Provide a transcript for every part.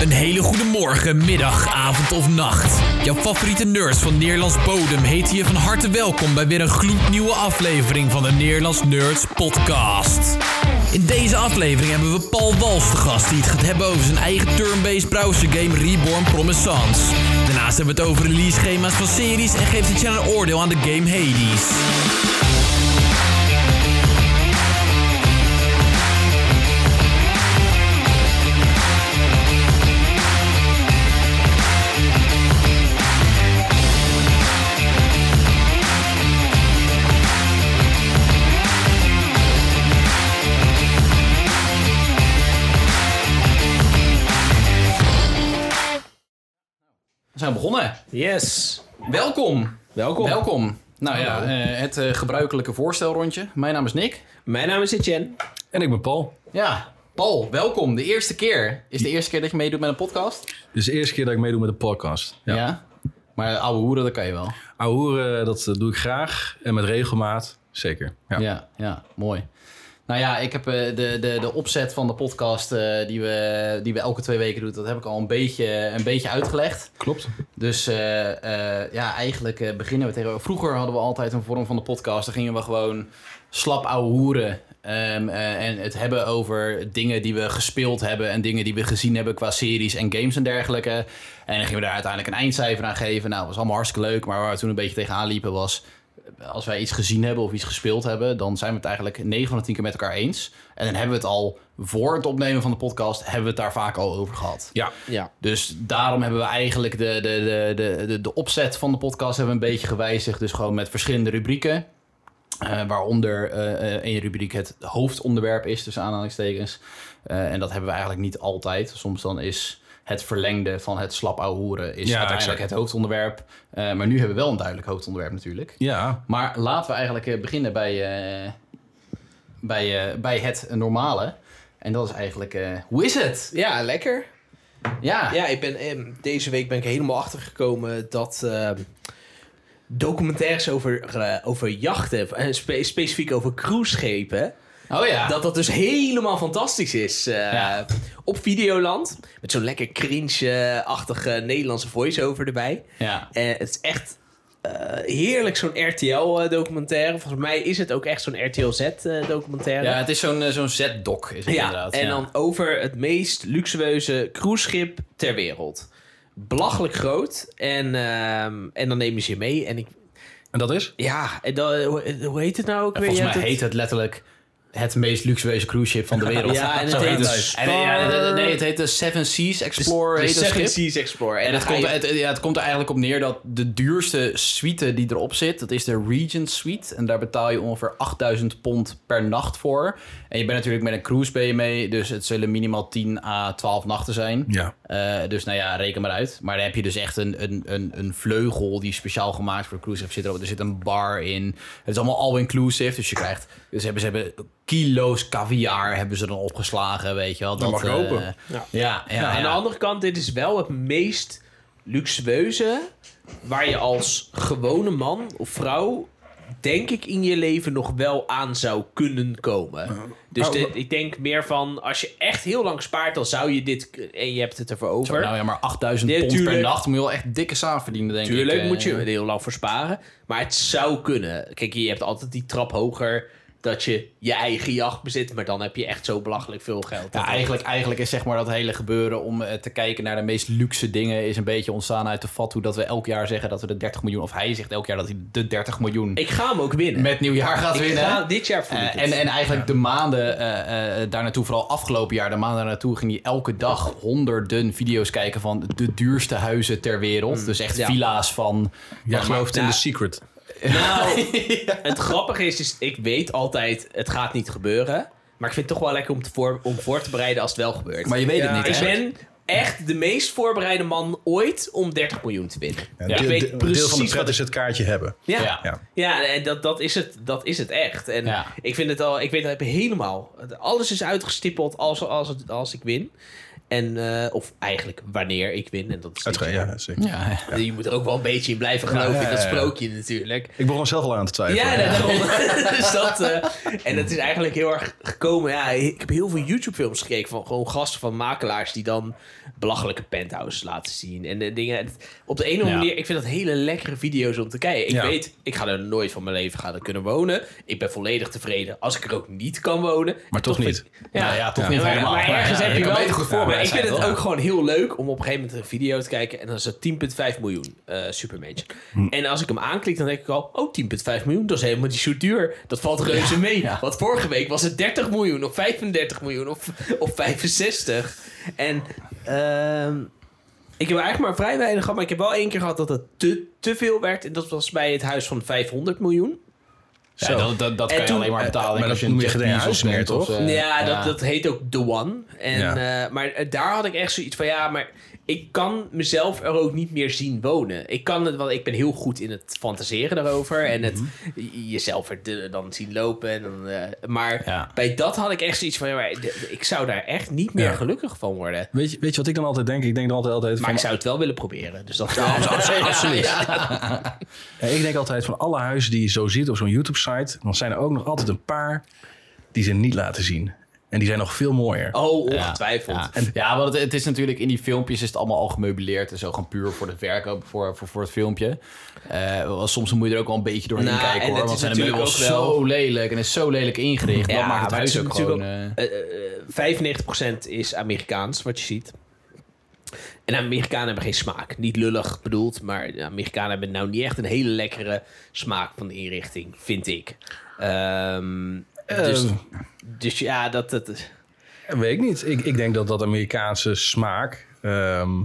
Een hele goede morgen, middag, avond of nacht. Jouw favoriete nerds van Nederlands bodem heten je van harte welkom bij weer een gloednieuwe aflevering van de Nederlands Nerds Podcast. In deze aflevering hebben we Paul Wals te gast die het gaat hebben over zijn eigen turn-based browser game Reborn Promisance. Daarnaast hebben we het over release schema's van series en geeft het channel een oordeel aan de game Hades. Zijn begonnen. Yes. Welkom. Welkom. Welkom. Nou ja, eh, het eh, gebruikelijke voorstelrondje. Mijn naam is Nick. Mijn naam is Etienne. En ik ben Paul. Ja, Paul, welkom. De eerste keer. Is de eerste keer dat je meedoet met een podcast? Dit is de eerste keer dat ik meedoe met een podcast. Ja. Maar ouwe hoeren, dat kan je wel. Ouwe hoeren, dat eh, doe ik graag. En met regelmaat, zeker. Ja. Ja, ja, mooi. Nou ja, ik heb eh, de, de, de opzet van de podcast eh, die, we, die we elke twee weken doen, dat heb ik al een beetje, een beetje uitgelegd. Klopt. Dus eh, ja, eigenlijk beginnen we tegen. Vroeger hadden we altijd een vorm van de podcast. Dan gingen we gewoon slap ouwe hoeren. ehm, eh, en het hebben over dingen die we gespeeld hebben. En dingen die we gezien hebben qua series en games en dergelijke. En dan gingen we daar uiteindelijk een eindcijfer aan geven. Nou, dat was allemaal hartstikke leuk. Maar waar we toen een beetje tegenaan liepen was. Als wij iets gezien hebben of iets gespeeld hebben, dan zijn we het eigenlijk 9 van de 10 keer met elkaar eens. En dan hebben we het al voor het opnemen van de podcast, hebben we het daar vaak al over gehad. Ja. Ja. Dus daarom hebben we eigenlijk de, de, de, de, de, de opzet van de podcast hebben we een beetje gewijzigd. Dus gewoon met verschillende rubrieken. Eh, waaronder eh, eh, één rubriek het hoofdonderwerp is, tussen aanhalingstekens. Eh, en dat hebben we eigenlijk niet altijd. Soms dan is het verlengde van het slap ouwe hoeren is Ja, uiteindelijk exact. het hoofdonderwerp. Eh, maar nu hebben we wel een duidelijk hoofdonderwerp natuurlijk. Ja. Maar laten we eigenlijk eh, beginnen bij, eh, bij, eh, bij het normale. En dat is eigenlijk, eh, hoe is het? Ja, lekker. Ja, Ja, ik ben, deze week ben ik helemaal achtergekomen dat ehm, documentaires over, over jachten, en spe- specifiek over cruiseschepen, oh ja. dat dat dus helemaal fantastisch is. eh, Ja. Op Videoland, met zo'n lekker cringe-achtige Nederlandse voice-over erbij. ja. En het is echt eh, heerlijk, zo'n RTL-documentaire. Volgens mij is het ook echt zo'n RTL-Z-documentaire. Ja, het is zo'n zo'n Z-doc, is het Ja, inderdaad. en ja. dan over het meest luxueuze cruiseschip ter wereld. Belachelijk groot. En, ehm, en dan nemen ze je mee. En ik, En dat is? ja, en dan, hoe, hoe heet het nou ook weer? volgens mij heet het letterlijk het meest luxueuze cruise ship van de wereld. Ja, en het heet het. dus En, ja, Spar- nee, het heet de Seven Seas Explorer. de Seven schip. Seas Explorer. En het komt, je- het, ja, het komt er eigenlijk op neer dat de duurste suite die erop zit, dat is de Regent Suite. En daar betaal je ongeveer 8000 pond per nacht voor. En je bent natuurlijk met een cruise ben je mee, dus het zullen minimaal 10 à 12 nachten zijn. Ja. Eh, dus nou ja, reken maar uit. Maar dan heb je dus echt een, een, een, een vleugel die speciaal gemaakt voor de cruise ship zit erop. Er zit een bar in. Het is allemaal all-inclusive. Dus je krijgt... Dus hebben, ze hebben kilo's caviar hebben ze dan opgeslagen, weet je wel. Dat, mag ik eh, hopen. Ja. Ja, ja, Nou, Aan de andere kant, dit is wel het meest luxueuze... waar je als gewone man of vrouw... denk ik in je leven nog wel aan zou kunnen komen. Dus Oh, dit- wa- ik denk meer van... als je echt heel lang spaart, dan zou je dit... en je hebt het ervoor over... Nou ja, maar 8000 Ja, pond per tuurlijk. nacht moet je wel echt dikke saaf verdienen, denk ik. Tuurlijk eh. moet je er heel lang voor sparen. Maar het zou kunnen. Kijk, je hebt altijd die trap hoger dat je je eigen jacht bezit. Maar dan heb je echt zo belachelijk veel geld. Ja, eigenlijk, eigenlijk is zeg maar dat hele gebeuren om eh, te kijken naar de meest luxe dingen... is een beetje ontstaan uit de vat hoe dat we elk jaar zeggen dat we de 30 miljoen... of hij zegt elk jaar dat hij de 30 miljoen Ik ga hem ook winnen. met nieuwjaar gaat ik winnen. ga dit jaar voor Eh, en, en eigenlijk de maanden eh, eh, daar naartoe, vooral afgelopen jaar, de maanden daar naartoe, ging hij elke dag honderden video's kijken van de duurste huizen ter wereld. dus echt ja. villa's van. Jij van- gelooft in The Secret. Nou, het grappige is, is, ik weet altijd, het gaat niet gebeuren. Maar ik vind het toch wel lekker om, te voor, om voor te bereiden als het wel gebeurt. Maar je weet het niet, ik hè? ben echt de meest voorbereide man ooit om 30 miljoen te winnen. Ja, ik de- weet de- precies deel van de wat pret ik- is het kaartje hebben. Ja, Ja. en dat, dat, is het, dat is het echt. En Ja. ik vind het al, ik weet het helemaal. Alles is uitgestippeld als, als, als ik win. En, eh, of eigenlijk wanneer ik win. En dat is jaar. ja, zeker. Ja, ja. Je moet er ook wel een beetje in blijven geloven Ja, ja, in dat sprookje natuurlijk. Ik begon zelf al aan te twijfelen. Ja, daarom. dus dat, eh, en het is eigenlijk heel erg gekomen. Ja, ik heb heel veel YouTube-films gekeken van gewoon gasten van makelaars die dan belachelijke penthouses laten zien. En de dingen. Het- Op de ene Ja. manier, ik vind dat hele lekkere video's om te kijken. Ik Ja. weet, ik ga er nooit van mijn leven gaan kunnen wonen. Ik ben volledig tevreden als ik er ook niet kan wonen. Maar toch vind niet. ik- Nou ja, toch Ja, niet maar, helemaal. Maar ergens Ja, heb je wel... beter goed voorbereid ik vind het ook gewoon heel leuk om op een gegeven moment een video te kijken. En dan is het 10,5 miljoen Supermansion. Hm. En als ik hem aanklik, dan denk ik al... Oh, 10,5 miljoen, dat is helemaal niet zo duur. Dat valt reuze mee. ja. Want vorige week was het 30 miljoen of 35 miljoen of, of 65. En... ehm, ik heb eigenlijk maar vrij weinig gehad. Maar ik heb wel één keer gehad dat het te, te veel werd. En dat was bij het huis van 500 miljoen. Ja, dat, dat, dat En kan je toen- alleen maar betalen. maar als dat je noem een je Jeff geen Bezos huis meer, bent of, toch? eh, ja, Dat, dat heet ook The One. En, Ja. eh, maar eh, daar had ik echt zoiets van, ja, maar ik kan mezelf er ook niet meer zien wonen. Ik kan het, want ik ben heel goed in het fantaseren daarover. En het Mhm. jezelf er dan zien lopen. En dan, eh, maar Ja. bij dat had ik echt zoiets van, ja, maar ik zou daar echt niet meer Ja. gelukkig van worden. Weet, je, weet je wat ik dan altijd denk? Ik denk dan altijd, altijd Maar van... ik zou het wel willen proberen. Dus dat absoluut. Ja, ik denk altijd van alle huizen die je zo ziet op zo'n YouTube-site... dan zijn er ook nog altijd een paar die ze niet laten zien. En die zijn nog veel mooier. Oh, ongetwijfeld. Ja, ja want het, het is natuurlijk in die filmpjes is het allemaal al gemeubileerd en zo gewoon puur voor de verkoop, voor, voor, voor het filmpje. Eh, wel, soms moet je er ook wel een beetje doorheen Nou, kijken en hoor, het want is zijn de natuurlijk meubels ook wel- zo lelijk en is zo lelijk ingericht. Ja, dat maakt het maar huis het ook is gewoon... natuurlijk eh, Eh, eh, 95% is Amerikaans, wat je ziet. En Amerikanen hebben geen smaak. Niet lullig bedoeld, maar de Amerikanen hebben nou niet echt een hele lekkere smaak van de inrichting, vind ik. Ehm, dus, Eh, dus ja, dat... dat is- Weet ik niet. Ik, ik denk dat dat Amerikaanse smaak... ehm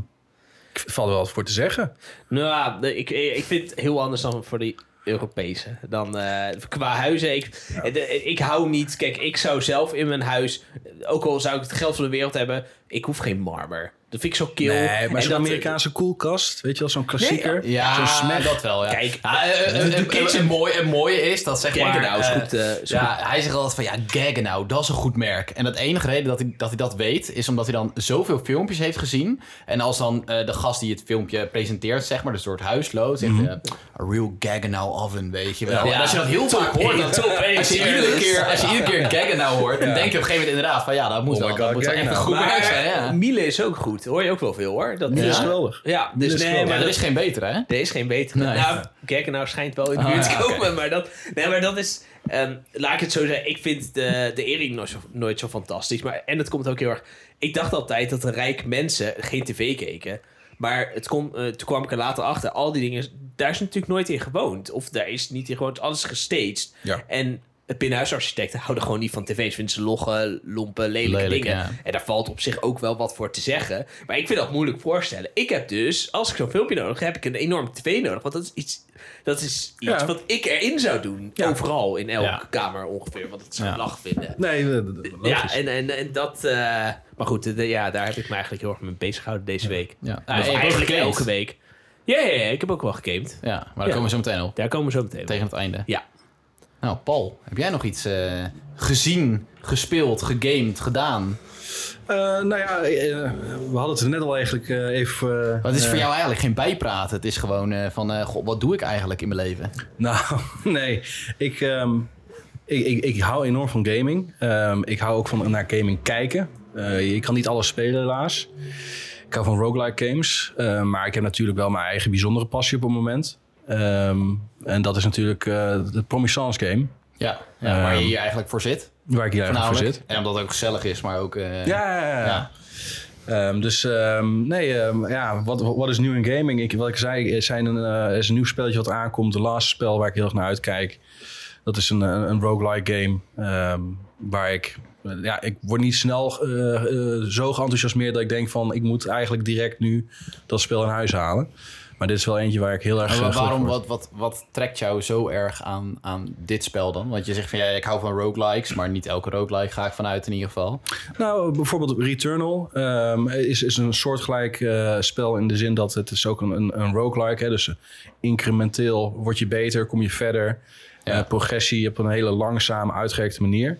ik valt wel wat voor te zeggen. nou, ik, ik vind het heel anders dan voor die Europese. Dan eh, qua huizen. Ik, ik hou niet... Kijk, ik zou zelf in mijn huis... Ook al zou ik het geld van de wereld hebben... Ik hoef geen marmer. Dat vind ik zo kil. Nee, En maar zo'n dat- Amerikaanse koelkast, weet je wel, zo'n klassieker. ja, zo'n dat wel, ja. Kijk, ja, eh, eh, eh, kitchen- het, mooie, het mooie is dat zeg maar... Gaggenau is eh, goed, eh, is ja, hij zegt altijd van ja, Gaggenau, dat is een goed merk. En het enige reden dat hij, dat hij dat weet, is omdat hij dan zoveel filmpjes heeft gezien. En als dan eh, de gast die het filmpje presenteert, zeg maar, dus door het huis loopt, zegt eh, a real Gaggenau oven, weet je wel. Ja. En als je dat heel vaak hoort, dan, als, je iedere keer, als je iedere keer Gaggenau hoort, dan denk je op een gegeven moment inderdaad van ja, dat moet Oh wel, dat moet wel echt een Gaggenau. goed merk zijn. Ja. Miele is ook goed. Hoor je ook wel veel hoor. Dat, Die is geweldig. Ja, dus is nee, geweldig. Maar er is geen betere, hè? er is geen betere. Nee. Nou, kijk, nou schijnt wel in de Ah, buurt te ja, komen. Maar, dat, nee, maar dat is... ehm, laat ik het zo zeggen. Ik vind de, de Ering nooit zo, nooit zo fantastisch. Maar, en het komt ook heel erg... Ik dacht altijd dat de rijke mensen geen tv keken. Maar het kon, eh, toen kwam ik er later achter. Al die dingen, daar is natuurlijk nooit in gewoond. Of daar is niet in gewoond. Alles is gestaged. Ja. En binnenhuisarchitecten houden gewoon niet van tv's. Vinden ze logge, lompe, lelijke Lelijk, dingen. ja. En daar valt op zich ook wel wat voor te zeggen. Maar ik vind dat moeilijk voorstellen. Ik heb dus, als ik zo'n filmpje nodig heb, heb ik een enorme tv nodig. Want dat is iets, dat is iets Ja. wat ik erin zou doen. Ja. Overal, in elke Ja. kamer ongeveer. Want dat zou ik Ja. lach vinden. Nee, eh, Ja, en, en, en dat... eh, maar goed, de- ja, daar heb ik me eigenlijk heel erg mee bezig gehouden deze week. Ja. Ah, eigenlijk geclaimd. elke week. Ja, ja, ja, ik heb ook wel gamed. Ja, maar daar Ja. komen we zo meteen op. Daar komen we zo meteen op. Tegen het einde. Ja. Nou, Paul, heb jij nog iets eh, gezien, gespeeld, gegamed, gedaan? Eh, nou ja, eh, we hadden het er net al eigenlijk even... het is voor jou eigenlijk geen bijpraten. Het is gewoon van, god, wat doe ik eigenlijk in mijn leven? Nou, nee. Ik, ehm, ik, ik, ik hou enorm van gaming. Ehm, ik hou ook van naar gaming kijken. Je kan niet alles spelen helaas. Ik hou van roguelike games. Maar ik heb natuurlijk wel mijn eigen bijzondere passie op het moment. Ehm, en dat is natuurlijk eh de Promisance game. Ja, ja waar je Ehm, hier eigenlijk voor zit. Waar ik hier eigenlijk voor zit. En omdat het ook gezellig is, maar ook... eh, Ja, ja, ja. Ehm, dus ehm, nee, ja, wat, wat is nieuw in gaming? Ik, wat ik zei, er, zijn een, eh, er is een nieuw spelletje wat aankomt. De laatste spel waar ik heel erg naar uitkijk. Dat is een, een, een roguelike game. waar ik, ja, ik word niet snel eh, zo geenthousiasmeerd dat ik denk van... ik moet eigenlijk direct nu dat spel in huis halen. Maar dit is wel eentje waar ik heel erg... Maar eh, waarom, wat, wat, wat trekt jou zo erg aan, aan dit spel dan? Want je zegt van ja, ik hou van roguelikes, maar niet elke roguelike ga ik vanuit in ieder geval. Nou, bijvoorbeeld Returnal ehm, is, is een soortgelijk eh, spel in de zin dat het is ook een, een, een roguelike. Hè, dus incrementeel word je beter, kom je verder. Ja. Eh, progressie op een hele langzame, uitgerekte manier.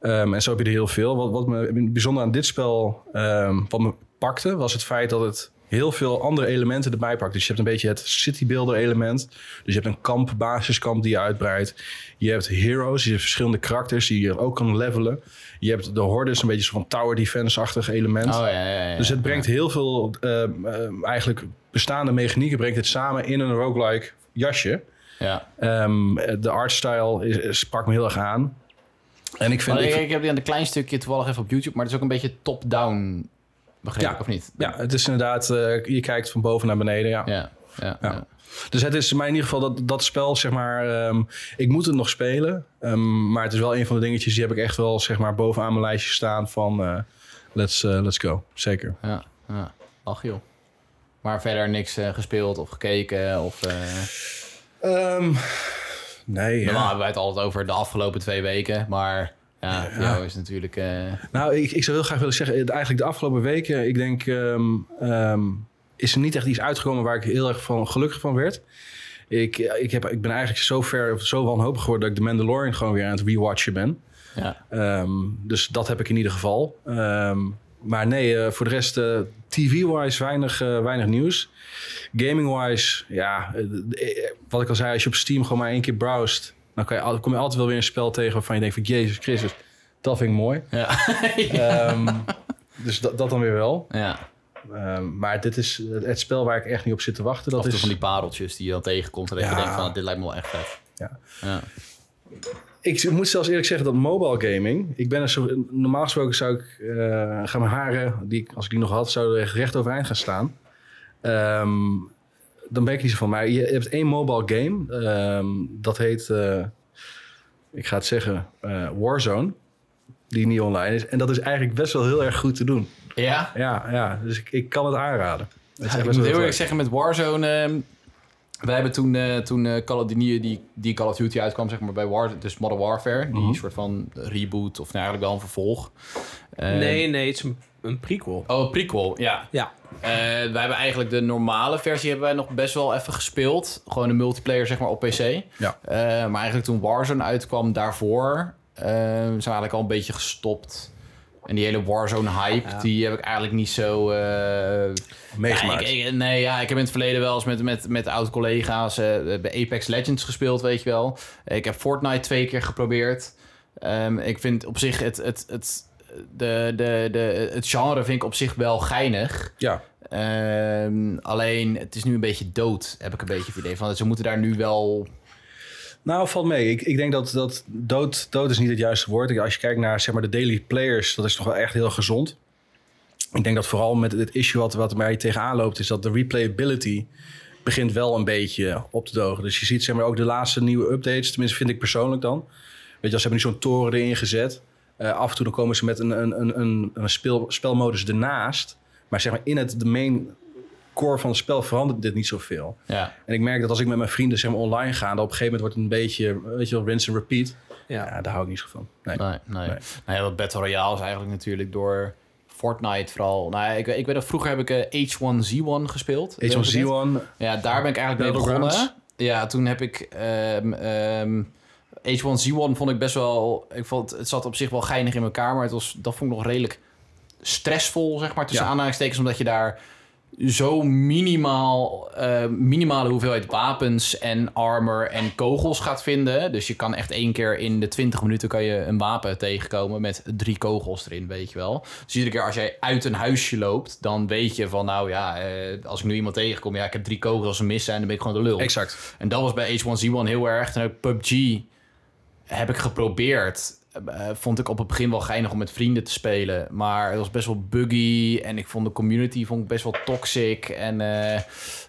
Ehm, en zo heb je er heel veel. Wat, wat me bijzonder aan dit spel ehm, wat me pakte, was het feit dat het heel veel andere elementen erbij pakt. Dus je hebt een beetje het city builder element. Dus je hebt een kamp, basiskamp die je uitbreidt. Je hebt heroes, je hebt verschillende karakters die je ook kan levelen. Je hebt de hordes, een beetje van tower defense-achtig element. Oh, ja, ja, ja. Dus het brengt heel veel ehm, ehm, eigenlijk bestaande mechanieken brengt het samen in een roguelike jasje. Ja. Ehm, de artstyle is, is, sprak me heel erg aan. En ik vind... Maar ik ik, ik heb die aan een klein stukje toevallig even op YouTube, maar het is ook een beetje top-down, Ja. of niet? ja, het is inderdaad... eh, je kijkt van boven naar beneden, ja. Ja, ja. Dus het is mij in ieder geval dat, dat spel, zeg maar... ehm, ik moet het nog spelen. ehm, maar het is wel een van de dingetjes... die heb ik echt wel, zeg maar, bovenaan mijn lijstje staan van... eh, let's, eh, let's go. Zeker. ja, ja. Ach joh. Maar verder niks gespeeld of gekeken of... eh Ehm, nee, ja. Normaal hebben wij het altijd over de afgelopen twee weken, maar ja, voor jou is natuurlijk... eh, Nou, ik, ik zou heel graag willen zeggen, eh, eigenlijk de afgelopen weken, ik denk, ehm, ehm, is er niet echt iets uitgekomen waar ik heel erg van gelukkig van werd. Ik, ik, heb, ik ben eigenlijk zo ver, zo wanhopig geworden dat ik de Mandalorian gewoon weer aan het rewatchen ben. ja. Ehm, dus dat heb ik in ieder geval. Maar nee, eh, voor de rest, eh, TV-wise weinig, eh, weinig nieuws. Gaming-wise, ja, eh, eh, wat ik al zei, als je op Steam gewoon maar één keer browst, dan kan je, al- kom je altijd wel weer een spel tegen waarvan je denkt van, Jezus Christus, dat vind ik mooi. Ja. Ehm, dus dat, dat dan weer wel. ja. Ehm, maar dit is het, spel waar ik echt niet op zit te wachten. Dat is, van die pareltjes die je dan tegenkomt en dat je denkt van, dit lijkt me wel echt vet. Ja. Ja. Ik moet zelfs eerlijk zeggen dat mobile gaming... Ik ben er zo, normaal gesproken zou ik... eh gaan mijn haren, die, als ik die nog had... zouden er echt recht overeind gaan staan. Ehm, dan ben ik niet zo van. Maar je hebt één mobile game. ehm, dat heet... eh, ik ga het zeggen... eh, Warzone. Die niet online is. En dat is eigenlijk best wel heel erg goed te doen. Ja? Ja, ja dus ik, ik kan het aanraden. Echt ik moet heel eerlijk zeggen, met Warzone... ehm, wij hebben toen, eh, toen eh, Call of, die, nieuwe- die, die Call of Duty uitkwam, zeg maar bij War, dus Modern Warfare. Die Mhm. soort van reboot, of nou eigenlijk wel een vervolg. Eh, nee, nee, het is een, een prequel. Oh, prequel, ja. Ja. Eh, wij hebben eigenlijk de normale versie hebben wij nog best wel even gespeeld. Gewoon de multiplayer zeg maar op PC. Ja. Eh, maar eigenlijk toen Warzone uitkwam daarvoor... eh, zijn we eigenlijk al een beetje gestopt. En die hele Warzone hype, Ja. die heb ik eigenlijk niet zo... eh, Meegemaakt. ja, ik, ik- nee, ja, ik heb in het verleden wel eens met, met, met oud-collega's eh, bij Apex Legends gespeeld, weet je wel. Ik heb Fortnite twee keer geprobeerd. Ehm, ik vind op zich het, het, het, de, de, de, het genre vind ik op zich wel geinig. Ja. Ehm, alleen, het is nu een beetje dood, heb ik een beetje het idee van. Ze moeten daar nu wel... Nou, valt mee. Ik, ik denk dat, dat dood, dood is niet het juiste woord. Als je kijkt naar zeg maar, de daily players, dat is toch wel echt heel gezond. Ik denk dat vooral met het issue wat, wat mij tegenaan loopt, is dat de replayability begint wel een beetje op te dogen. Dus je ziet zeg maar, ook de laatste nieuwe updates, tenminste vind ik persoonlijk dan. Weet je, ze hebben nu zo'n toren erin gezet. Eh, af en toe dan komen ze met een, een, een, een, een spelmodus ernaast. Maar zeg maar in het de main core van het spel verandert dit niet zoveel. Ja, En ik merk dat als ik met mijn vrienden zeg maar, online ga, dan op een gegeven moment wordt het een beetje, weet je wel, rinse and repeat. Ja. Ja, daar hou ik niet zo van. Nee. nee, nee. Nee. Nou ja, dat Battle Royale is eigenlijk natuurlijk door Fortnite vooral... Nou ja, ik, ik weet dat vroeger heb ik eh, H1Z1 gespeeld. H1Z1, Ja, daar ben ik eigenlijk mee begonnen. Ja, toen heb ik... ehm, ehm, H1Z1 vond ik best wel... Ik vond, het zat op zich wel geinig in elkaar, maar het was, dat vond ik nog redelijk stressvol, zeg maar, tussen Ja. aanhalingstekens. Omdat je daar zo minimaal, eh, minimale hoeveelheid wapens en armor en kogels gaat vinden. Dus je kan echt één keer in de 20 minuten kan je een wapen tegenkomen met drie kogels erin, weet je wel. Dus iedere keer als jij uit een huisje loopt, dan weet je van nou ja, eh, als ik nu iemand tegenkom, ja, ik heb drie kogels ze mis zijn, dan ben ik gewoon de lul. exact. En dat was bij H1Z1 heel erg. En ook PUBG heb ik geprobeerd. Eh, vond ik op het begin wel geinig om met vrienden te spelen. Maar het was best wel buggy. En ik vond de community vond ik best wel toxic. En eh,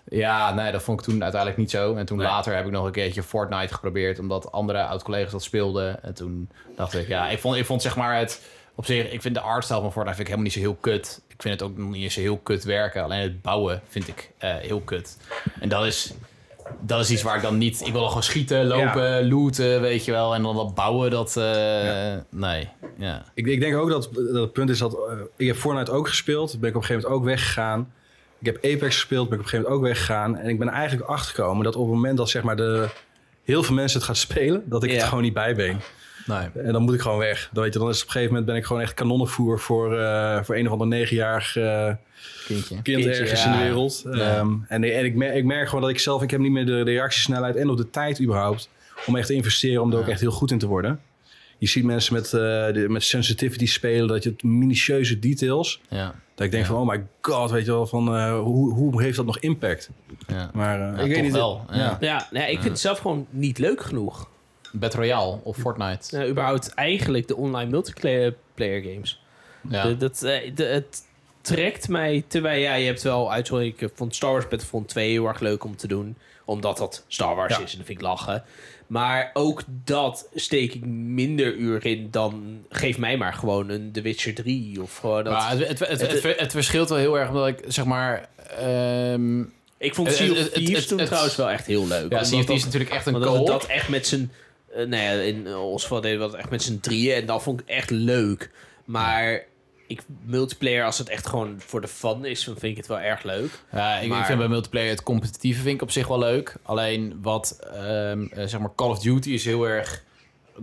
ja, nee, dat vond ik toen uiteindelijk niet zo. En toen Nee. later heb ik nog een keertje Fortnite geprobeerd. Omdat andere oud-collega's dat speelden. En toen dacht ik, ja, ik vond, ik vond zeg maar het... Op zich, ik vind de artstyle van Fortnite vind ik helemaal niet zo heel kut. Ik vind het ook nog niet eens zo heel kut werken. Alleen het bouwen vind ik eh, heel kut. En dat is dat is iets waar ik dan niet... Ik wil dan gewoon schieten, lopen, looten, weet je wel. En dan dat bouwen, dat... eh, Nee, ja. Ik, ik denk ook dat, dat het punt is dat... eh, ik heb Fortnite ook gespeeld. Ben ik op een gegeven moment ook weggegaan. Ik heb Apex gespeeld. Ben ik op een gegeven moment ook weggegaan. En ik ben eigenlijk achtergekomen dat op het moment dat zeg maar de, heel veel mensen het gaat spelen... dat ik Ja. het gewoon niet bij ben. Nee. En dan moet ik gewoon weg. Dan, weet je, dan is op een gegeven moment ben ik gewoon echt kanonnenvoer voor, eh, voor een of ander negenjarig eh, Kindje. kind Kindje, ergens ja. in de wereld. Ja. Ehm, en en ik, merk, ik merk gewoon dat ik zelf, ik heb niet meer de reactiesnelheid en of de tijd überhaupt om echt te investeren, om er ook echt heel goed in te worden. Je ziet mensen met, eh, de, met sensitivity spelen, dat je het minutieuze details, Ja. dat ik denk Ja. van, oh my god, weet je wel, van eh, hoe, hoe heeft dat nog impact? ja. Maar eh, Ja, ik toch weet niet. wel, ja. Ja. Ja, nee, ik vind het zelf gewoon niet leuk genoeg. Battle Royale of Fortnite. Nou, überhaupt eigenlijk de online multiplayer player games. Ja. De- dat, eh, de- het trekt mij, terwijl ja, je hebt wel uitzondering. Ik vond Star Wars Battlefront 2 heel erg leuk om te doen. Omdat dat Star Wars Ja. is en dat vind ik lachen. Maar ook dat steek ik minder uur in dan geef mij maar gewoon een The Witcher 3 of gewoon dat. Maar het, het, het, verschilt wel heel erg omdat ik zeg maar. ehm ik vond Sea of Thieves toen trouwens wel echt heel leuk. ja, Sea of Thieves dat- is natuurlijk echt een Want dat echt met z'n... nou ja, in geval deden we dat echt met z'n drieën. En dat vond ik echt leuk. Maar ik, multiplayer, als het echt gewoon voor de fun is, dan vind ik het wel erg leuk. Ja, ik, Maar- vind bij multiplayer het competitieve vind ik op zich wel leuk. Alleen wat ehm, eh, zeg maar Call of Duty is heel erg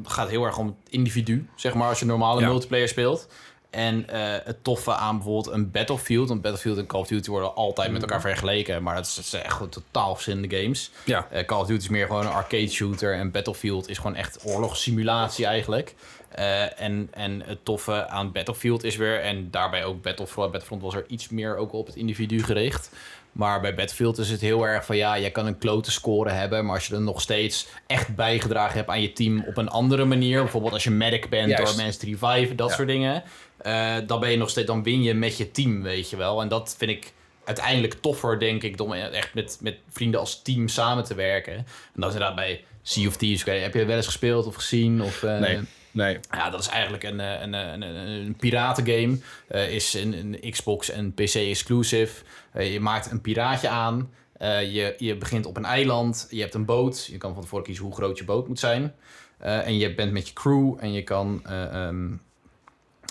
gaat heel erg om het individu, zeg maar, als je normale Ja. multiplayer speelt. En eh, het toffe aan bijvoorbeeld een Battlefield, want Battlefield en Call of Duty worden altijd met elkaar vergeleken, maar dat is, dat echt gewoon totaal verschillende games. Ja. Eh, Call of Duty is meer gewoon een arcade shooter en Battlefield is gewoon echt oorlogssimulatie eigenlijk. Eh, en, en het toffe aan Battlefield is weer, en daarbij ook Battlefront, Battlefront was er iets meer ook op het individu gericht. Maar bij Battlefield is het heel erg van ja, je kan een klote score hebben, maar als je er nog steeds echt bijgedragen hebt aan je team op een andere manier, bijvoorbeeld als je medic bent Juist. door mensen te reviven, dat Ja. soort dingen, eh, dan ben je nog steeds, dan win je met je team, weet je wel. En dat vind ik uiteindelijk toffer, denk ik, om echt met, met vrienden als team samen te werken. En dat is inderdaad bij Sea of Thieves. Heb je wel eens gespeeld of gezien? Of, eh, Nee, nee. ja, dat is eigenlijk een, eh, een, een, een, piratengame. Is een, een Xbox en PC exclusive. Je maakt een piraatje aan. Je, je begint op een eiland. Je hebt een boot. Je kan van tevoren kiezen hoe groot je boot moet zijn. En je bent met je crew en je kan eh,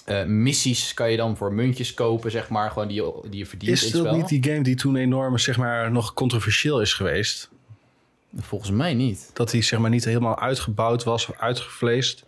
eh, missies kan je dan voor muntjes kopen, zeg maar. Gewoon die, je- die je verdient Is het dat niet die game die toen enorm, zeg maar, nog controversieel is geweest? Volgens mij niet. Dat die, zeg maar, niet helemaal uitgebouwd was, uitgevleesd?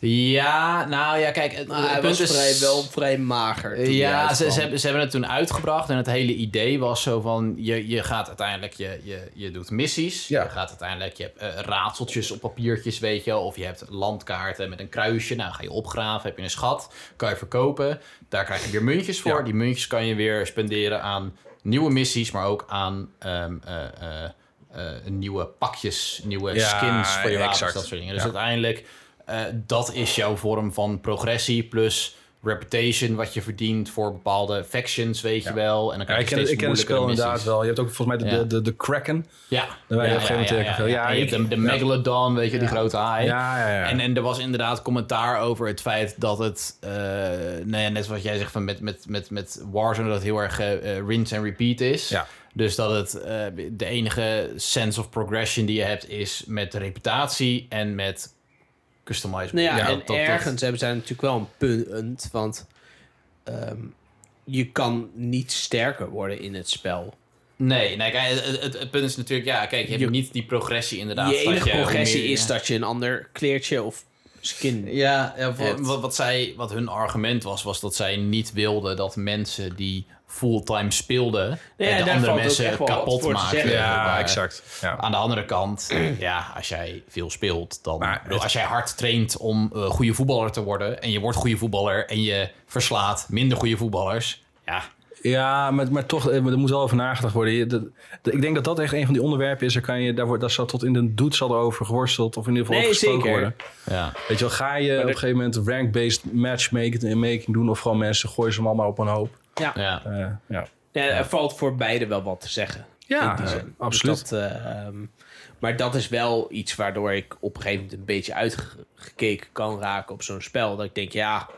Ja, nou ja, kijk. Het, Maar het hij punt was is- vrij, wel vrij mager. Ja, ze, ze, hebben, ze hebben het toen uitgebracht en het hele idee was zo van... je, je gaat uiteindelijk, je, je, je doet missies. Ja. Je gaat uiteindelijk, je hebt eh, raadseltjes op papiertjes, weet je. Of je hebt landkaarten met een kruisje. Nou, ga je opgraven, heb je een schat, kan je verkopen. Daar krijg je weer muntjes voor. Ja. Die muntjes kan je weer spenderen aan nieuwe missies... maar ook aan eh, nieuwe pakjes, nieuwe Ja, skins voor je wapens, dat soort dingen. Dus uiteindelijk, eh, dat is jouw vorm van progressie plus reputation wat je verdient voor bepaalde factions, weet je Ja. wel. En dan Ja, krijg ik je ken, ik ken het spel inderdaad wel. Je hebt ook volgens mij de, Ja. de, de, de Kraken. Ja. Je. Ja, je hebt ik- de, de ja. Megalodon, weet je, die grote haai. Ja, ja, ja. En, en er was inderdaad commentaar over het feit dat het, eh nou ja, net zoals jij zegt van met, met, met, met Warzone, dat het heel erg eh, rinse en repeat is. Ja. Dus dat het de enige sense of progression die je hebt is met reputatie en met customizable. Nou ja, Ja, en dat- dat- ergens hebben zij natuurlijk wel een punt, want ehm, je kan niet sterker worden in het spel. Nee, nee kijk, het, het, het punt is natuurlijk, ja, kijk, je hebt Je- niet die progressie inderdaad. je enige progressie meer- is dat je een ander kleertje of skin... Ja, ja voor- wat, wat, zij, wat hun argument was, was dat zij niet wilden dat mensen die fulltime speelden, Nee, eh, de andere mensen kapot zeggen. Ja, Maar exact. Ja. Aan de andere kant, ja, als jij veel speelt, dan. Maar bedoel, als jij hard traint om eh, goede voetballer te worden en je wordt goede voetballer en je verslaat minder goede voetballers, ja, Ja, maar, maar toch, eh, er moet wel over nagedacht worden. Je- dat- dat- ik denk dat dat echt een van die onderwerpen is. Daar, kan je, daar, wordt, daar zal tot in de doet zal er over geworsteld. Of in ieder geval Nee, over gesproken zeker. worden. ja. Weet je wel, ga je op een gegeven moment rank-based matchmaking making doen... of gewoon mensen gooien ze hem allemaal op een hoop. Ja. ja. Eh, ja, Ja, er valt voor beide wel wat te zeggen. ja eh, zin. absoluut. Dus dat, eh, ehm, maar dat is wel iets waardoor ik op een gegeven moment een beetje uitgekeken kan raken op zo'n spel. Dat ik denk, ja,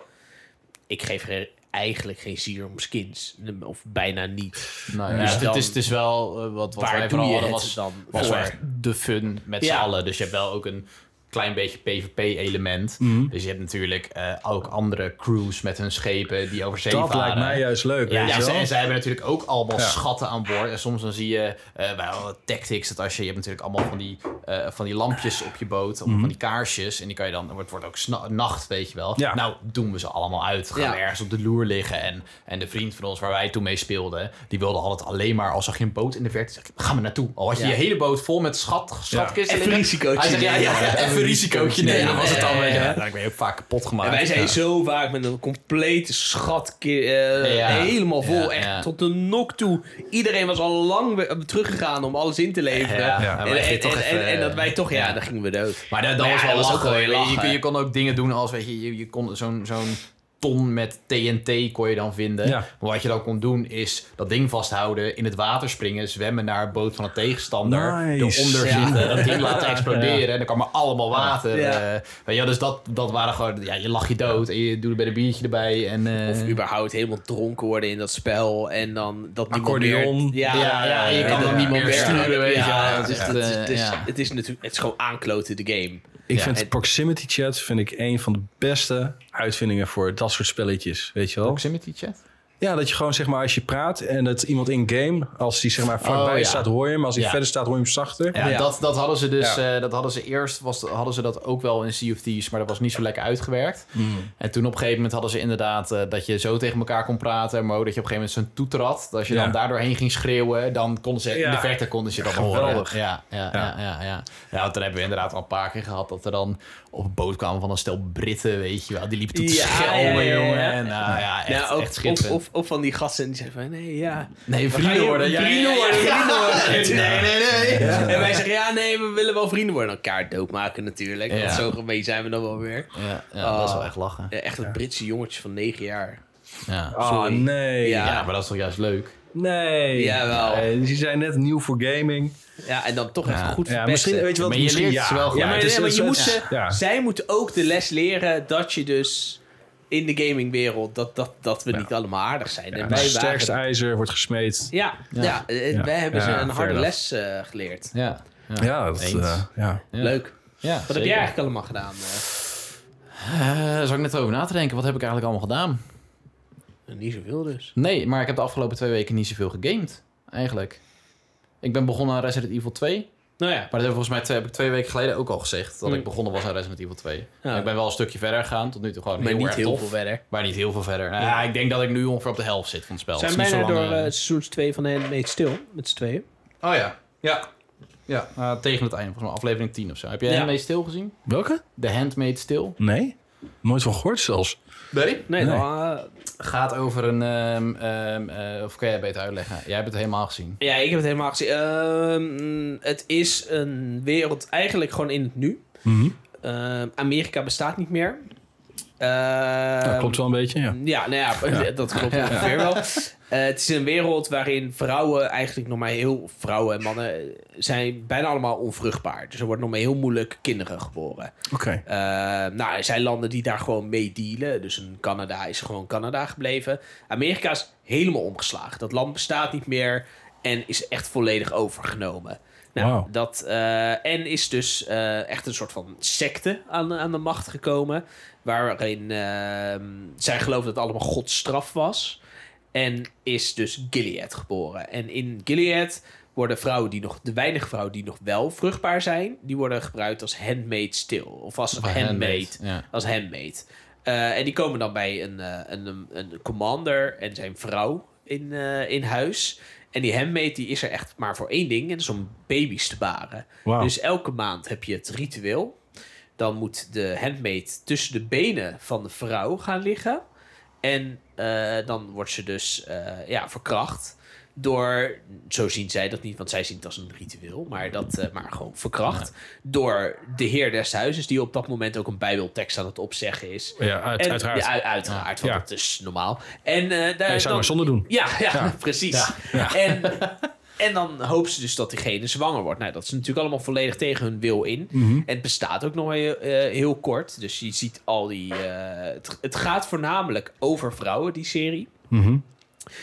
ik geef er eigenlijk geen zier om skins. Of bijna niet. Nou, Dus ja, het, is, het is wel eh, wat, wat Waar wij vooral hadden, het was, dan was voor? de fun met Ja. z'n allen. Dus je hebt wel ook een klein beetje PvP-element. Mhm. Dus je hebt natuurlijk eh, ook andere crews met hun schepen die over zee Dat varen. lijkt mij juist leuk, Ja, en zij hebben natuurlijk ook allemaal Ja. schatten aan boord. En soms dan zie je eh wel tactics, dat als je, je hebt natuurlijk allemaal van die, eh, van die lampjes op je boot, of van die kaarsjes. En die kan je dan, het wordt ook nacht, weet je wel. Ja. Nou, doen we ze allemaal uit. Gaan we ergens op de loer liggen. En, en de vriend van ons waar wij toen mee speelden, die wilde altijd alleen maar, als zag je een boot in de verte, zeg ik, gaan we naartoe. Al had je Ja. je hele boot vol met schat, schatkisten Hij zegt, ja, ja, ja, even een risicootje nemen. Ja, was het dan, weet je. Ja, Dan ben je ook vaak kapot gemaakt. En wij zijn zo vaak met een complete schat eh, helemaal vol. Echt tot de nok toe. Iedereen was al lang weer teruggegaan om alles in te leveren. En, dat wij toch, ja, dan gingen we dood. Maar dat, was wel ook Je, kon- ook dingen doen als, weet je, je, je kon zo'n zo'n ton met TNT kon je dan vinden. Ja. Maar wat je dan kon doen is dat ding vasthouden, in het water springen, zwemmen naar een boot van een tegenstander, Nice. eronder Ja. zitten, dat ding laten exploderen en dan kwam er allemaal water. Ja. eh, wel. dus dat, dat waren gewoon, ja, je lag je dood en je doet er bij een biertje erbij. En, eh, Of überhaupt helemaal dronken worden in dat spel. En dan dat Accordeon. meer... ja, ja, je kan dat het niet niemand meer sturen, weet je Ja, wel. het is, Ja. het is, het is, Ja. het is natuurlijk... Het is gewoon aankloten, de game. Ik Ja. vind En- proximity chat vind ik een van de beste uitvindingen voor dat soort spelletjes, weet je wel? Proximity chat? Ja, dat je gewoon zeg maar als je praat en dat iemand in game, als die zeg maar vlakbij Oh, ja. staat, hoor je hem. Als hij Ja. verder staat, hoor je hem zachter. Ja, Ja. Dat, dat hadden ze dus. Ja. eh, dat hadden ze eerst was, hadden ze dat ook wel in Sea of Thieves, maar dat was niet zo lekker uitgewerkt. En toen op een gegeven moment hadden ze inderdaad eh, dat je zo tegen elkaar kon praten, maar ook dat je op een gegeven moment zo'n toeter had. Dat als je Ja. dan daardoor heen ging schreeuwen, dan konden ze in de verte konden ze dat horen. Geweldig. Ja, ja, ja. Ja, ja, ja. want toen hebben we inderdaad al een paar keer gehad dat er dan op een boot kwamen van een stel Britten, weet je wel. Die liepen toen te Ja, schelden, jongen. En, nou, ja, echt, Ja, ook, echt of, schitterend. of, of van die gasten die zeggen van... Nee, ja... nee, vrienden worden. Ja, vrienden ja, ja, worden, ja. vrienden worden. Nee, nee, nee. En wij zeggen, ja, nee, we willen wel vrienden worden. Elkaar doodmaken natuurlijk. Ja. Want zo gemeen zijn we dan wel weer. Ja, ja, dat is wel Oh. echt lachen. Ja, echt een Britse jongetje van 9 jaar. Ja. Oh nee. Ja. Ja, maar dat is toch juist leuk? Nee. Jawel. Nee, die zijn net nieuw voor gaming. Ja, en dan toch Ja. even goed Ja, misschien, weet je wat, Maar je misschien, leert ja. ze wel Ja, maar, nee, maar je moet ze, ja. zij moeten ook de les leren dat je dus in de gamingwereld, dat, dat, dat we Ja. niet allemaal aardig zijn. Ja, en het wij sterkste waren, ijzer wordt gesmeed. ja, ja. Ja. eh, Ja. wij hebben ze een harde les eh, geleerd. Ja. Ja, dat, Eens. eh, ja. Ja. Leuk. Ja, Wat heb jij eigenlijk allemaal gedaan? eh? Daar zou ik net over na te denken. Wat heb ik eigenlijk allemaal gedaan? niet zoveel dus. Nee, maar ik heb de afgelopen twee weken niet zoveel gegamed. Eigenlijk. Ik ben begonnen aan Resident Evil 2. Nou ja. Maar dat heb ik volgens mij twee, heb ik twee weken geleden ook al gezegd. Dat ik begonnen was aan Resident Evil 2. Ja. Ik ben wel een stukje verder gegaan. Tot nu toe gewoon Maar heel niet erg heel tof. veel verder. Maar niet heel veel verder. Nou, ja, ik denk dat ik nu ongeveer op de helft zit van het spel. Zijn bijna door lang, eh, eh, seizoen 2 van de Handmaid's stil met z'n tweeën. Oh ja. Ja. Ja, eh, tegen het einde. Volgens mij aflevering 10 of zo. Heb jij Ja. Handmaid's Stil gezien? Welke? The Handmaid's Stil? Nee? Nooit van gehoord zelfs. Nee? Nee, Nee. dan, eh, Gaat over een... ehm, ehm, eh, of kan jij beter uitleggen? Jij hebt het helemaal gezien. Ja, ik heb het helemaal gezien. Ehm, het is een wereld eigenlijk gewoon in het nu. Mhm. Ehm, Amerika bestaat niet meer. Dat Ehm, klopt wel een beetje, ja. Ja, nou ja, dat klopt ongeveer wel. Eh, het is een wereld waarin vrouwen eigenlijk nog maar heel... Vrouwen en mannen eh, zijn bijna allemaal onvruchtbaar. Dus er wordt nog maar heel moeilijk kinderen geboren. Oké. Eh, nou, er zijn landen die daar gewoon mee dealen. Dus in Canada is gewoon Canada gebleven. Amerika is helemaal omgeslagen. Dat land bestaat niet meer en is echt volledig overgenomen. Nou, Wauw. dat, en is dus echt een soort van secte aan, aan de macht gekomen. Waarin ehm, zij geloofden dat het allemaal Gods straf was. En is dus Gilead geboren. En in Gilead worden vrouwen die nog, de weinige vrouwen die nog wel vruchtbaar zijn, die worden gebruikt als handmaid stil. Of als Of handmaid. Ja. Als handmaid. Eh, en die komen dan bij een, eh, een, een, een commander en zijn vrouw in, eh, in huis. En die handmaid die is er echt maar voor één ding. En dat is om baby's te baren. Dus elke maand heb je het ritueel. Dan moet de handmaid tussen de benen van de vrouw gaan liggen. En eh, dan wordt ze dus eh, ja, verkracht. Door, zo zien zij dat niet, want zij zien het als een ritueel, maar, dat, eh, maar gewoon verkracht. Door de heer des huizes, die op dat moment ook een bijbeltekst aan het opzeggen is. Ja, uit, En- uiteraard. Ja, uit- uiteraard, want Ja. dat is normaal. En, daar, zou dan- maar zonder doen. ja, ja, precies. Ja. En, en dan hopen ze dus dat diegene zwanger wordt. Nou, dat is natuurlijk allemaal volledig tegen hun wil in. Mhm. En het bestaat ook nog heel, eh, heel kort. Dus je ziet al die... eh, het, het gaat voornamelijk over vrouwen, die serie. Mhm.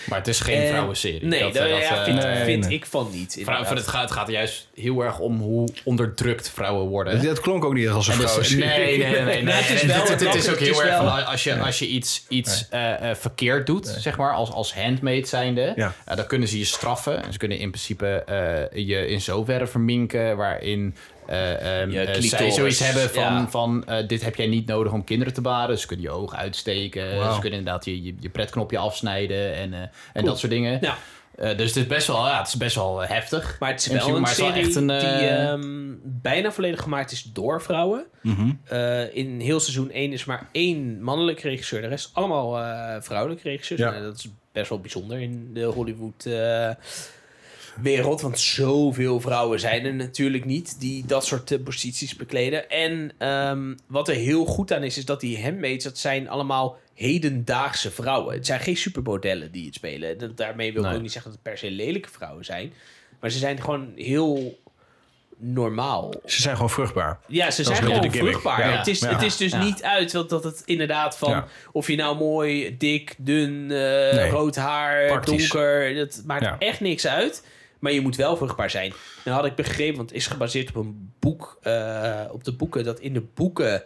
Maar het is geen En- vrouwenserie. Nee, dat, dat, eh, dat, ja, eh, vind, nee, vind nee. ik van niet. vrouw- inderdaad. van het, gaat, het gaat er juist heel erg om hoe onderdrukt vrouwen worden. Dat klonk ook niet echt als een En dus- vrouw. nee, nee, nee. nee, Nee, het is wel- het, het, het is ook heel erg wel- van als je, als je iets, iets eh, eh, verkeerd doet, zeg maar, als, als handmade zijnde, Ja. eh, dan kunnen ze je straffen. En ze kunnen in principe eh, je in zoverre verminken waarin zij clitoris, zoiets hebben van, ja. van eh, dit heb jij niet nodig om kinderen te baren. Ze kunnen je ogen uitsteken. Ze kunnen inderdaad je, je, je pretknopje afsnijden en, en dat soort dingen. Ja. Dus het is best wel, ja, het is best wel heftig. Maar het is wel een maar serie echt een, die eh, ehm, bijna volledig gemaakt is door vrouwen. Mhm. In heel seizoen 1 is maar één mannelijke regisseur. De rest allemaal vrouwelijke regisseurs. Ja. En dat is best wel bijzonder in de Hollywood wereld. Want zoveel vrouwen zijn er natuurlijk niet die dat soort eh, posities bekleden. En ehm, wat er heel goed aan is, is dat die handmaids, dat zijn allemaal hedendaagse vrouwen. Het zijn geen supermodellen die het spelen. Dat- Daarmee wil ik Nee. ook niet zeggen dat het per se lelijke vrouwen zijn. Maar ze zijn gewoon heel normaal. Ze zijn gewoon vruchtbaar. Ja, ze zijn gewoon vruchtbaar. Ja. Het, is, Ja. het is dus Ja. niet uit dat, dat het inderdaad van... Ja. of je nou mooi, dik, dun, eh, Nee. rood haar, Praktisch. donker... dat maakt Ja. echt niks uit. Maar je moet wel vruchtbaar zijn. Nou had ik begrepen, want het is gebaseerd op een boek... eh, op de boeken, dat in de boeken...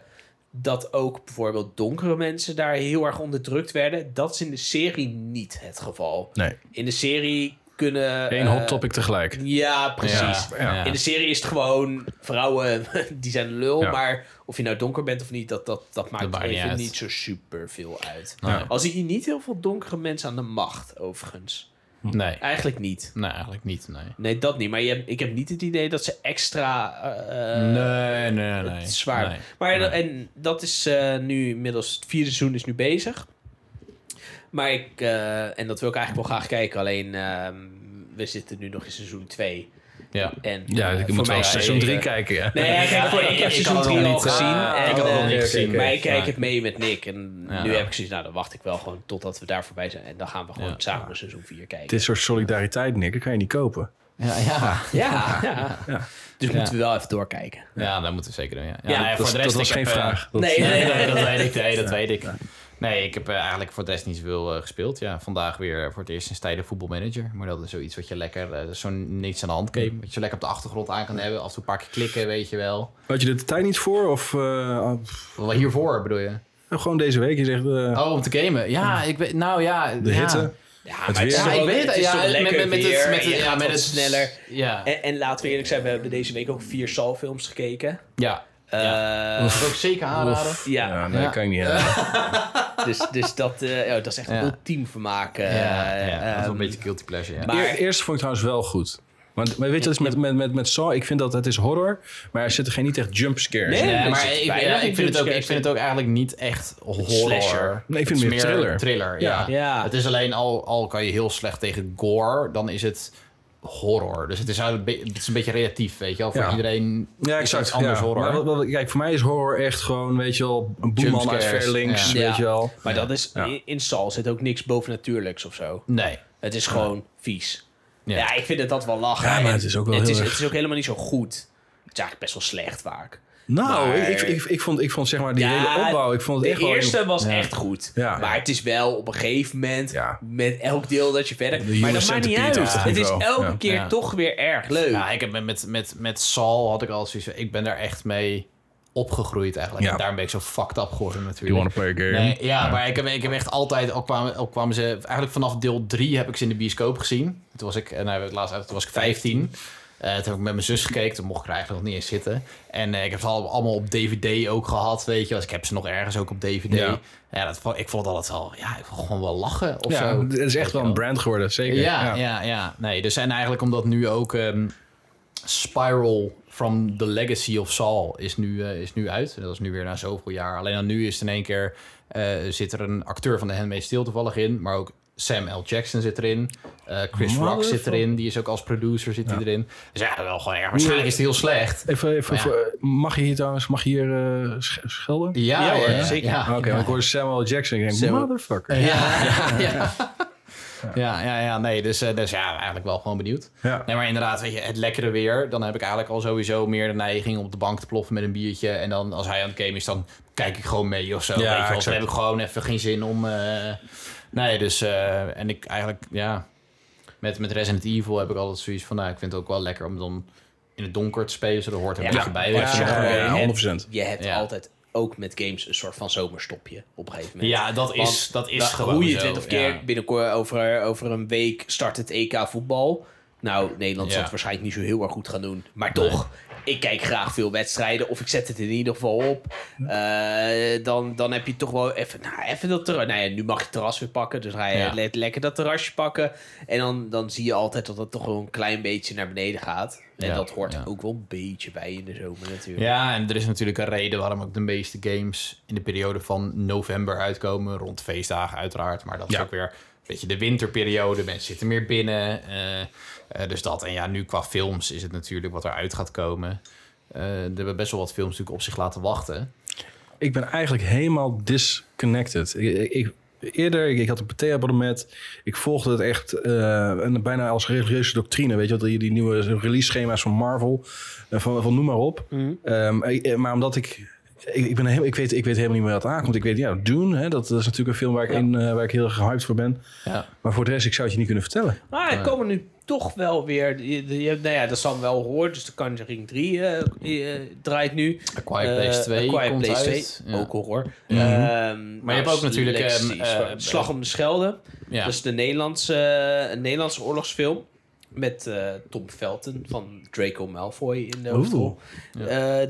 dat ook bijvoorbeeld donkere mensen daar heel erg onderdrukt werden. Dat is in de serie niet het geval. Nee. In de serie kunnen... Eén eh, hot topic tegelijk. Ja, precies. Ja. In de serie is het gewoon vrouwen die zijn lul. Ja. Maar of je nou donker bent of niet, dat, dat, dat maakt Dat niet even niet zo super veel uit. Nee. Al zie je niet heel veel donkere mensen aan de macht, overigens. Nee. Eigenlijk niet. nee, eigenlijk niet. Nee. Nee, dat niet. Maar je hebt, ik heb niet het idee dat ze extra eh, nee, nee, nee. is zwaar. Nee. Maar Nee. en dat is eh, nu inmiddels het vierde seizoen is nu bezig. Maar ik eh, en dat wil ik eigenlijk wel graag kijken. Alleen ehm, we zitten nu nog in seizoen 2. Ja. En Ja, eh, ik voor moet wel seizoen even- 3 kijken. Ja. Nee, ja, kijk, voor, ik heb seizoen had het 3 nog al niet, gezien. ah, en, ik het nog niet gezien. Maar ik kijk het mee met Nick. En Ja. nu heb ik zoiets, nou dan wacht ik wel gewoon totdat we daar voorbij zijn. En dan gaan we gewoon Ja. samen seizoen 4 kijken. Dit soort solidariteit, Nick, dat kan je niet kopen. Ja, ja. Ja, ja. Ja. Dus Ja. moeten we wel even doorkijken. ja, dat moeten we zeker doen. Ja, Ja, nee, dat, is- dat was geen heb, vraag. Dat- Nee, Nee, nee, nee, nee. dat weet ik. Nee, dat weet ik. Nee, ik heb eh, eigenlijk voor de rest niet zoveel eh, gespeeld. Ja, vandaag weer voor het eerst sinds tijden voetbalmanager. Maar dat is zoiets wat je lekker, eh, zo'n niets aan de hand game. Wat je lekker op de achtergrond aan kan hebben. Af en toe een paar keer klikken, weet je wel. Had je er de tijd niet voor? Of eh, Wat hiervoor bedoel je? gewoon deze week? Je zegt eh, Oh, om te gamen. Ja, ik weet, nou ja. de ja. hitte. Ja, Het maar Ja, ik weet het. Ja, met, het, met het, ja, met het sneller. Ja, En, en laten we eerlijk zijn, we hebben deze week ook vier Saul-films gekeken. ja. Eh, Dat is ook zeker aanraden. ja, Ja, nee, Ja. dat kan ik niet dus, dus dat, eh, ja, dat is echt een Ja. ultiem vermaak. eh, Ja, ja, dat is wel ehm, een beetje guilty pleasure. Ja. maar- Eer- Eerst vond ik trouwens wel goed. Want, maar weet je, dat is met, met, met, met Saw, ik vind dat het is horror, maar er zitten geen niet echt jump scares Nee, in. Nee, maar ik, ja, ik, vind het ook, ik jumpscares vind het ook eigenlijk niet echt horror. Slasher. Nee, ik vind het meer thriller. thriller, ja. Ja. Het is alleen al, al kan je heel slecht tegen gore, dan is het horror. Dus het is, eigenlijk het is een beetje relatief, weet je wel. Voor Ja. iedereen Ja, is exact. iets anders ja. horror. Maar wat- wat- kijk, voor mij is horror echt gewoon, weet je wel, een boeman uit ver links, ja. weet je wel. Maar dat is, Ja. in, Saul zit ook niks bovennatuurlijks of zo. Nee. Het is gewoon vies. Ja. Ja. ik vind het dat wel lachen. Ja, maar het is ook wel het heel is, erg- het is ook helemaal niet zo goed. Het is eigenlijk best wel slecht vaak. Nou, Maar- ik, ik, ik, vond, ik vond zeg maar die Ja, hele opbouw, ik vond het De echt wel... eerste was Ja. echt goed. Ja. Maar het is wel op een gegeven moment, Ja. met elk deel dat je verder... De maar dat maakt niet uit. Het is elke Ja. keer Ja. toch weer erg leuk. Ja, ik heb met, met, met, met Saul had ik al zoiets ik ben daar echt mee opgegroeid eigenlijk. Ja. En daarom ben ik zo fucked up geworden natuurlijk. You wanna play a game? Nee, ja, maar ik heb, ik heb echt altijd, ook kwamen, ook kwamen ze, eigenlijk vanaf deel 3 heb ik ze in de bioscoop gezien. Toen was ik, en nou, het laatst uit, toen was ik 15. Eh, toen heb ik met mijn zus gekeken, toen mocht ik er eigenlijk nog niet eens zitten. En eh, ik heb ze al- allemaal op DVD ook gehad, weet je. Dus ik heb ze nog ergens ook op DVD. Ja. Ja, dat, ik vond het altijd wel, ja, ik vond gewoon wel lachen of Ja, zo. het is echt wel een brand geworden, zeker. Ja, ja, ja, Nee, dus en eigenlijk omdat nu ook ehm, Spiral from the Legacy of Saul is nu, eh, is nu uit. Dat is nu weer na zoveel jaar. Alleen dan nu is het in één keer... zit er een acteur van de Handmaid's Tale toevallig in. Maar ook Sam L. Jackson zit erin. Eh, Chris Rock zit erin. Die is ook als producer zit hij erin. Dus ja, wel gewoon erg. Waarschijnlijk is het heel slecht. Even, even ja. voor- mag je hier trouwens, mag je hier eh, sch- schelden? Ja, Ja, hoor, ja, zeker. Ja, Oké, ik hoorde Samuel Jackson. Ik denk, motherfucker. ja, ja, ja. Ja, ja, ja, nee, dus, eh, dus ja, eigenlijk wel gewoon benieuwd. Ja. Nee, maar inderdaad, weet je, het lekkere weer. Dan heb ik eigenlijk al sowieso meer de neiging om op de bank te ploffen met een biertje. En dan als hij aan het game is, dan kijk ik gewoon mee of zo. Ja, weet je dan heb ik gewoon even geen zin om, eh, Nee, dus... eh, en ik eigenlijk, ja... Met, met Resident Evil heb ik altijd zoiets van... Nou, ik vind het ook wel lekker om dan in het donker te spelen. Zo, hoort er een Ja. beetje bij. Ja, weet je. ja, Ja, ja, ja, ja. 100%. Je hebt Ja. altijd ook met games een soort van zomerstopje op een gegeven moment. Ja, dat is, Want dat is Nou, gewoon Hoe je zo, het wint of ja. keer, binnenkort over, over een week start het EK voetbal. Nou, Nederland zal het waarschijnlijk niet zo heel erg goed gaan doen. Maar toch, ik kijk graag veel wedstrijden. Of ik zet het in ieder geval op. Eh, dan, dan heb je toch wel even, nou, even dat terras. Nou ja, nu mag je het terras weer pakken. Dus ga je Ja. le- lekker dat terrasje pakken. En dan, dan zie je altijd dat het toch wel een klein beetje naar beneden gaat. En Ja, dat hoort er ook wel een beetje bij in de zomer natuurlijk. Ja, en er is natuurlijk een reden waarom ook de meeste games in de periode van november uitkomen. Rond feestdagen uiteraard. Maar dat is ook weer een beetje de winterperiode. Mensen zitten meer binnen. eh, eh, dus dat. En ja, nu qua films is het natuurlijk wat eruit gaat komen. Eh, er hebben best wel wat films natuurlijk op zich laten wachten. Ik ben eigenlijk helemaal disconnected. Ik, ik, ik- eerder, ik, ik had een pathé-abonnement. Ik volgde het echt eh, en bijna als religieuze doctrine. Weet je die, die nieuwe release-schema's van Marvel. van, van noem maar op. Mhm. Ehm, ik- maar omdat ik... Ik, ik, ben heel, ik, weet, ik weet helemaal niet meer wat aankomt. Ik weet, ja, Dune, hè, dat, dat is natuurlijk een film waar ik, Ja. in, eh, waar ik heel gehyped voor ben. Ja. Maar voor de rest, ik zou het je niet kunnen vertellen. Maar er komen nu toch wel weer... Je, je, nou ja, dat zal wel horen. Dus de Conjuring 3 eh, eh, draait nu. A Quiet Place Eh, 2 A Quiet komt Place uit. 2, Ja. ook horror. Mhm. Ehm, Maar je hebt ook natuurlijk, Legacy, ehm, eh, Slag om de Schelde. Ja. Dat is de Nederlandse, Nederlandse oorlogsfilm. Met Tom Felton van Draco Malfoy in de hoofdrol.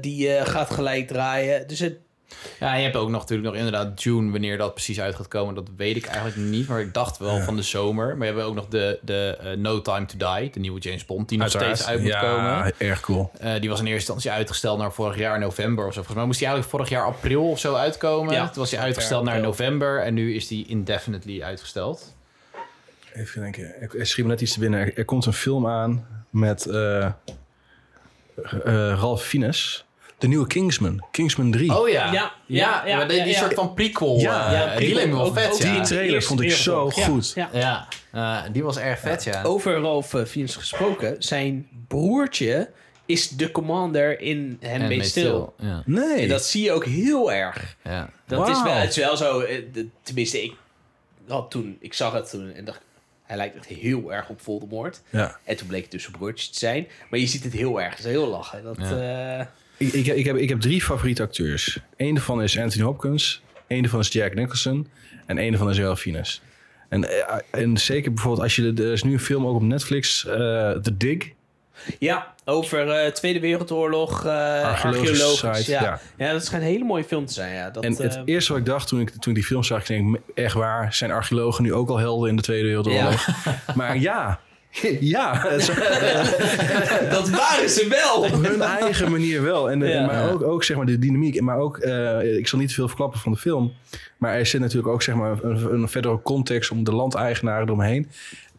Die gaat gelijk draaien. Dus het, Ja, en je hebt ook nog natuurlijk nog inderdaad June, wanneer dat precies uit gaat komen. Dat weet ik eigenlijk niet, maar ik dacht wel van de zomer. Maar we hebben ook nog de, de eh, No Time to Die, de nieuwe James Bond, die nog steeds uit moet ja, komen. erg cool. Eh, die was in eerste instantie uitgesteld naar vorig jaar november of zo. Volgens mij moest die eigenlijk vorig jaar april of zo uitkomen. Ja. Toen was die uitgesteld naar november en nu is die indefinitely uitgesteld. Even denken. Er, er schiet me net iets te binnen. Er, er komt een film aan met eh, eh, Ralph Fiennes. De nieuwe Kingsman. Kingsman 3. Oh ja, Ja, ja, ja, maar die, ja, die ja. soort van prequel. Ja, eh, ja, die leek me wel vet, ook ja. Die trailer vond ik zo ja, goed. Ja. Ja, eh, die was erg vet, ja. Over Ralph uh, Fiennes gesproken. Zijn broertje is de commander in Handmaid's. Tale, Ja, Nee. En dat zie je ook heel erg. ja. Dat is, wel, het is wel zo, eh, tenminste, ik had toen, ik zag het toen en dacht, hij lijkt echt heel erg op Voldemort. ja. En toen bleek het dus een broertje te zijn. Maar je ziet het heel erg, het is heel lachen. Dat, eh, Ik, ik, ik, heb, ik heb drie favoriete acteurs. Eén daarvan is Anthony Hopkins. Eén daarvan is Jack Nicholson. En één daarvan is Ralph Fiennes. En, eh, en zeker bijvoorbeeld als je... Er is nu een film ook op Netflix. eh The Dig. ja, over eh, Tweede Wereldoorlog, Archeologische archeologisch. site, ja. ja. Ja. dat schijnt een hele mooie film te zijn. Ja. Dat, En het eerste wat ik dacht toen ik, toen ik die film zag... Ik denk, echt waar, zijn archeologen nu ook al helden in de Tweede Wereldoorlog? Maar ja, ja, dat waren ze wel! op hun eigen manier wel. En, de- Ja. maar ook, ook zeg maar de dynamiek. Maar ook, eh, ik zal niet te veel verklappen van de film. Maar er zit natuurlijk ook zeg maar een, een verdere context om de landeigenaren eromheen.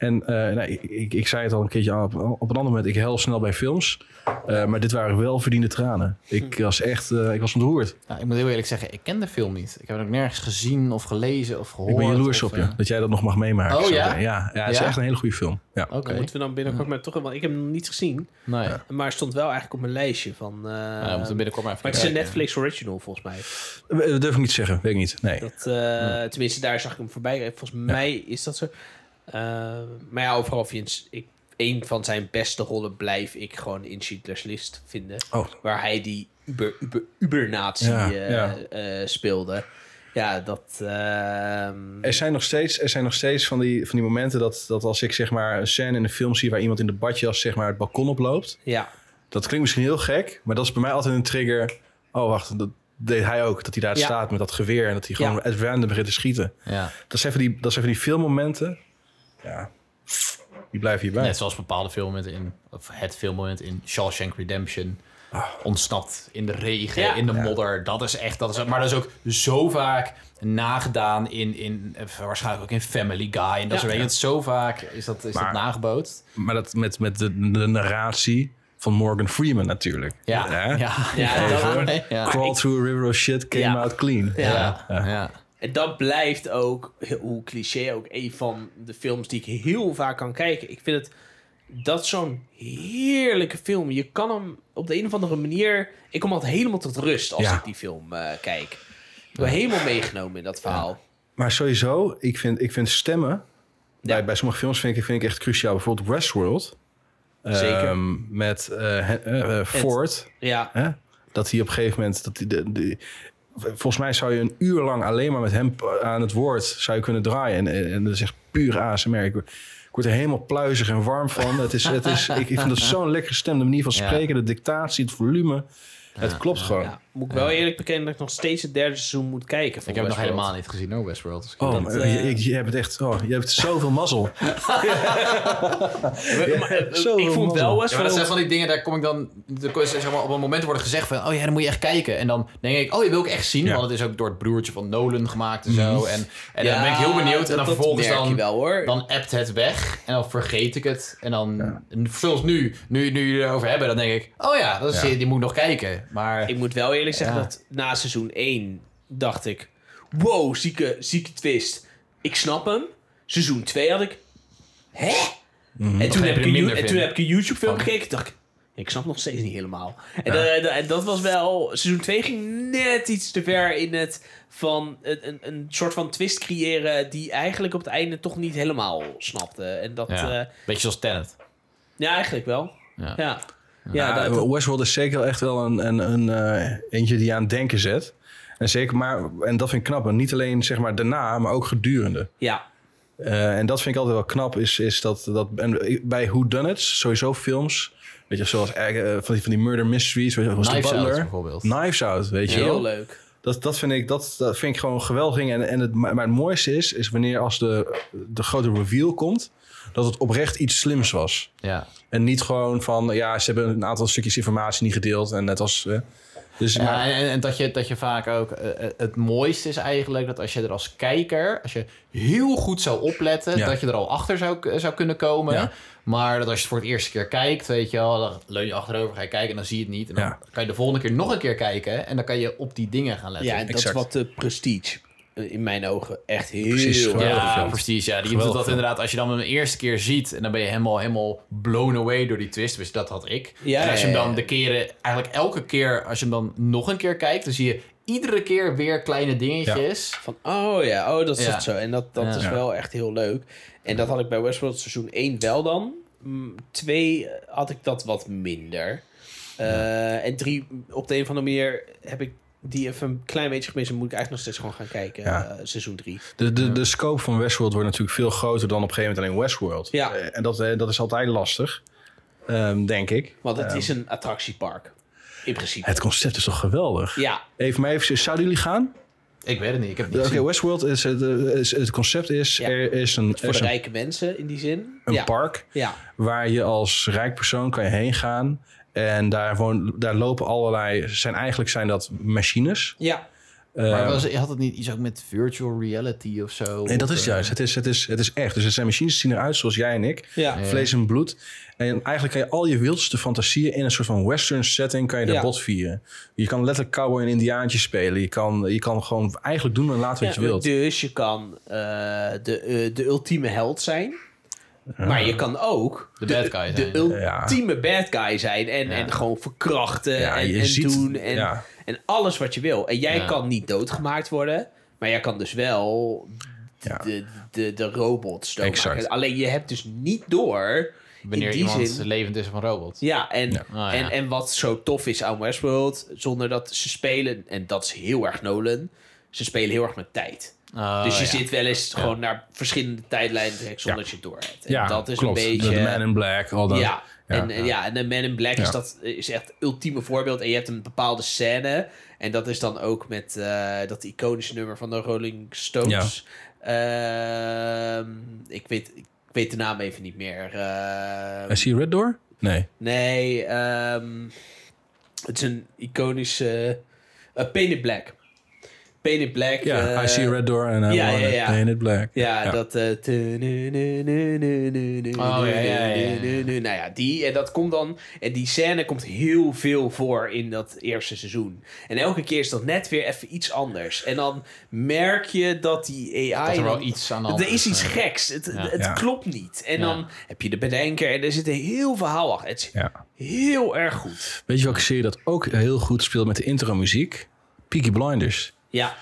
En eh, nou, ik, ik, ik zei het al een keertje aan, op, op een ander moment. Ik hel snel bij films. Eh, maar dit waren wel verdiende tranen. Ik was echt, eh, ik was ontroerd. Ja, ik moet heel eerlijk zeggen, ik ken de film niet. Ik heb het ook nergens gezien of gelezen of gehoord. ik ben jaloers of, op je. Dat jij dat nog mag meemaken. Oh, ja? zeggen. Ja, ja, het is echt een hele goede film. Ja. Oké. Moeten we dan binnenkort maar toch... Want ik heb hem nog niet gezien. Nee. Maar het stond wel eigenlijk op mijn lijstje van... eh, Ja, we moeten binnenkort maar even maar het is een. Netflix original volgens mij. Dat durf ik niet te zeggen. Weet ik niet. Nee. Dat, eh, Tenminste, daar zag ik hem voorbij. Volgens mij is dat zo. Eh, maar ja, overal vind ik... Een van zijn beste rollen blijf ik gewoon in Schindler's List vinden. Oh. Waar hij die uber, uber, ubernatie Ja, eh, ja. eh, speelde. Ja, dat... ehm, Er zijn nog steeds, er zijn nog steeds van, die, van die momenten dat, dat als ik zeg maar een scène in een film zie waar iemand in de badjas zeg maar het balkon oploopt. ja, Dat klinkt misschien heel gek, maar dat is bij mij altijd een trigger. Oh, wacht, dat deed hij ook. Dat hij daar Ja. staat met dat geweer en dat hij gewoon Ja. at random begint te schieten. Ja. Dat zijn van die, dat zijn van die filmmomenten. Ja, die blijven hierbij. Net zoals bepaalde filmmomenten in, of het filmmoment in Shawshank Redemption. Ontsnapt in de regen, Ja. in de Ja. modder. Dat is echt, dat is, maar dat is ook zo vaak nagedaan in, in waarschijnlijk ook in Family Guy. En dat Ja. soort dingen. Zo vaak is dat, is dat Maar- nagebootst. Maar dat met, met de, de narratie van Morgan Freeman natuurlijk. Ja, ja, Ja, dat- ja. Crawl through a river of shit, came Ja. out clean. Ja. Ja, ja. En dat blijft ook, hoe cliché ook, een van de films die ik heel vaak kan kijken. Ik vind het, dat zo'n heerlijke film. Je kan hem op de een of andere manier... Ik kom altijd helemaal tot rust als Ja. ik die film eh, kijk. Ik ben helemaal meegenomen in dat verhaal. Maar sowieso, ik vind, ik vind stemmen... Bij, bij sommige films vind ik, vind ik echt cruciaal. Bijvoorbeeld Westworld. Zeker. Ehm, met eh, eh, Ford. Ja, Hè? Dat hij op een gegeven moment... Dat hij de, de, volgens mij zou je een uur lang alleen maar met hem aan het woord zou je kunnen draaien. En, en dat is echt puur ASMR. Ik, word- ik word er helemaal pluizig en warm van. Het is, het is, ik, ik vind dat zo'n lekkere stem. De manier van Ja. spreken, de dictatie, het volume. Het klopt gewoon. ja. Moet ik wel eerlijk bekennen dat ik nog steeds het derde seizoen moet kijken. van Ik heb het nog Westworld. helemaal niet gezien hoor, Westworld. Dus ik Oh, niet. je, je, hebt het echt... Oh, je hebt zoveel mazzel. Maar, Zo ik vond wel. Ja, maar dat Westworld... zijn van die dingen, daar kom ik dan... Er zeg maar, op een moment worden gezegd van... Oh ja, dan moet je echt kijken. En dan denk ik, oh, je wil ik echt zien. Ja. Want het is ook door het broertje van Nolan gemaakt en zo. En, en dan ben ik heel benieuwd. En dan vervolgens dan... wel hoor. Dan appt het weg en dan vergeet ik het. En dan, zoals nu, nu, nu jullie erover hebben, dan denk ik... Oh ja, dat is, Ja. die moet ik nog kijken. Maar Ik moet wel eerlijk zeggen Ja. dat na seizoen 1 dacht ik... Wow, zieke, zieke twist. Ik snap hem. Seizoen 2 had ik... Hè? En, toen heb ik een, en toen heb ik een YouTube film gekeken. dacht ik... Ik snap nog steeds niet helemaal. En, eh, dat- en dat was wel... Seizoen 2 ging net iets te ver in het van een, een, een soort van twist creëren... die eigenlijk op het einde toch niet helemaal snapte. En dat... ja, Ja, beetje zoals Tenet. ja eigenlijk wel. Ja. Ja. Ja, dat- dat- Westworld is zeker wel echt wel een, een, een eh, eentje die je aan het denken zet. En zeker, maar, en dat vind ik knap. En niet alleen zeg maar daarna, maar ook gedurende. ja. Eh, en dat vind ik altijd wel knap, is, is dat, dat en bij Who Done It, sowieso films, weet je, zoals eh, van, die, van die murder mysteries, weet je, zoals Knives The Out Butler, bijvoorbeeld. Knives Out, weet je Heel wel. leuk. Dat, dat, vind ik, dat, dat vind ik gewoon geweldig. En, en het, maar het mooiste is, is wanneer als de, de grote reveal komt, dat het oprecht iets slims was. Ja. En niet gewoon van, ja, ze hebben een aantal stukjes informatie niet gedeeld. En net als... eh, dus, Ja, maar, en, en- dat, je, dat je vaak ook... eh, eh, het mooiste is eigenlijk dat als je er als kijker... Als je heel goed zou opletten... Ja. Dat je er al achter zou, zou kunnen komen. Ja. Maar dat als je het voor het eerste keer kijkt... Weet je wel, dan leun je achterover, ga je kijken en dan zie je het niet. En dan Ja. kan je de volgende keer nog een keer kijken... En dan kan je op die dingen gaan letten. Ja, en dat Exact. is wat de prestige in mijn ogen echt heel Precies, erg Ja. Prestige. Ja, die doet dat inderdaad. Als je dan hem een eerste keer ziet en dan ben je helemaal, helemaal blown away door die twist. Dus dat had ik. Ja, en als je hem dan de keren, eigenlijk elke keer, als je hem dan nog een keer kijkt, dan zie je iedere keer weer kleine dingetjes. Van, oh ja, oh, dat is Ja. zo. En dat, dat Ja. is wel echt heel leuk. En dat had ik bij Westworld seizoen 1 wel dan. 2 had ik dat wat minder. Eh, En 3, op de een of andere manier heb ik die even een klein beetje gemist. En moet ik eigenlijk nog steeds gewoon gaan kijken. Ja. eh, seizoen 3. de, de, de scope van Westworld wordt natuurlijk veel groter dan op een gegeven moment alleen Westworld. Ja. Eh, en dat, eh, dat is altijd lastig, ehm, denk ik. Want het Ehm, is een attractiepark. In principe. Het concept is toch geweldig? Ja, Even maar even, zouden jullie gaan? Ik weet het niet. Ik heb het niet Oké. Westworld, is, het, is, het concept is, Ja. er is een, voor is de een, rijke mensen in die zin. een ja. park Ja, waar je als rijk persoon kan je heen gaan. En daar, woon, daar lopen allerlei, zijn, eigenlijk zijn dat machines. ja. Eh, Maar was, had het niet iets ook met virtual reality of zo? Nee, dat is eh, juist. Het is, het, is, het is echt. Dus het zijn machines die zien eruit zoals jij en ik. Ja. Vlees en bloed. En eigenlijk kan je al je wildste fantasieën in een soort van western setting kan je daar Ja. bot vieren. Je kan letterlijk cowboy en indiaantje spelen. Je kan, je kan gewoon eigenlijk doen en laten wat je wilt. Dus je kan eh, de, de ultieme held zijn. Maar je kan ook De bad guy de ultieme bad guy zijn. En, Ja. en gewoon verkrachten Ja, en, en ziet- doen. En, ja. en alles wat je wil. En jij Ja. kan niet doodgemaakt worden. Maar jij kan dus wel Ja. de, de, de robots doodmaken. Alleen je hebt dus niet door... Wanneer in die iemand zin, levend is van robot. ja, en, Ja. Ja. En, en wat zo tof is aan Westworld, zonder dat ze spelen, en dat is heel erg Nolan, ze spelen heel erg met tijd. Oh, dus je ja. zit wel eens gewoon naar verschillende tijdlijnen zonder dat je het door hebt. En Ja, dat is klopt. een beetje... De Man in Black, al dat. ja, Ja, en, ja, en de Man in Black is, dat, is echt het ultieme voorbeeld. En je hebt een bepaalde scène. En dat is dan ook met eh, dat iconische nummer van de Rolling Stones. Ehm, ik, weet, ik weet de naam even niet meer. Ehm, I see Red Door? Nee. Nee, ehm, het is een iconische... uh, Painted Black. Painted Black. Ja, eh, I see Red Door en I ja, want ja, it ja. painted black. Ja, Ja. dat... eh, Oh, ja, ja, ja, ja. Nou ja, die. En dat komt dan... En die scène komt heel veel voor in dat eerste seizoen. En elke keer is dat net weer even iets anders. En dan merk je dat die AI... Dat er wel dan- iets aan de hand er is iets geks. Het, Ja. het Ja. klopt niet. En Ja. dan heb je de bedenker en er zit een heel verhaal achter. Het is Ja. heel erg goed. Weet je welke serie dat ook heel goed speelt met de intro-muziek? Peaky Blinders. Ja,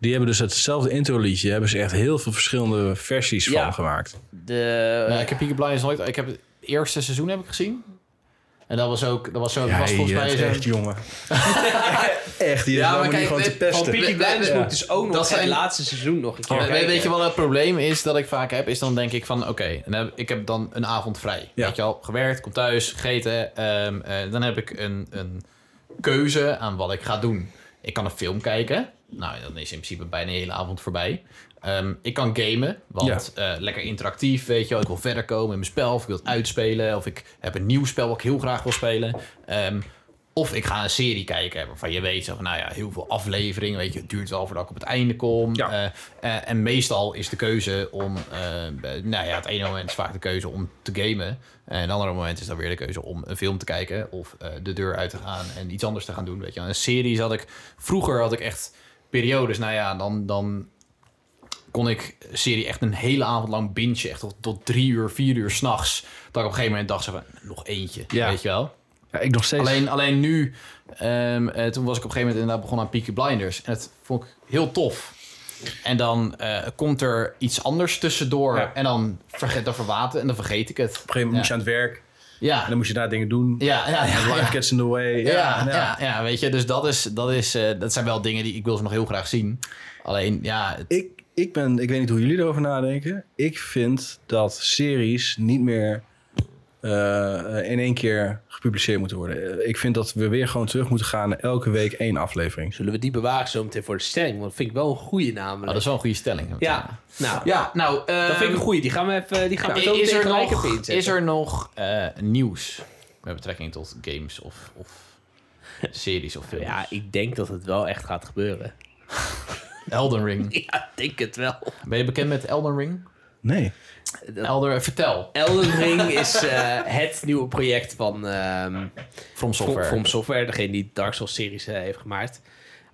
Die hebben dus hetzelfde intro-liedje. Hebben ze echt heel veel verschillende versies Ja. van gemaakt. De, Ja, ik heb Peaky Blinders nooit... Ik heb het eerste seizoen heb ik gezien. En dat was ook... Dat was, zo, Ja, was volgens mij echt, jongen. echt, die is Ja, ja, maar kijk, gewoon te dit- van pesten. Peaky Blinders moet dus ook nog Dat zijn- het laatste seizoen nog een keer weet, weet je wat het probleem is dat ik vaak heb? Is dan denk ik van, oké, dan heb- ik heb dan een avond vrij. Ja. Weet je al, gewerkt, kom thuis, gegeten. ehm, eh, dan heb ik een, een keuze aan wat ik ga doen. Ik kan een film kijken. Nou, dan is in principe bijna de hele avond voorbij. Ehm, ik kan gamen, want eh, lekker interactief, weet je wel. Ik wil verder komen in mijn spel, of ik wil het uitspelen. Of ik heb een nieuw spel wat ik heel graag wil spelen. Ehm, of ik ga een serie kijken waarvan je weet, van, nou ja, heel veel afleveringen. Weet je, het duurt wel voordat ik op het einde kom. Ja. Eh, eh, en meestal is de keuze om, nou ja, het ene moment is vaak de keuze om te gamen. En het andere moment is dan weer de keuze om een film te kijken of de deur uit te gaan en iets anders te gaan doen. Weet je, een serie had ik, vroeger had ik echt periodes, nou ja, dan, dan kon ik serie echt een hele avond lang bingen, echt tot, tot drie uur, vier uur s'nachts. Dat ik op een gegeven moment dacht, van, nog eentje, Ja. weet je wel. Ja, ik nog steeds. Alleen, alleen nu, ehm, eh, toen was ik op een gegeven moment inderdaad begonnen aan Peaky Blinders. En dat vond ik heel tof. En dan eh, komt er iets anders tussendoor. Ja. En dan, vergeet, dan verwaten en dan vergeet ik het. Op een gegeven moment moest je aan het werk. Ja, En dan moest je daar dingen doen. ja, ja, ja. Life gets in the way. Ja, ja, ja. weet je, dus dat, is, dat, is, eh, dat zijn wel dingen die ik wil ze nog heel graag zien. Alleen, ja, het- Ik, ik, ben, ik weet niet hoe jullie erover nadenken. Ik vind dat series niet meer in één keer gepubliceerd moeten worden. Eh, Ik vind dat we weer gewoon terug moeten gaan naar elke week één aflevering. Zullen we die bewaren zo meteen voor de stelling? Want dat vind ik wel een goede oh, namelijk. dat is wel een goede stelling. Ja, nou, ja nou, dat vind ik een goede. Die gaan we even die gaan we is, er nog, even is er nog eh, nieuws met betrekking tot games of, of series of films? Ja, ik denk dat het wel echt gaat gebeuren. Elden Ring. Ja, ik denk het wel. Ben je bekend met Elden Ring? Nee. Elder, vertel. Elden Ring is eh, het nieuwe project van ehm From Software. Software. From Software, degene die Dark Souls series eh, heeft gemaakt.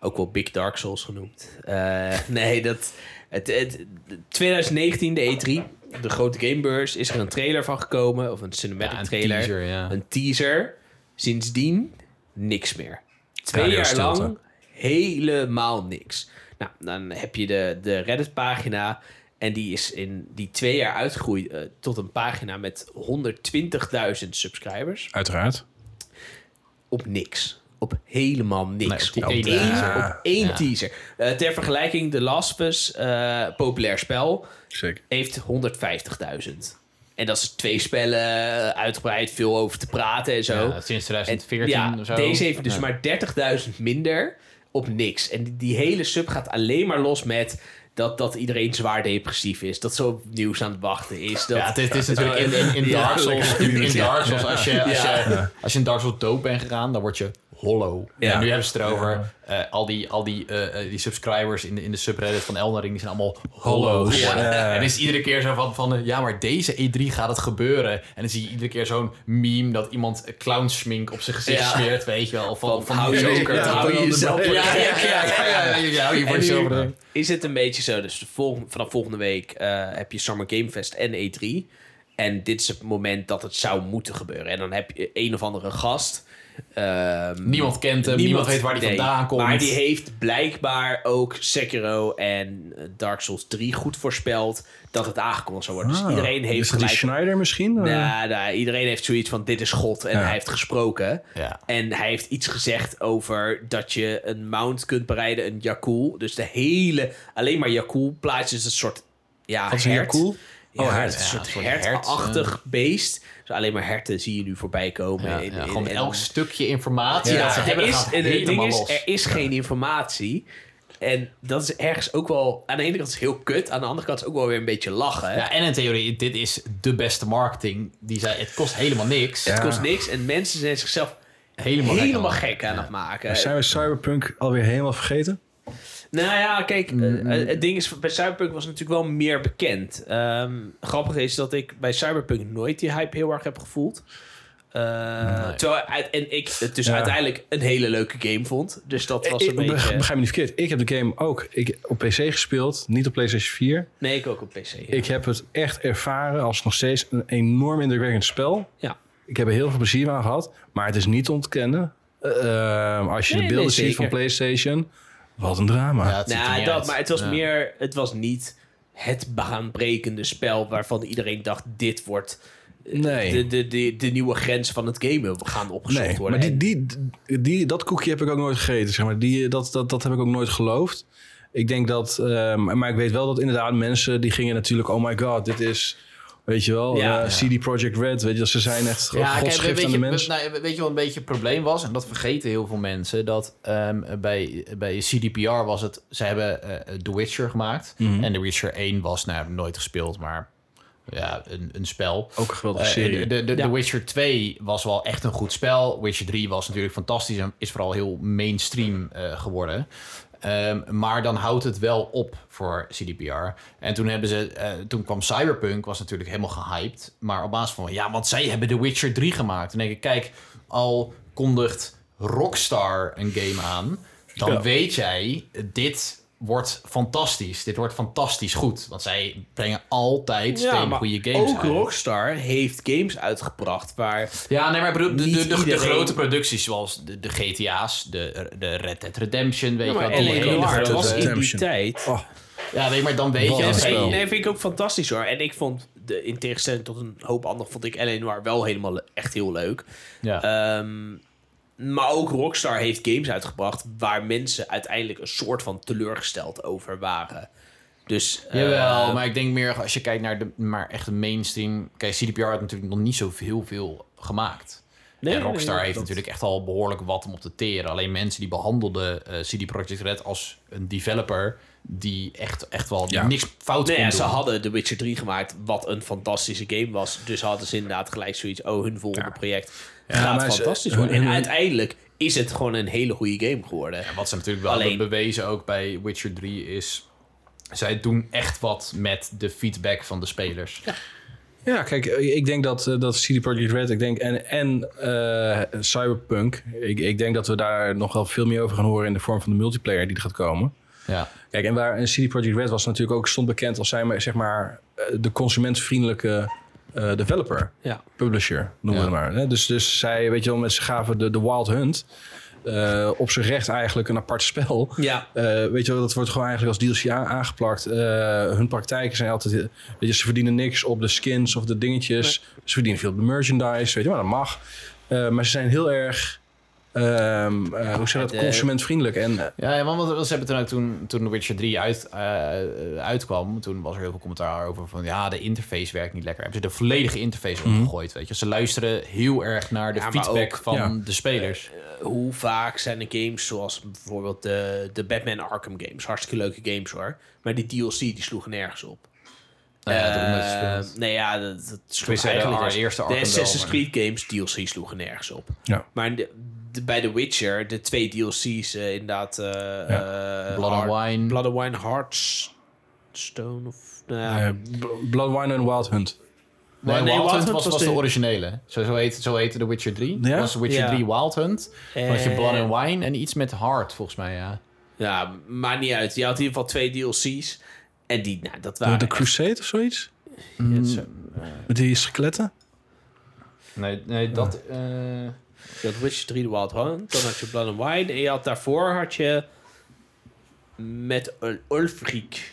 Ook wel Big Dark Souls genoemd. Eh, nee, dat, het, het, 2019, de E3, de grote gamebeurs, is er een trailer van gekomen. Of een cinematic Ja, een trailer. teaser, ja. Een teaser. Sindsdien niks meer. Twee Radio jaar stilte. lang helemaal niks. Nou, dan heb je de, de Reddit-pagina. En die is in die twee jaar uitgegroeid eh, tot een pagina met 120.000 subscribers. Uiteraard. Op niks. Op helemaal niks. Nee, op op één, teaser. op één Ja. teaser. Eh, ter vergelijking, The Last of Us, eh, populair spel, Zeker. heeft 150.000. En dat is twee spellen, uitgebreid, veel over te praten en zo. Ja, sinds En 2014 ja, of zo. deze heeft dus Ja. maar 30.000 minder op niks. En die, die hele sub gaat alleen maar los met dat, dat iedereen zwaar depressief is. Dat zo nieuws aan het wachten is. Dat, Ja, het is, het is natuurlijk in, in, in Dark Souls. In, in Dark Souls als, je, als, je, als je in Dark Souls dood bent gegaan, dan word je hollow. Ja. En nu hebben ze het erover. eh, al die, al die, eh, eh, die subscribers in de, in de subreddit van Elden Ring, die zijn allemaal hollow. Ja. En is iedere keer zo van, van eh, ja, maar deze E3 gaat het gebeuren. En dan zie je iedere keer zo'n meme dat iemand clownsmink op zijn gezicht Ja. smeert, weet je wel. Of van, Van, van, hou je- Ja, hou je jezelf ja, ja, ja, ja, je is het een beetje zo. Dus vanaf volgende week eh, heb je Summer Game Fest en E3. En dit is het moment dat het zou moeten gebeuren. En dan heb je een of andere gast. Ehm, Niemand kent hem, niemand weet waar die nee, vandaan komt. Maar die heeft blijkbaar ook Sekiro en Dark Souls 3 goed voorspeld dat het aangekondigd zou worden. dus Ah, iedereen heeft is dat die gelijk... Schneider misschien? Eh, Nou, nou, iedereen heeft zoiets van dit is God en Ja. hij heeft gesproken. Ja. En hij heeft iets gezegd over dat je een mount kunt bereiden, een Yakul. Dus de hele, alleen maar Yakul plaatjes is een soort ja, Wat is een. Yakul? Ja, Oh, hert. een Ja, soort soort hert, hertachtig beest. Dus alleen maar herten zie je nu voorbij komen. Ja, in- ja, in- gewoon elk stukje informatie ja, dat ze er hebben, is, het ding helemaal is, er is geen informatie. En dat is ergens ook wel... Aan de ene kant is het heel kut. Aan de andere kant is het ook wel weer een beetje lachen. Ja, en in theorie, dit is de beste marketing. Die zei, het kost helemaal niks. Het kost niks. En mensen zijn zichzelf Helemaal, helemaal gek. gek aan het maken. Zijn we Cyberpunk alweer helemaal vergeten? Nou ja, kijk, eh, Mm. eh, het ding is, bij Cyberpunk was het natuurlijk wel meer bekend. Ehm grappig is dat ik bij Cyberpunk nooit die hype heel erg heb gevoeld. Eh, Nee. terwijl, uit- en ik het dus Ja. uiteindelijk een hele leuke game vond. Dus dat was een ik, beetje... begrijp me niet verkeerd. Ik heb de game ook ik, op PC gespeeld, niet op PlayStation 4. Nee, ik ook op PC. ja. Ik heb het echt ervaren als nog steeds een enorm indrukwekkend spel. Ja. Ik heb er heel veel plezier aan gehad, maar het is niet te ontkennen. Eh, als je Nee, de beelden nee, ziet van. PlayStation, Wat een drama. Ja, Nou, dat, uit. maar het was Ja. meer, het was niet het baanbrekende spel waarvan iedereen dacht: dit wordt eh, Nee. de, de, de, de nieuwe grens van het gamen gaan opgezocht Nee, worden. maar die, die, die, dat koekje heb ik ook nooit gegeten. Zeg maar. die, dat, dat, dat heb ik ook nooit geloofd. Ik denk dat... ehm, maar ik weet wel dat inderdaad mensen... die gingen natuurlijk... Oh my god, dit is... Weet je wel, Ja. eh, CD Projekt Red. Weet je, ze zijn echt Ja, kijk, aan je, de mens. nou, weet je wat een beetje het probleem was? En dat vergeten heel veel mensen. Dat ehm, bij, bij CDPR was het... Ze hebben eh, The Witcher gemaakt. Mhm. En The Witcher 1 was, nou, nooit gespeeld, maar... Ja, een, een spel. Ook een geweldige Eh, serie. de, de, Ja. The Witcher 2 was wel echt een goed spel. Witcher 3 was natuurlijk fantastisch en is vooral heel mainstream eh, geworden. Ehm, maar dan houdt het wel op voor CDPR. En toen, hebben ze, eh, toen kwam Cyberpunk, was natuurlijk helemaal gehyped. Maar op basis van, ja, want zij hebben The Witcher 3 gemaakt. En denk ik, kijk, al kondigt Rockstar een game aan... dan Ja. weet jij, dit wordt fantastisch. Dit wordt fantastisch goed. Want zij brengen altijd ja, steen goede games ook uit. Rockstar heeft games uitgebracht waar Ja, nee, maar ik bedoel, de, de, de, grote producties zoals de, de GTA's, de, de Red Dead Redemption, weet Ja, je wel. grote- was in die tijd. Oh, Ja, weet je, maar dan weet Wat je... Nee, vind ik ook fantastisch hoor. En ik vond, de, in tegenstelling tot een hoop anderen, vond ik L.A. Noir wel helemaal le- echt heel leuk. Ja. Ehm, maar ook Rockstar heeft games uitgebracht waar mensen uiteindelijk een soort van teleurgesteld over waren. Dus, eh, Jawel, maar ik denk meer als je kijkt naar de maar echt de mainstream... Kijk, CDPR had natuurlijk nog niet zo heel veel gemaakt. nee, en Rockstar nee, heeft dat- natuurlijk echt al behoorlijk wat om op te teren. Alleen mensen die behandelden eh, CD Projekt Red als een developer... die echt, echt wel Ja. niks fout Nee, kon ja, doen. ze hadden The Witcher 3 gemaakt, wat een fantastische game was. Dus hadden ze inderdaad gelijk zoiets, oh, hun volgende project Ja, gaat maar ze- fantastisch worden. En uiteindelijk is het gewoon een hele goede game geworden. En wat ze natuurlijk wel Alleen- hebben bewezen ook bij Witcher 3 is... Zij doen echt wat met de feedback van de spelers. Ja, kijk, ik denk dat, eh, dat CD Projekt Red, ik denk, en, en eh, Cyberpunk, ik, ik denk dat we daar nog wel veel meer over gaan horen in de vorm van de multiplayer die er gaat komen. Ja. Kijk, en waar CD Projekt Red was natuurlijk ook stond bekend als zijn, zeg maar, eh, de consumentvriendelijke eh, developer, Ja. publisher, noemen we Ja. het maar. Dus, dus zij, weet je wel, met ze gaven de, de Wild Hunt eh, op zijn recht eigenlijk een apart spel. Ja, weet je wel, dat wordt gewoon eigenlijk als DLC aangeplakt. Hun praktijken zijn altijd... Weet je, ze verdienen niks op de skins of de dingetjes. Ze verdienen veel op de merchandise, weet je wel, dat mag. Maar ze zijn heel erg... ehm, eh, hoe zeg je dat? de- Consumentvriendelijk. En Ja, ja, want ze hebben toen ook toen, toen The Witcher 3 uit, eh, uitkwam, toen was er heel veel commentaar over van ja, de interface werkt niet lekker. Hebben ze de volledige interface omgegooid, weet je. Ze luisteren heel erg naar de Ja, feedback ook- van ja. de spelers. Eh, hoe vaak zijn er games zoals bijvoorbeeld de, de Batman Arkham games, hartstikke leuke games hoor, maar die DLC die sloegen nergens op. Nou ja, Eh, nee, ja, dat, dat sloeg de eigenlijk De Arkham wel, Assassin's Creed games DLC sloegen nergens op. ja. Maar de, de- bij The Witcher, de twee DLC's eh, inderdaad... eh, eh, Blood and Wine. Blood and Wine Heartstone of... nou B- Blood Wine en Wild Hunt. Nee, nee, Wild Wild Hunt Hunt was, was was de de- originele. Zo, zo, heet, zo heette The Witcher 3. Ja? was The Witcher Ja. 3 Wild Hunt. Had je Blood and Wine en iets met Heart, volgens mij, ja. Ja, maakt niet uit. Je had in ieder geval twee DLC's. En die, nou, dat De, waren... de Crusade of zoiets? Met die skeletten? Nee, nee dat... eh, Je had Witcher 3 The Wild Hunt, dan had je Blood and Wine. En je had daarvoor had je met een Ulfric.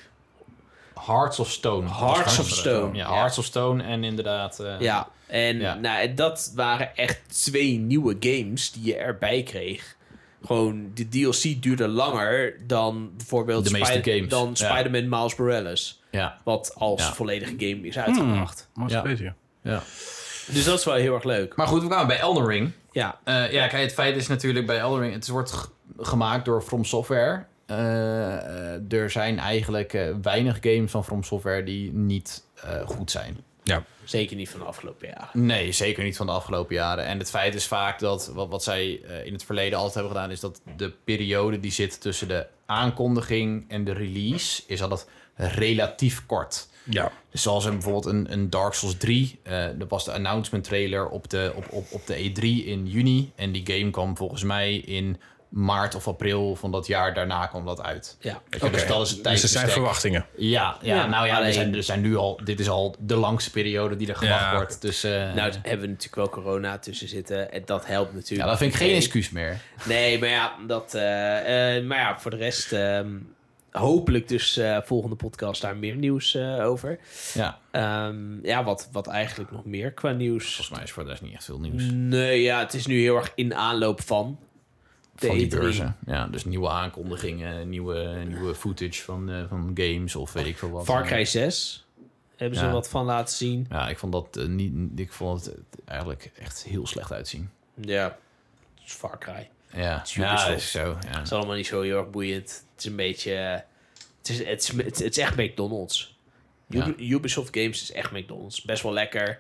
Hearts of Stone. Hearts of Stone, Ja, ja. Hearts of Stone en inderdaad... eh, Ja, en Ja. Nou, en dat waren echt twee nieuwe games die je erbij kreeg. Gewoon, de DLC duurde langer dan bijvoorbeeld De meeste Spy- games, dan ja. Spider-Man Miles Morales. Ja, Wat als Ja. volledige game is uitgebracht. Wat Ja. ja. Dus dat is wel heel erg leuk. Maar goed, we kwamen bij Elden Ring. Ja, Eh, ja, kijk, het feit is natuurlijk bij Elden Ring... Het wordt gemaakt door From Software. Eh, eh, er zijn eigenlijk eh, weinig games van From Software die niet eh, goed zijn. Ja. zeker niet van de afgelopen jaren. Nee, zeker niet van de afgelopen jaren. En het feit is vaak dat wat, wat zij eh, in het verleden altijd hebben gedaan, is dat de periode die zit tussen de aankondiging en de release is altijd relatief kort. Ja. Dus zoals in bijvoorbeeld een, een Dark Souls 3. eh dat was de announcement trailer op de, op, op, op de E3 in juni. En die game kwam volgens mij in maart of april van dat jaar daarna kwam dat uit. Ja. Je, Dus dat is het Dus er zijn verwachtingen. Ja, ja, Ja, nou ja, er zijn, er zijn nu al, dit is al de langste periode die er gewacht Ja. wordt. Dus eh, Nou, daar hebben we natuurlijk wel corona tussen zitten. En dat helpt natuurlijk. ja, dat vind ik geen excuus meer. Nee, maar ja, dat, eh, eh, maar ja voor de rest ehm, hopelijk dus eh, volgende podcast daar meer nieuws eh, over. Ja, Ehm, ja, wat, wat eigenlijk nog meer qua nieuws. volgens mij is voor rest niet echt veel nieuws. Nee, ja, het is nu heel erg in aanloop van. de van die E3. beurzen. Ja, dus nieuwe aankondigingen, nieuwe, nieuwe footage van, eh, van games of weet ik veel wat. Far Cry 6 hebben ze Ja. wat van laten zien. Ja, ik vond dat niet. Ik vond het eigenlijk echt heel slecht uitzien. Ja, Far Cry. Ja, ja, is zo. Ja. Het is allemaal niet zo heel erg boeiend. Het is een beetje... Het is, het is, het is echt McDonald's. Ja. Ubisoft Games is echt McDonald's. Best wel lekker.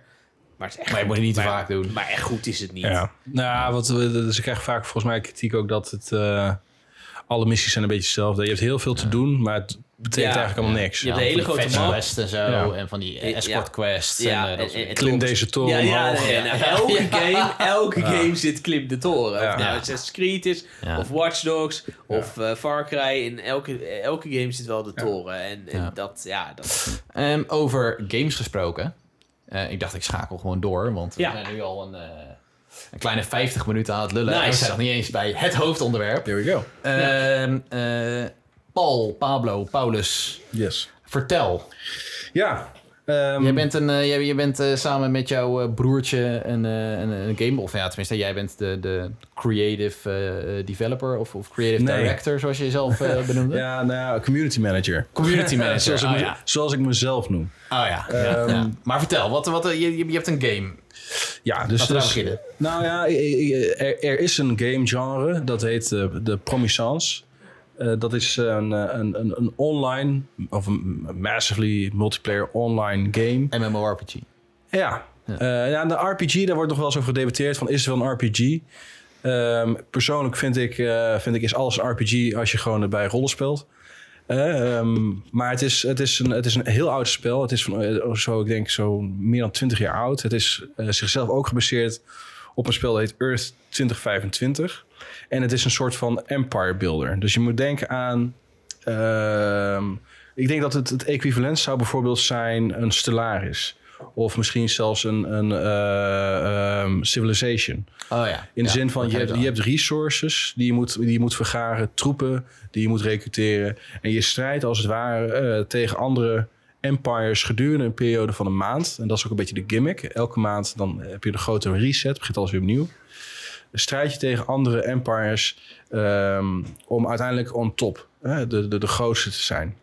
Maar het is echt Maar je moet het niet te vaak doen. Maar echt goed is het niet. Ja. Nou, wat, we- ze krijgen vaak volgens mij kritiek ook dat het... eh, alle missies zijn een beetje hetzelfde. Je hebt heel veel te doen, maar het betekent Ja. eigenlijk allemaal niks. Je hebt Ja, de hele van die grote map. quests en zo. Ja. En van die escort quests. Ja, en, en- Klim deze toren Ja, nee, nou, elke game, elke Ja. game zit klim de toren. Of nou. Assassin's Creed is, Ja. of Watch Dogs, of eh, Far Cry. In elke, elke game zit wel de toren. En, en Ja. dat, ja, dat... Ehm, over games gesproken. Eh, ik dacht, ik schakel gewoon door. Want Ja. we zijn nu al een, eh, een kleine 50 minuten aan het lullen. Nice. En we zijn nog niet eens bij het hoofdonderwerp. There we go. Ehm, eh, Paul, Pablo, Paulus, Yes. vertel. Ja. ehm, Jij bent, een, eh, jij, je bent eh, samen met jouw eh, broertje een, een, een game... Of ja, tenminste, jij bent de, de creative developer of, of creative Nee. director, zoals je jezelf benoemde. Ja, nou ja, community manager. Community manager, zoals, ik oh ja. zoals ik mezelf noem. Oh ja, Ehm, ja. Maar vertel, wat, wat, je, je hebt een game. Ja, dus, dus beginnen. nou ja, er, er is een game genre dat heet de Promisance. Eh, dat is een, eh, een, een, een online of een massively multiplayer online game. MMORPG. Ja. Ja. Ja. de RPG, daar wordt nog wel eens over gedebatteerd van is het wel een RPG? Ehm, persoonlijk vind ik, eh, vind ik is alles een RPG als je gewoon erbij rollen speelt. Eh, ehm, maar het is, het, is een, het is een heel oud spel. Het is van eh, zo, ik denk, zo meer dan 20 jaar oud. Het is eh, zichzelf ook gebaseerd op een spel dat heet Earth 2025. En het is een soort van empire builder. Dus je moet denken aan... ehm, ik denk dat het, het equivalent zou bijvoorbeeld zijn een Stellaris. Of misschien zelfs een, een eh, ehm, Civilization. Oh ja. In de Ja, zin van, je hebt, je hebt resources die je, moet, die je moet vergaren, troepen die je moet recruteren. En je strijdt als het ware eh, tegen andere empires gedurende een periode van een maand. En dat is ook een beetje de gimmick. Elke maand dan heb je een grote reset, begint alles weer opnieuw. Strijd je tegen andere empires ehm, om uiteindelijk on top, hè, de, de, de grootste te zijn.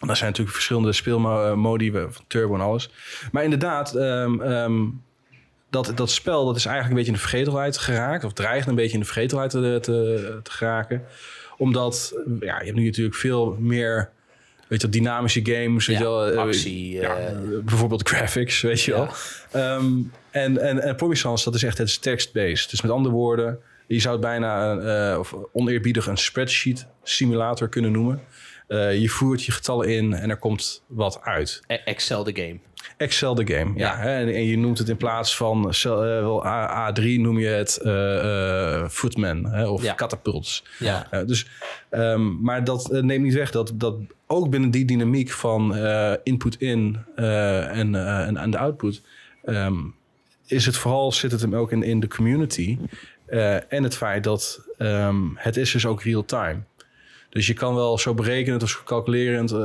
En daar zijn natuurlijk verschillende speelmodi, van turbo en alles. Maar inderdaad, ehm, ehm, dat, dat spel dat is eigenlijk een beetje in de vergetelheid geraakt. Of dreigt een beetje in de vergetelheid te, te, te geraken. Omdat, ja, je hebt nu natuurlijk veel meer... Weet je, dynamische games. Weet je wel, eh, actie. ja, eh, bijvoorbeeld graphics, weet je Ja. wel. En, en, dat is echt het is text-based. Dus met andere woorden, je zou het bijna eh, of oneerbiedig een spreadsheet simulator kunnen noemen. Eh, je voert je getallen in en er komt wat uit. E- Excel de game. Excel de game, ja. Ja. hè, en, en je noemt het in plaats van cel- eh, wel A, 3 noem je het Footman hè, of Ja. Catapults. Ja. Dus, ehm, maar dat neemt niet weg dat, dat ook binnen die dynamiek van input in en, en, en de output... ehm, is het vooral, zit het hem ook in, in de community. eh, en het feit dat ehm, het is dus ook real-time. Dus je kan wel zo berekenend of calculerend eh,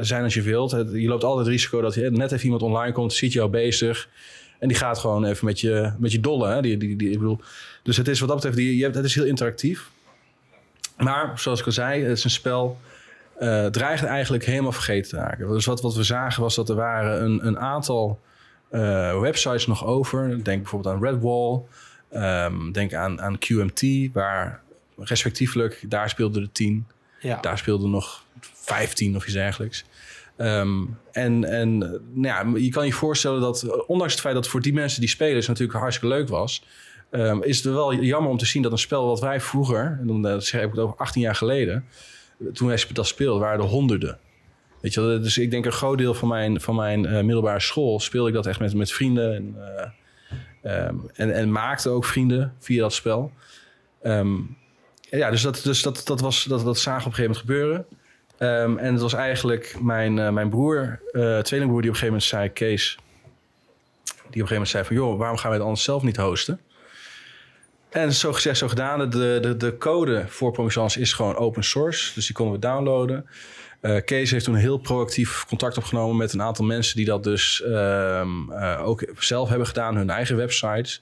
zijn als je wilt. Je loopt altijd het risico dat je, net even iemand online komt, ziet jou bezig... En die gaat gewoon even met je, met je dollen. Hè? Die, die, ik bedoel, dus het is wat dat betreft, die, het is heel interactief. Maar zoals ik al zei, het is een spel. eh dreigde eigenlijk helemaal vergeten te raken. Dus wat, wat we zagen was dat er waren een, een aantal eh, websites nog over. Denk bijvoorbeeld aan Redwall. ehm, denk aan, aan QMT, waar respectievelijk daar speelden er tien. Ja. Daar speelden nog 15 of iets dergelijks. Ehm, en en eh, nou ja, je kan je voorstellen dat, eh, ondanks het feit dat voor die mensen die spelen, het natuurlijk hartstikke leuk was, ehm, is het wel jammer om te zien dat een spel wat wij vroeger, en dan eh, zeg ik het over 18 jaar geleden, eh, toen wij dat speelden, waren er honderden. Weet je, dus ik denk een groot deel van mijn, van mijn eh, middelbare school speelde ik dat echt met, met vrienden. En, eh, ehm, en, en maakte ook vrienden via dat spel. Ehm, ja, dus, dat, dus dat, dat, was, dat, dat zagen we op een gegeven moment gebeuren. Ehm, en het was eigenlijk mijn, eh, mijn broer, tweelingbroer, die op een gegeven moment zei... Kees, die op een gegeven moment zei van... joh, waarom gaan wij het anders zelf niet hosten? En zo gezegd, zo gedaan. De, de, de code voor Promisance is gewoon open source. Dus die konden we downloaden. Eh, Kees heeft toen heel proactief contact opgenomen met een aantal mensen die dat dus ehm, eh, ook zelf hebben gedaan, hun eigen websites.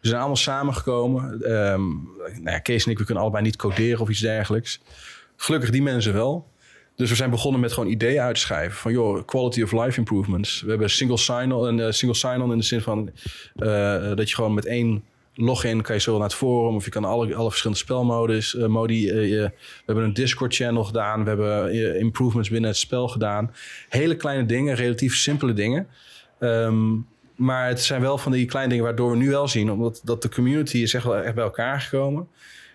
We zijn allemaal samengekomen. Ehm nou ja, Kees en ik, we kunnen allebei niet coderen of iets dergelijks. Gelukkig die mensen wel. Dus we zijn begonnen met gewoon ideeën uit te schrijven. Van joh, quality of life improvements. We hebben single sign-on en eh, single sign-on in de zin van dat je gewoon met één login kan je zo naar het forum of je kan alle, alle verschillende spelmodus. eh, modi, eh, je- we hebben een Discord channel gedaan. We hebben eh, improvements binnen het spel gedaan. Hele kleine dingen, relatief simpele dingen. Ehm, maar het zijn wel van die kleine dingen waardoor we nu wel zien, omdat dat de community is echt wel echt bij elkaar gekomen.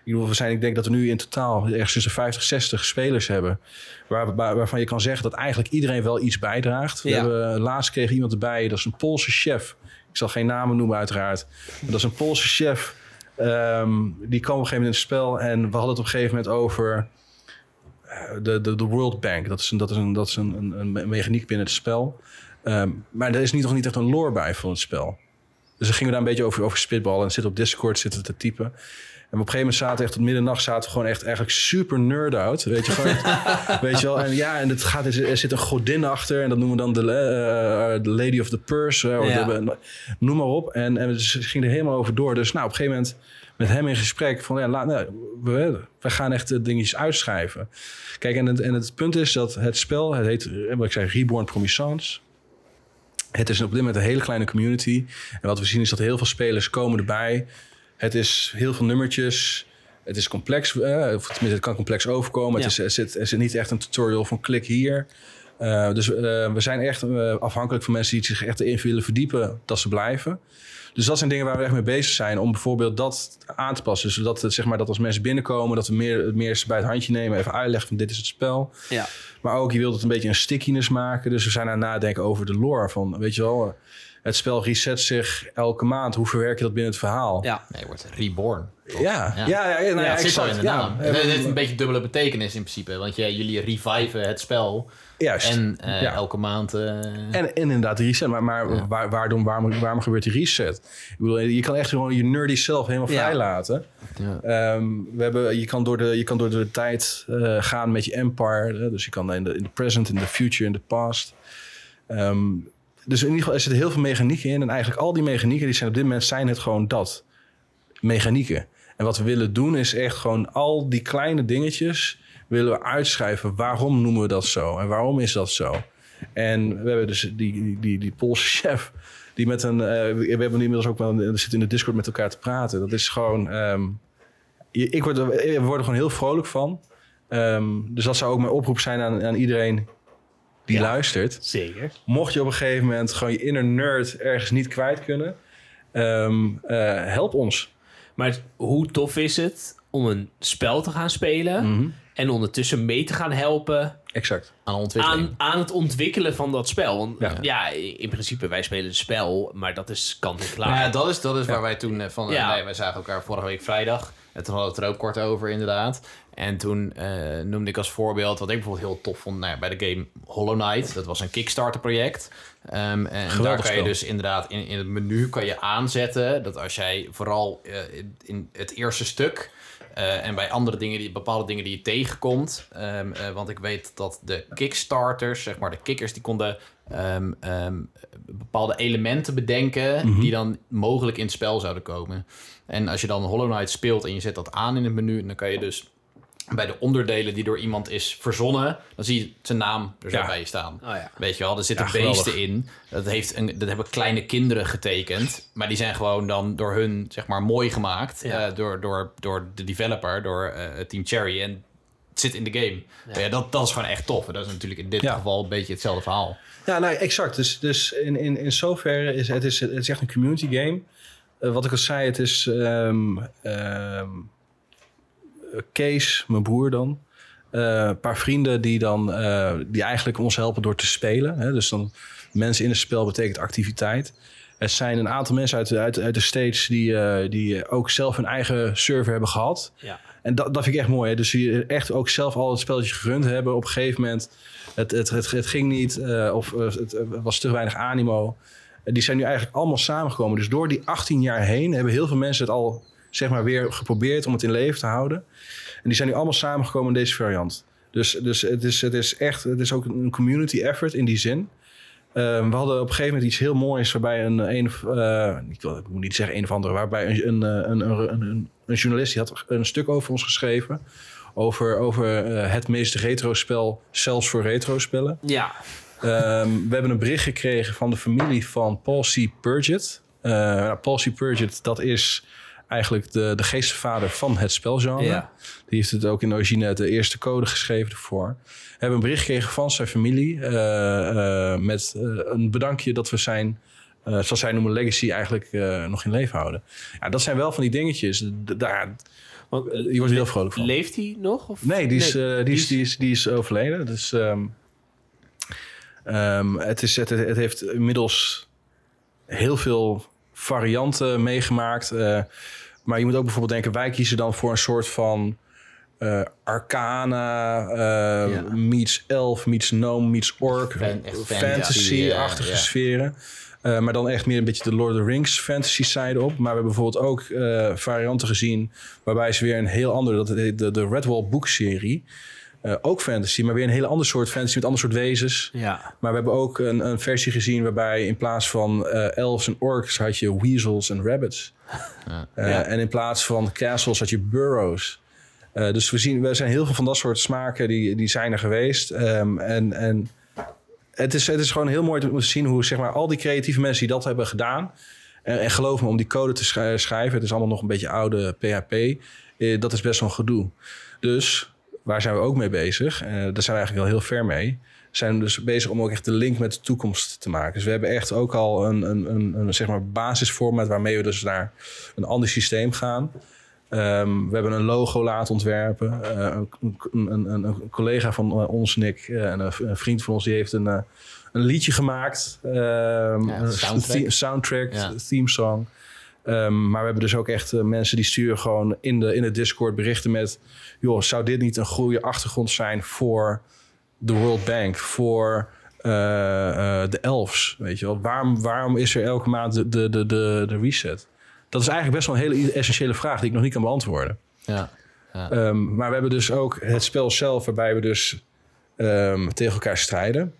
Ik bedoel, we zijn, ik denk dat we nu in totaal ergens tussen 50, 60 spelers hebben. Waar, waar- waarvan je kan zeggen dat eigenlijk iedereen wel iets bijdraagt. We Ja. hebben, laatst kreeg iemand erbij, dat is een Poolse chef. Ik zal geen namen noemen uiteraard. Maar dat is een Poolse chef. Ehm, die kwam op een gegeven moment in het spel. En we hadden het op een gegeven moment over eh, de, de, de World Bank. Dat is een, dat is een, dat is een, een, een me- mechaniek binnen het spel. Ehm, maar er is niet, nog niet echt een lore bij van het spel. Dus dan gingen we daar een beetje over, over spitballen. En zitten op Discord zitten te typen. En op een gegeven moment zaten we echt tot middernacht zaten we gewoon echt eigenlijk super nerd out. Weet je, gewoon, weet je wel. En ja, en het gaat, er zit een godin achter. En dat noemen we dan de, eh, eh, de Lady of the Purse. eh, of Ja. de- noem maar op. En, en het ging er helemaal over door. Dus nou, op een gegeven moment met hem in gesprek van ja, laat, nou, we, we gaan echt dingetjes uitschrijven. Kijk, en het, en het punt is dat het spel, het heet, wat ik zei, Reborn Promisance. Het is op dit moment een hele kleine community. En wat we zien is dat heel veel spelers komen erbij. Het is heel veel nummertjes. Het is complex, eh, of tenminste, het kan complex overkomen. Ja. Het is, er, zit, er zit niet echt een tutorial van klik hier. Eh, dus eh, we zijn echt eh, afhankelijk van mensen die zich echt erin willen verdiepen, dat ze blijven. Dus dat zijn dingen waar we echt mee bezig zijn om bijvoorbeeld dat aan te passen. Zodat het, zeg maar, dat als mensen binnenkomen, dat we meer, meer bij het handje nemen, even uitleggen van dit is het spel. Ja. Maar ook, je wilt het een beetje een stickiness maken. Dus we zijn aan het nadenken over de lore. Van, weet je wel, het spel reset zich elke maand. Hoe verwerk je dat binnen het verhaal? Ja. Nee, je wordt reborn. ja, ja, ja, ja, nou ja, het zit al in de Ja, naam. Het heeft een beetje dubbele betekenis in principe. Want ja, jullie reviven het spel. Juist. En eh, Ja. elke maand... eh, En, en inderdaad, reset. Maar, maar waar, waarom, waarom, waarom gebeurt die reset? Ik bedoel, je kan echt gewoon je nerdy zelf helemaal Ja. vrijlaten. ja. Ehm, we hebben, je, kan door de, je kan door de tijd eh, gaan met je empire. hè. Dus je kan in de, in de present, in de future, in de past. Ehm, dus in ieder geval, er zitten heel veel mechanieken in. En eigenlijk al die mechanieken, die zijn op dit moment zijn het gewoon dat. Mechanieken. En wat we willen doen is echt gewoon al die kleine dingetjes willen we uitschrijven. Waarom noemen we dat zo? En waarom is dat zo? En we hebben dus die, die, die, Poolse chef... die met een... eh, we hebben nu inmiddels ook wel... We zitten in de Discord met elkaar te praten. Dat is gewoon... ehm, ik word, we worden gewoon heel vrolijk van. Ehm, dus dat zou ook mijn oproep zijn aan, aan iedereen die Ja. luistert. Zeker. Mocht je op een gegeven moment gewoon je inner nerd ergens niet kwijt kunnen... ehm, eh, help ons. Maar hoe tof is het om een spel te gaan spelen Mhm. en ondertussen mee te gaan helpen Exact. aan ontwikkeling. aan, aan het ontwikkelen van dat spel? Want Ja. ja, in principe, wij spelen een spel, maar dat is kant en klaar. Nou ja, dat is, dat is Ja. waar wij toen eh, van... eh, Ja. nee, wij zagen elkaar vorige week vrijdag. En toen hadden we het er ook kort over, inderdaad. En toen eh, noemde ik als voorbeeld... wat ik bijvoorbeeld heel tof vond nou ja, bij de game Hollow Knight. Dat was een Kickstarter-project. Ehm, en daar kan je spel. dus inderdaad in, in het menu kan je aanzetten... dat als jij vooral eh, in- het eerste stuk... eh, en bij andere dingen, die, bepaalde dingen die je tegenkomt. ehm, eh, want ik weet dat de Kickstarters, zeg maar de kickers, die konden ehm, bepaalde elementen bedenken Mhm. die dan mogelijk in het spel zouden komen. En als je dan Hollow Knight speelt en je zet dat aan in het menu, dan kan je dus bij de onderdelen die door iemand is verzonnen, dan zie je zijn naam er zo Ja. bij je staan. Oh ja. Weet je wel, er zitten Ja, beesten geweldig. in. Dat, heeft een, dat hebben kleine kinderen getekend. Maar die zijn gewoon dan door hun, zeg maar, mooi gemaakt. Eh, door, door, door de developer, door eh, Team Cherry. En het zit in de game. Ja. Ja. dat, dat is gewoon echt tof. En dat is natuurlijk in dit Ja. geval een beetje hetzelfde verhaal. Ja, nou exact. Dus, dus in, in, in zoverre is het, is het is echt een community game. Eh, wat ik al zei, het is ehm, ehm, Kees, mijn broer dan. Eh, een paar vrienden die dan eh, die eigenlijk ons helpen door te spelen. Hè? Dus dan mensen in het spel betekent activiteit. Er zijn een aantal mensen uit, de- uit, uit de States die, eh, die ook zelf hun eigen server hebben gehad. Ja. En dat, dat vind ik echt mooi. Hè? Dus je echt ook zelf al het spelletje gerund hebben. Op een gegeven moment, het, het, het, het ging niet eh, of eh, het, was te weinig animo. Die zijn nu eigenlijk allemaal samengekomen. Dus door die 18 jaar heen hebben heel veel mensen het al zeg maar weer geprobeerd om het in leven te houden. En die zijn nu allemaal samengekomen in deze variant. Dus, dus het, is, het is echt, het is ook een community effort in die zin. Ehm, we hadden op een gegeven moment iets heel moois waarbij een, een eh, ik, wil, ik moet niet zeggen een of andere, waarbij een, een, een, een, een, journalist die had een stuk over ons geschreven. Over, over eh, het meest retro spel, zelfs voor retro spellen. Ja. Ehm, we hebben een bericht gekregen van de familie van Paul C. Purgett. Uh, nou, Paul C. Purgett, dat is eigenlijk de, de geestvader van het spelgenre. Ja. Die heeft het ook in de origine de eerste code geschreven ervoor. We hebben een bericht gekregen van zijn familie eh, eh, met eh, een bedankje dat we zijn, zoals zij noemen, legacy eigenlijk nog in leven houden. Ja, dat zijn wel van die dingetjes. Daar, Want, je wordt heel vrolijk van. Leeft hij nog? Of? Nee, die is, Nee, die is, die is, die is overleden. Dus ehm, ehm, het, is, het, het heeft inmiddels heel veel varianten meegemaakt. eh, maar je moet ook bijvoorbeeld denken, wij kiezen dan voor een soort van eh, arcana, Ja. meets elf, meets gnome, meets orc, Fan- fantasy-achtige ja. sferen. Maar dan echt meer een beetje de Lord of the Rings fantasy side op. Maar we hebben bijvoorbeeld ook varianten gezien waarbij ze weer een heel andere, dat heet de, de Redwall boekserie. Eh, ook fantasy, maar weer een hele ander soort fantasy met ander soort wezens. Ja. Maar we hebben ook een, een versie gezien waarbij in plaats van eh, elves en orcs had je weasels en rabbits. Ja. Eh, Ja. En in plaats van castles had je burrows. Eh, dus we zien, we zijn heel veel van dat soort smaken die, die zijn er geweest. Ehm, en en het, is, het is gewoon heel mooi om te zien hoe zeg maar, al die creatieve mensen die dat hebben gedaan. En, en geloof me, om die code te schri- schrijven, het is allemaal nog een beetje oude PHP. eh, dat is best wel een gedoe. Dus waar zijn we ook mee bezig? Eh, daar zijn we eigenlijk wel heel ver mee. We zijn dus bezig om ook echt de link met de toekomst te maken. Dus we hebben echt ook al een, een, een, een zeg maar basisformat waarmee we dus naar een ander systeem gaan. Ehm, we hebben een logo laten ontwerpen. Eh, een, een, een, een collega van eh, ons, Nick, en een, vriend van ons, die heeft een, een liedje gemaakt. Ehm, een soundtrack. soundtrack, Ja. theme song. Ehm, maar we hebben dus ook echt eh, mensen die sturen gewoon in de, in de Discord berichten met... joh, zou dit niet een goede achtergrond zijn voor de World Bank, voor eh, eh, de elves? Weet je wel? Waarom, waarom is er elke maand de, de, de, de, reset? Dat is eigenlijk best wel een hele essentiële vraag die ik nog niet kan beantwoorden. Ja. Ehm, maar we hebben dus ook het spel zelf, waarbij we dus ehm, tegen elkaar strijden.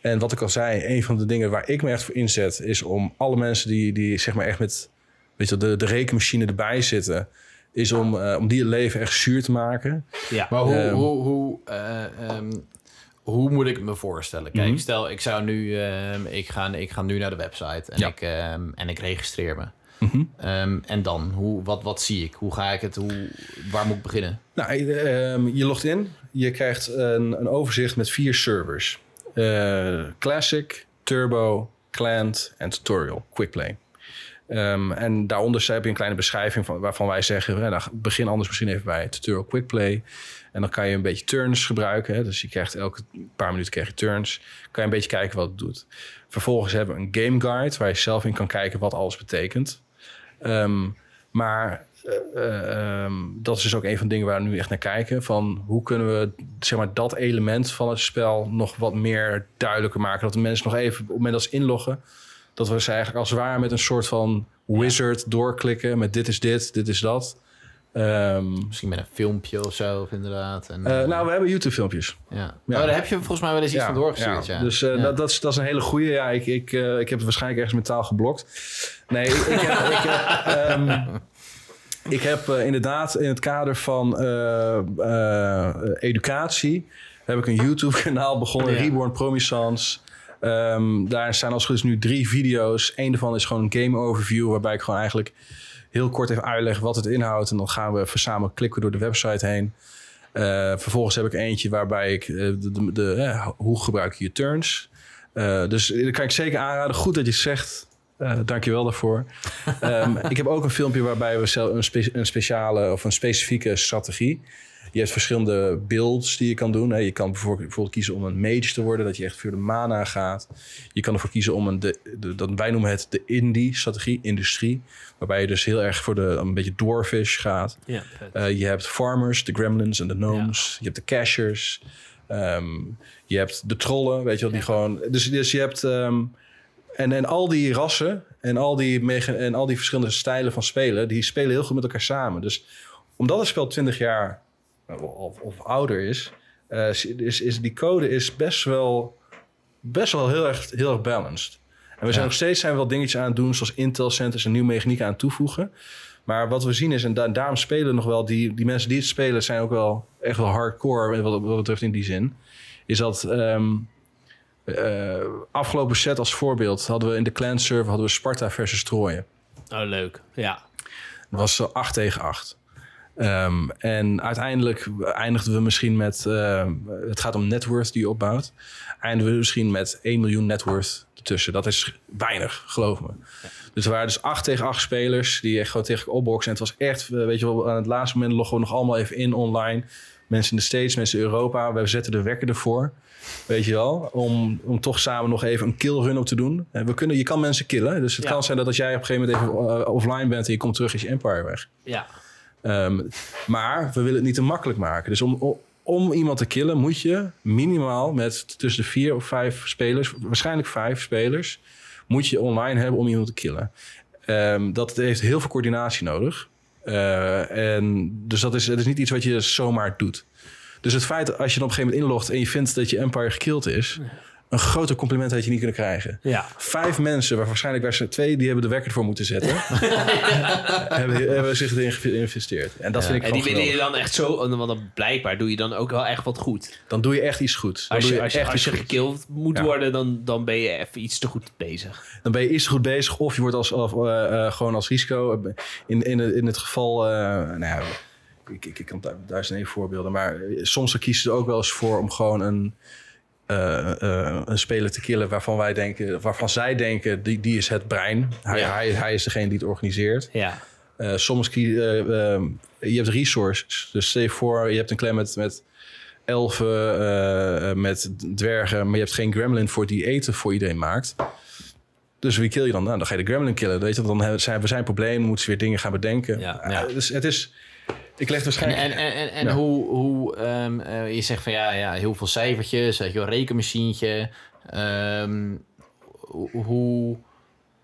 En wat ik al zei, een van de dingen waar ik me echt voor inzet, is om alle mensen die, die zeg maar echt met weet je, de, de rekenmachine erbij zitten, is om, eh, om die het leven echt zuur te maken. Ja. Maar hoe, Ehm. hoe, hoe, eh, ehm, hoe moet ik het me voorstellen? Kijk, Mhm. stel ik zou nu, ehm, ik, ga, ik ga nu naar de website en, Ja. ik, ehm, en ik registreer me. Mhm. Ehm, en dan, hoe, wat, wat zie ik? Hoe ga ik het? Hoe, waar moet ik beginnen? Nou, ehm, je logt in. Je krijgt een, een overzicht met vier servers. Eh, Classic, Turbo, Client en Tutorial, Quickplay. Ehm, en daaronder heb je een kleine beschrijving van, waarvan wij zeggen... nou, begin anders misschien even bij Tutorial Quickplay. En dan kan je een beetje turns gebruiken. Hè? Dus je krijgt elke paar minuten krijg je turns. Kan je een beetje kijken wat het doet. Vervolgens hebben we een game guide... waar je zelf in kan kijken wat alles betekent. Ehm, maar eh, eh, ehm, dat is dus ook een van de dingen waar we nu echt naar kijken. Van hoe kunnen we zeg maar, dat element van het spel nog wat meer duidelijker maken. Dat de mensen nog even op het moment dat ze inloggen... dat we ze eigenlijk als het ware met een soort van wizard doorklikken... met dit is dit, dit is dat. Ehm, Misschien met een filmpje of zo, of inderdaad. En, eh, eh, nou, we hebben YouTube-filmpjes. ja. ja. Oh, daar heb je volgens mij wel eens iets van doorgestuurd. Ja, Dus eh. Dat, dat, is, dat is een hele goede. Ja, ik, ik, ik heb het waarschijnlijk ergens mentaal geblokt. Nee, ik, heb, ik heb, ehm, ik heb eh, inderdaad in het kader van educatie... heb ik een YouTube-kanaal begonnen. Reborn Promisance... Ehm, daar staan als het goed is nu drie video's. Eén daarvan is gewoon een game overview... waarbij ik gewoon eigenlijk heel kort even uitleg wat het inhoudt. En dan gaan we even samen klikken door de website heen. Eh, vervolgens heb ik eentje waarbij ik eh, de, de, de, hoe gebruik je je turns. Eh, dus dat kan ik zeker aanraden. Goed dat je het zegt. Dank je wel daarvoor. Ehm, ik heb ook een filmpje waarbij we zelf een, spe- een speciale of een specifieke strategie. Je hebt verschillende builds die je kan doen. Hè. Je kan bijvoorbeeld, bijvoorbeeld kiezen om een mage te worden, dat je echt voor de mana gaat. Je kan ervoor kiezen om een, de, de, dat wij noemen het de indie-strategie, industrie. Waarbij je dus heel erg voor de, een beetje dwarfish gaat. Ja. Eh, je hebt farmers, de gremlins en de gnomes. Je hebt de cashers. Ehm, je hebt de trollen, weet je wel, die gewoon... Dus, dus je hebt... ehm, en, en al die rassen en al die, en al die verschillende stijlen van spelen... die spelen heel goed met elkaar samen. Dus omdat het spel 20 jaar of, of ouder is, eh, is, is... Die code is best wel, best wel heel erg, heel erg balanced. En we zijn Ja. nog steeds zijn we wel dingetjes aan het doen... zoals Intel Centers en nieuwe mechaniek aan het toevoegen... Maar wat we zien is, en da- daarom spelen nog wel, die, die mensen die het spelen zijn ook wel echt wel hardcore wat, wat betreft in die zin. Is dat eh, afgelopen set als voorbeeld hadden we in de clan server hadden we Sparta versus Troje. Oh, leuk. Ja. Dat was eh, 8 tegen 8. Ehm, en uiteindelijk eindigden we misschien met, ehm, het gaat om net worth die je opbouwt, eindigen we misschien met 1 miljoen net worth ertussen. Dat is weinig, geloof me. Dus er waren dus 8 tegen 8 spelers die echt gewoon tegen elkaar opboksen. En het was echt, eh, weet je wel, aan het laatste moment loggen we nog allemaal even in online. Mensen in de States, mensen in Europa. We zetten de wekker ervoor. Weet je wel, om, om toch samen nog even een kill run op te doen. En we kunnen, je kan mensen killen. Dus het Ja. kan zijn dat als jij op een gegeven moment even eh, offline bent en je komt terug, is je empire weg. Ja. Ehm, maar we willen het niet te makkelijk maken. Dus om, om, iemand te killen moet je minimaal met tussen de vier of vijf spelers, waarschijnlijk vijf spelers, moet je online hebben om iemand te killen. Ehm, dat heeft heel veel coördinatie nodig. Eh, en dus dat is, dat is niet iets wat je zomaar doet. Dus het feit als je op een gegeven moment inlogt en je vindt dat je Empire gekillt is, een groter compliment had je niet kunnen krijgen. Ja. Vijf mensen, waar waarschijnlijk waren twee, die hebben de wekker ervoor moeten zetten. hebben, hebben zich erin geïnvesteerd. En dat Ja. vind ik En die willen je dan echt zo... Want dan blijkbaar doe je dan ook wel echt wat goed. Dan doe je echt iets goeds. Dan Als je, als je, echt als je iets goeds. gekild moet Ja. worden, dan, dan ben je even iets te goed bezig. Dan ben je iets te goed bezig. Of je wordt als, of, eh, eh, gewoon als risico. In, in, in het geval... eh, nou ja, ik, ik, ik kan daar duizend één voorbeelden. Maar soms kiezen ze er ook wel eens voor om gewoon een... eh, eh, een speler te killen waarvan wij denken, waarvan zij denken, die, die is het brein. Hij, Ja. hij, hij is degene die het organiseert. Ja. Eh, soms je hebt resources. Dus stel je voor, je hebt een clan met, met elfen, met dwergen, maar je hebt geen gremlin voor die eten voor iedereen maakt. Dus wie kill je dan? Nou, dan ga je de gremlin killen. Weet je, dan hebben- zijn we zijn problemen, moeten ze weer dingen gaan bedenken. Ja. Ja. dus het is, ik leg waarschijnlijk. en, en, en, en Ja. hoe, hoe ehm, eh, je zegt van ja, ja, heel veel cijfertjes, weet je wel, rekenmachientje. Ehm, hoe,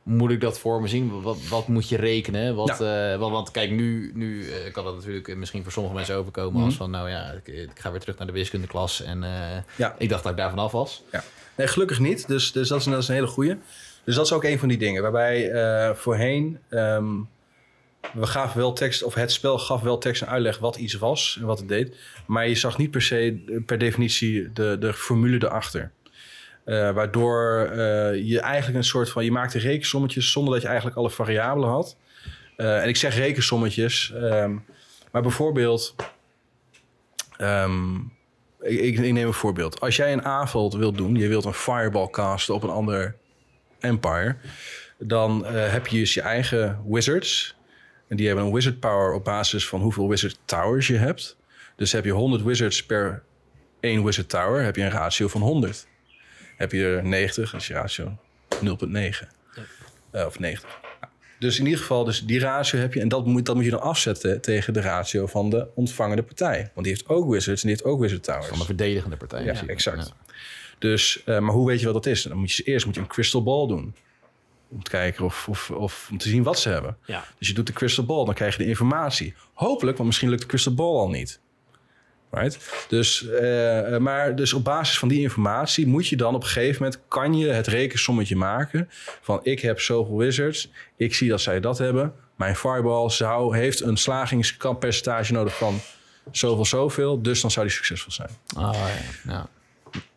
moet ik dat voor me zien? Wat, wat moet je rekenen? Wat, eh, want, want kijk, nu, nu eh, kan dat natuurlijk misschien voor sommige mensen overkomen als Mhm. van, nou ja, ik, ik ga weer terug naar de wiskundeklas en Ja. ik dacht dat ik daar vanaf was. Ja. Nee, gelukkig niet. Dus, dus dat, is, dat is een hele goeie. Dus dat is ook een van die dingen. Waarbij voorheen... ehm, we gaven wel tekst, of het spel gaf wel tekst en uitleg wat iets was en wat het deed. Maar je zag niet per se, per definitie, de, de formule erachter. Eh, waardoor eh, je eigenlijk een soort van... Je maakte rekensommetjes zonder dat je eigenlijk alle variabelen had. Eh, en ik zeg rekensommetjes. ehm, maar bijvoorbeeld... ehm, ik, ik, ik neem een voorbeeld. Als jij een aanval wilt doen, je wilt een fireball casten op een ander empire, dan heb je dus je eigen wizards. En die hebben een wizard power op basis van hoeveel wizard towers je hebt. Dus heb je 100 wizards per één wizard tower, heb je een ratio van 100. Heb je er 90, dat is je ratio 0,9. Eh, of 90. Dus in ieder geval, dus die ratio heb je. En dat moet, dat moet je dan afzetten tegen de ratio van de ontvangende partij. Want die heeft ook wizards en die heeft ook wizard towers. Van de verdedigende partij. Ja, exact. Dus, eh, maar hoe weet je wat dat is? Dan moet je eerst moet je een crystal ball doen. Om te kijken of, of, of om te zien wat ze hebben. Ja. Dus je doet de crystal ball, dan krijg je de informatie. Hopelijk, want misschien lukt de crystal ball al niet. Right? Dus, eh, eh, maar dus op basis van die informatie moet je dan op een gegeven moment... kan je het rekensommetje maken van ik heb zoveel wizards. Ik zie dat zij dat hebben. Mijn fireball zou, heeft een slagingspercentage nodig van zoveel, zoveel. Dus dan zou die succesvol zijn. Oh, ja. ja.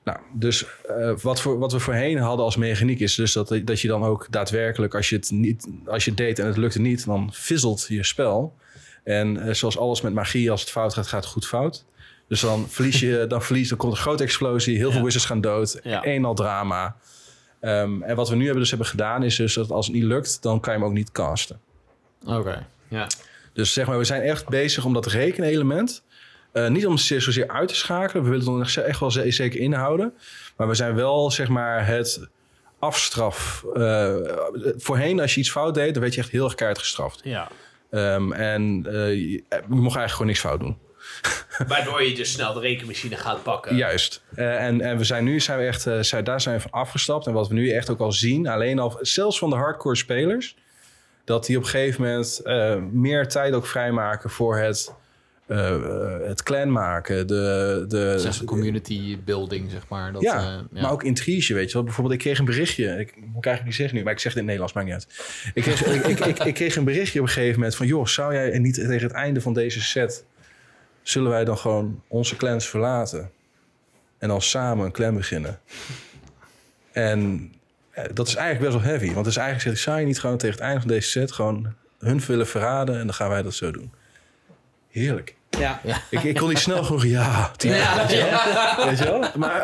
Nou, dus eh, wat, voor, wat we voorheen hadden als mechaniek is dus dat, dat je dan ook daadwerkelijk, als je het niet, als je deed en het lukte niet, dan fizzelt je spel. En eh, zoals alles met magie, als het fout gaat, gaat het goed fout. Dus dan verlies je, dan verlies, dan komt een grote explosie, heel veel wizards gaan dood, Ja. één al drama. Ehm, en wat we nu hebben dus hebben gedaan is dus dat als het niet lukt, dan kan je hem ook niet casten. Oké. Ja. Dus zeg maar, we zijn echt bezig om dat rekenelement Eh, niet om het zozeer uit te schakelen. We willen het nog echt wel ze- zeker inhouden. Maar we zijn wel, zeg maar, het afstraf. eh, voorheen, als je iets fout deed, dan werd je echt heel erg keihard gestraft. Ja. Ehm, en eh, je, mocht eigenlijk gewoon niks fout doen. Waardoor je dus snel de rekenmachine gaat pakken. Juist. En, en we zijn nu zijn we echt, zijn, daar zijn we van afgestapt. En wat we nu echt ook al zien, alleen al zelfs van de hardcore spelers, dat die op een gegeven moment meer tijd ook vrijmaken voor het, eh, het clan maken. De, de, Zeg community building, zeg maar. Dat, ja, eh, maar ook intrige, weet je wel. Bijvoorbeeld, ik kreeg een berichtje. Ik moet ik eigenlijk niet zeggen nu, maar ik zeg het in het Nederlands, maakt niet uit. Ik kreeg, ik, ik, ik, ik kreeg een berichtje op een gegeven moment van... joh, zou jij niet tegen het einde van deze set... zullen wij dan gewoon onze clans verlaten? En dan samen een clan beginnen? En eh, dat is eigenlijk best wel heavy. Want het is eigenlijk gezegd, zou je niet gewoon tegen het einde van deze set... gewoon hun willen verraden en dan gaan wij dat zo doen? Heerlijk. Ja. Ik, ik kon niet snel genoeg ja. typen, weet je wel. Weet je wel? Maar,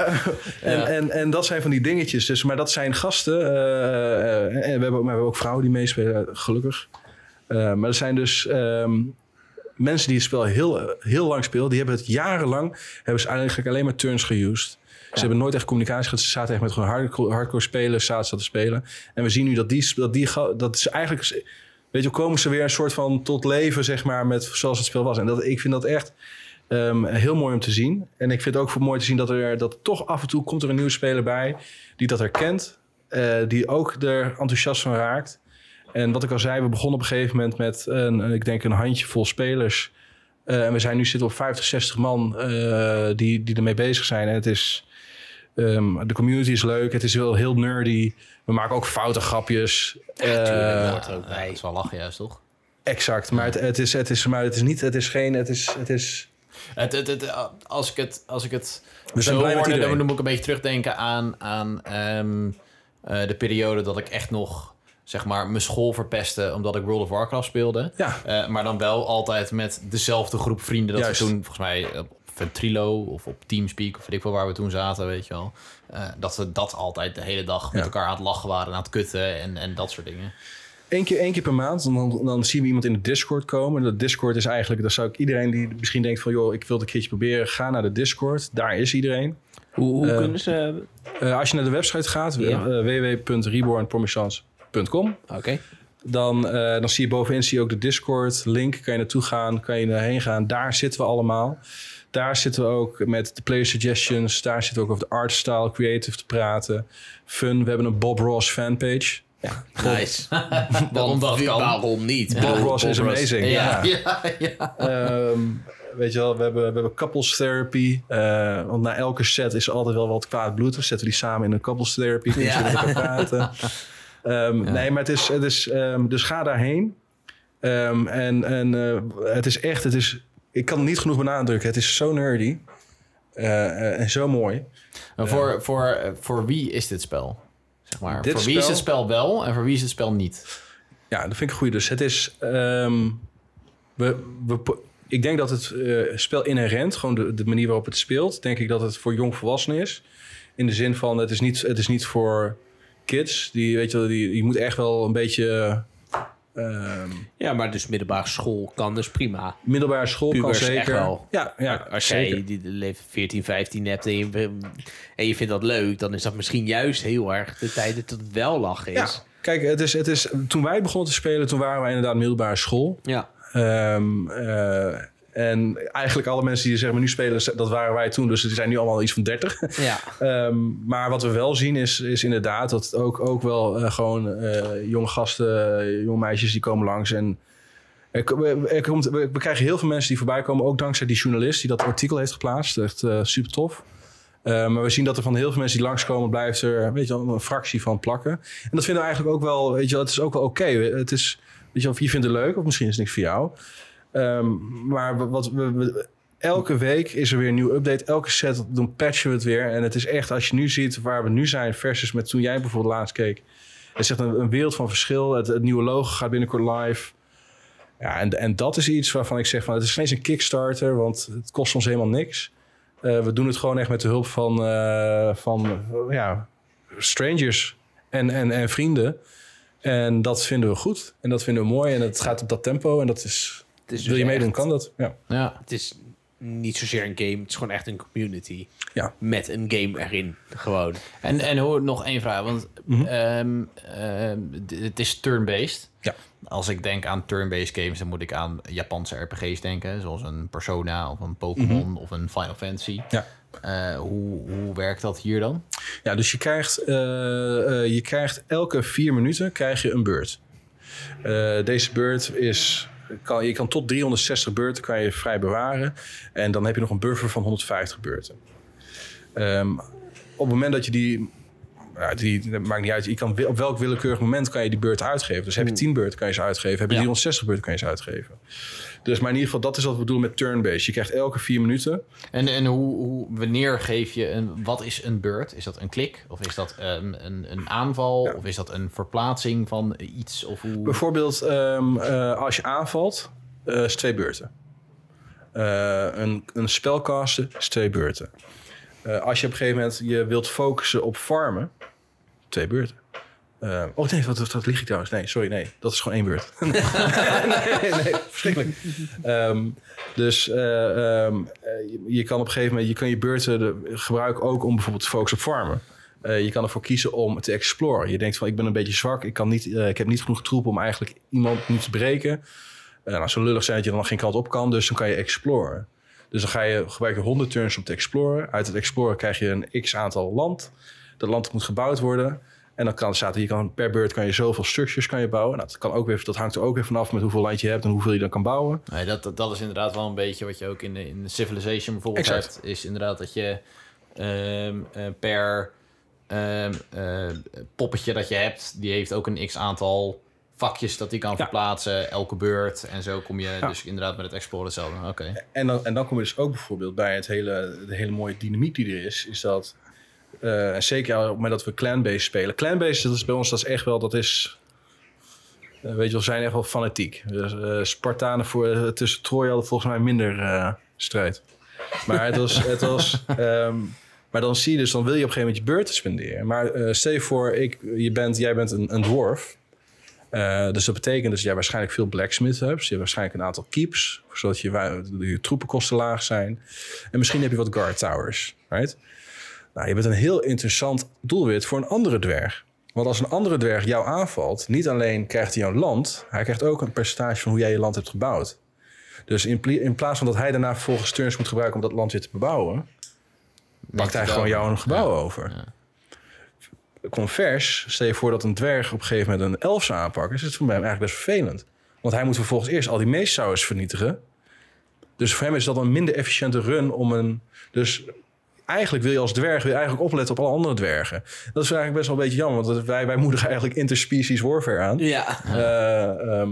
eh, en, Ja. en, en dat zijn van die dingetjes. Dus, maar dat zijn gasten. eh, eh, en we hebben, maar we hebben ook vrouwen die meespelen, gelukkig. Eh, maar er zijn dus ehm, mensen die het spel heel, heel lang spelen. Die hebben het jarenlang, hebben ze eigenlijk alleen maar turns geused. Ze hebben nooit echt communicatie gehad. Ze zaten echt met gewoon hardcore, hardcore spelers, zaten ze te spelen. En we zien nu dat die, dat die dat is eigenlijk, weet je, komen ze weer een soort van tot leven, zeg maar, met zoals het spel was. En dat, ik vind dat echt ehm, heel mooi om te zien. En ik vind het ook mooi te zien dat er dat toch af en toe komt er een nieuwe speler bij die dat herkent, eh, die ook er enthousiast van raakt. En wat ik al zei, we begonnen op een gegeven moment met een, een- ik denk een handjevol spelers. Eh, en we zijn nu zitten op 50, 60 man eh, die, die ermee bezig zijn. En het is, ehm, de community is leuk. Het is wel heel nerdy. We maken ook foute grapjes. tuurlijk, Eh, ja. hoort er ook bij. dat is wel lachen juist, toch? exact. Maar het, het, is, het, is, maar het is niet, het is geen, het is, het is, Het, het, het, als ik het, als ik het we zijn zo blij met hoorde, dan iedereen. moet ik een beetje terugdenken aan, aan ehm, eh, de periode dat ik echt nog zeg maar mijn school verpestte omdat ik World of Warcraft speelde. Ja, Eh, maar dan wel altijd met dezelfde groep vrienden. Dat Juist. we toen volgens mij op Ventrilo of op Teamspeak of weet ik wel waar we toen zaten, weet je wel. Eh, dat we dat altijd de hele dag met Ja. elkaar aan het lachen waren, aan het kutten en, en dat soort dingen. Eén keer, één keer per maand, dan, dan zien we iemand in de Discord komen. De Discord is eigenlijk, dan zou ik iedereen die misschien denkt van... joh, ik wil het een keertje proberen, ga naar de Discord. Daar is iedereen. Hoe, hoe Eh, kunnen ze... Eh, als je naar de website gaat, Ja. www.rebornpromichance.com... Oké. Dan, eh, dan zie je bovenin zie je ook de Discord link. Kan je naartoe gaan, kan je erheen gaan. Daar zitten we allemaal. Daar zitten we ook met de player suggestions. Daar zitten we ook over de art style, creative te praten. Fun. We hebben een Bob Ross fanpage. Nice. Waarom dat Wie- kan. Waarom niet? Bob Ross is amazing. Ja, Ja. ja, ja. Ehm, weet je wel, we hebben, we hebben couples therapy. Eh, want na elke set is er altijd wel wat kwaad bloed. Dan zetten we die samen in een couples therapy. Kun je Ja. met elkaar praten. Ehm, Nee, maar het is... Het is ehm, dus ga daarheen. Ehm, en en eh, het is echt... Het is, ik kan het niet genoeg benadrukken. Het is zo nerdy. Eh, eh, en zo mooi. Maar voor, voor, eh, voor wie is dit spel? Zeg maar. Dit voor wie is het spel wel en voor wie is het spel niet? Ja, dat vind ik een goeie. Dus het is... ehm, we, we, ik denk dat het eh, spel inherent, gewoon de, de manier waarop het speelt... denk ik dat het voor jongvolwassenen is. In de zin van, het is niet, het is niet voor kids. Die, weet je, die, je moet echt wel een beetje... ehm, Ja, maar dus middelbare school kan dus prima. middelbare school kan Pubers zeker. wel. Ja, ja Als zeker. jij die de leeftijd 14, 15 hebt en je, en je vindt dat leuk, dan is dat misschien juist heel erg de tijd dat het wel lachen Ja, is. kijk, het is, het is, toen wij begonnen te spelen, toen waren wij inderdaad middelbare school. Ja. Ehm, eh, en eigenlijk alle mensen die zeg maar, nu spelen, dat waren wij toen. Dus die zijn nu allemaal iets van 30. Ja. Ehm, maar wat we wel zien is, is inderdaad dat ook, ook wel eh, gewoon eh, jonge gasten, eh, jonge meisjes die komen langs. En er, ko- er komt, we, we krijgen heel veel mensen die voorbij komen, ook dankzij die journalist die dat artikel heeft geplaatst. Echt super tof. Eh, maar we zien dat er van heel veel mensen die langskomen, blijft er weet je, een fractie van plakken. En dat vinden we eigenlijk ook wel, weet je, het is ook wel oké. Het is, weet je, of je vindt het leuk, of misschien is het niks voor jou. Ehm, maar wat we, elke week is er weer een nieuwe update. Elke set, dan patchen we het weer. En het is echt, als je nu ziet waar we nu zijn versus met toen jij bijvoorbeeld laatst keek. Het is echt een, wereld van verschil. Het, nieuwe logo gaat binnenkort live. Ja, en, en dat is iets waarvan ik zeg van, het is geen eens een Kickstarter, want het kost ons helemaal niks. Eh, we doen het gewoon echt met de hulp van, eh, van eh, ja, strangers en, en, en vrienden. En dat vinden we goed. En dat vinden we mooi. En het gaat op dat tempo. En dat is, is dus wil je meedoen, echt- kan dat. Ja. Ja. Het is niet zozeer een game. Het is gewoon echt een community. Ja. Met een game erin. Gewoon. En, en hoor, nog één vraag. Want Mhm. ehm, ehm, het is turn-based. Ja. Als ik denk aan turn-based games, dan moet ik aan Japanse RPG's denken. Zoals een Persona of een Pokémon of een Final Fantasy. Mhm. Ja. Eh, hoe, hoe werkt dat hier dan? Ja, dus je krijgt, eh, eh, je krijgt elke vier minuten krijg je een beurt. Eh, deze beurt is... Je kan tot 360 beurten kan je vrij bewaren. En dan heb je nog een buffer van 150 beurten. Ehm, op het moment dat je die... Ja, die dat maakt niet uit. Je kan, op welk willekeurig moment kan je die beurt uitgeven. Dus heb je 10 beurten, kan je ze uitgeven. Heb je Ja. 360 beurten, kan je ze uitgeven. Dus maar in ieder geval, dat is wat we bedoelen met turn-based. Je krijgt elke vier minuten En, en hoe, hoe, wanneer geef je een... Wat is een beurt? Is dat een klik? Of is dat een, een, een aanval? Ja. Of is dat een verplaatsing van iets? Of hoe... Bijvoorbeeld, ehm, eh, als je aanvalt, eh, is twee beurten. Eh, een, een spelcasten is twee beurten. Als je op een gegeven moment je wilt focussen op farmen, twee beurten. Eh, oh nee, wat, wat, wat lieg ik trouwens? Nee, sorry, nee. Dat is gewoon één beurt. nee, nee, verschrikkelijk. Ehm, dus eh, ehm, eh, je, kan op een gegeven moment je, kan je beurten gebruiken ook om bijvoorbeeld te focussen op farmen. Eh, je kan ervoor kiezen om te exploren. Je denkt van ik ben een beetje zwak, ik, kan niet, ik heb niet genoeg troepen om eigenlijk iemand niet te breken. Nou, zo lullig zijn dat je dan geen kant op kan, dus dan kan je exploren. Dus dan ga je gebruik je 100 turns om te exploren. Uit het exploren krijg je een x aantal land. Dat land moet gebouwd worden. En dan kan staat er, je kan per beurt kan je zoveel structures kan je bouwen. Nou, dat, kan ook weer, dat hangt er ook weer vanaf met hoeveel land je hebt en hoeveel je dan kan bouwen. Nee, dat, dat- dat is inderdaad wel een beetje wat je ook in de, in de Civilization bijvoorbeeld Exact. hebt. Is inderdaad dat je ehm, eh, per ehm, eh, poppetje dat je hebt, die heeft ook een x aantal vakjes dat die kan verplaatsen, elke beurt. En zo kom je Ja. dus inderdaad met het exploren hetzelfde. Oké. En dan, en dan kom je dus ook bijvoorbeeld bij het hele, de hele mooie dynamiek die er is. Is dat, eh, en zeker op het moment dat we clan-based spelen. Clan-based, dat is bij ons dat is echt wel, dat is... eh, weet je, we zijn echt wel fanatiek. Dus, Spartanen voor, tussen Troje hadden volgens mij minder strijd. Maar het was... Het was ehm, maar dan zie je dus, dan wil je op een gegeven moment je beurten spenderen. Maar stel je voor, ik, je bent, jij bent een, een dwarf. Dus dat betekent dat jij waarschijnlijk veel blacksmith hebt. Je hebt waarschijnlijk een aantal keeps, zodat je, je troepenkosten laag zijn. En misschien heb je wat guard towers, right? Nou, je bent een heel interessant doelwit voor een andere dwerg. Want als een andere dwerg jou aanvalt, niet alleen krijgt hij jouw land, hij krijgt ook een percentage van hoe jij je land hebt gebouwd. Dus in, plaats van dat hij daarna vervolgens turns moet gebruiken om dat land weer te bebouwen, pakt hij gewoon jouw gebouw over. Ja. Convers, stel je voor dat een dwerg op een gegeven moment een elf zou aanpakken, is het voor hem eigenlijk best vervelend. Want hij moet vervolgens eerst al die meestouwers vernietigen. Dus voor hem is dat een minder efficiënte run om een. Dus eigenlijk wil je als dwerg wil je eigenlijk opletten op alle andere dwergen. Dat is eigenlijk best wel een beetje jammer, want wij, wij moedigen eigenlijk interspecies warfare aan. Ja. Eh, ehm,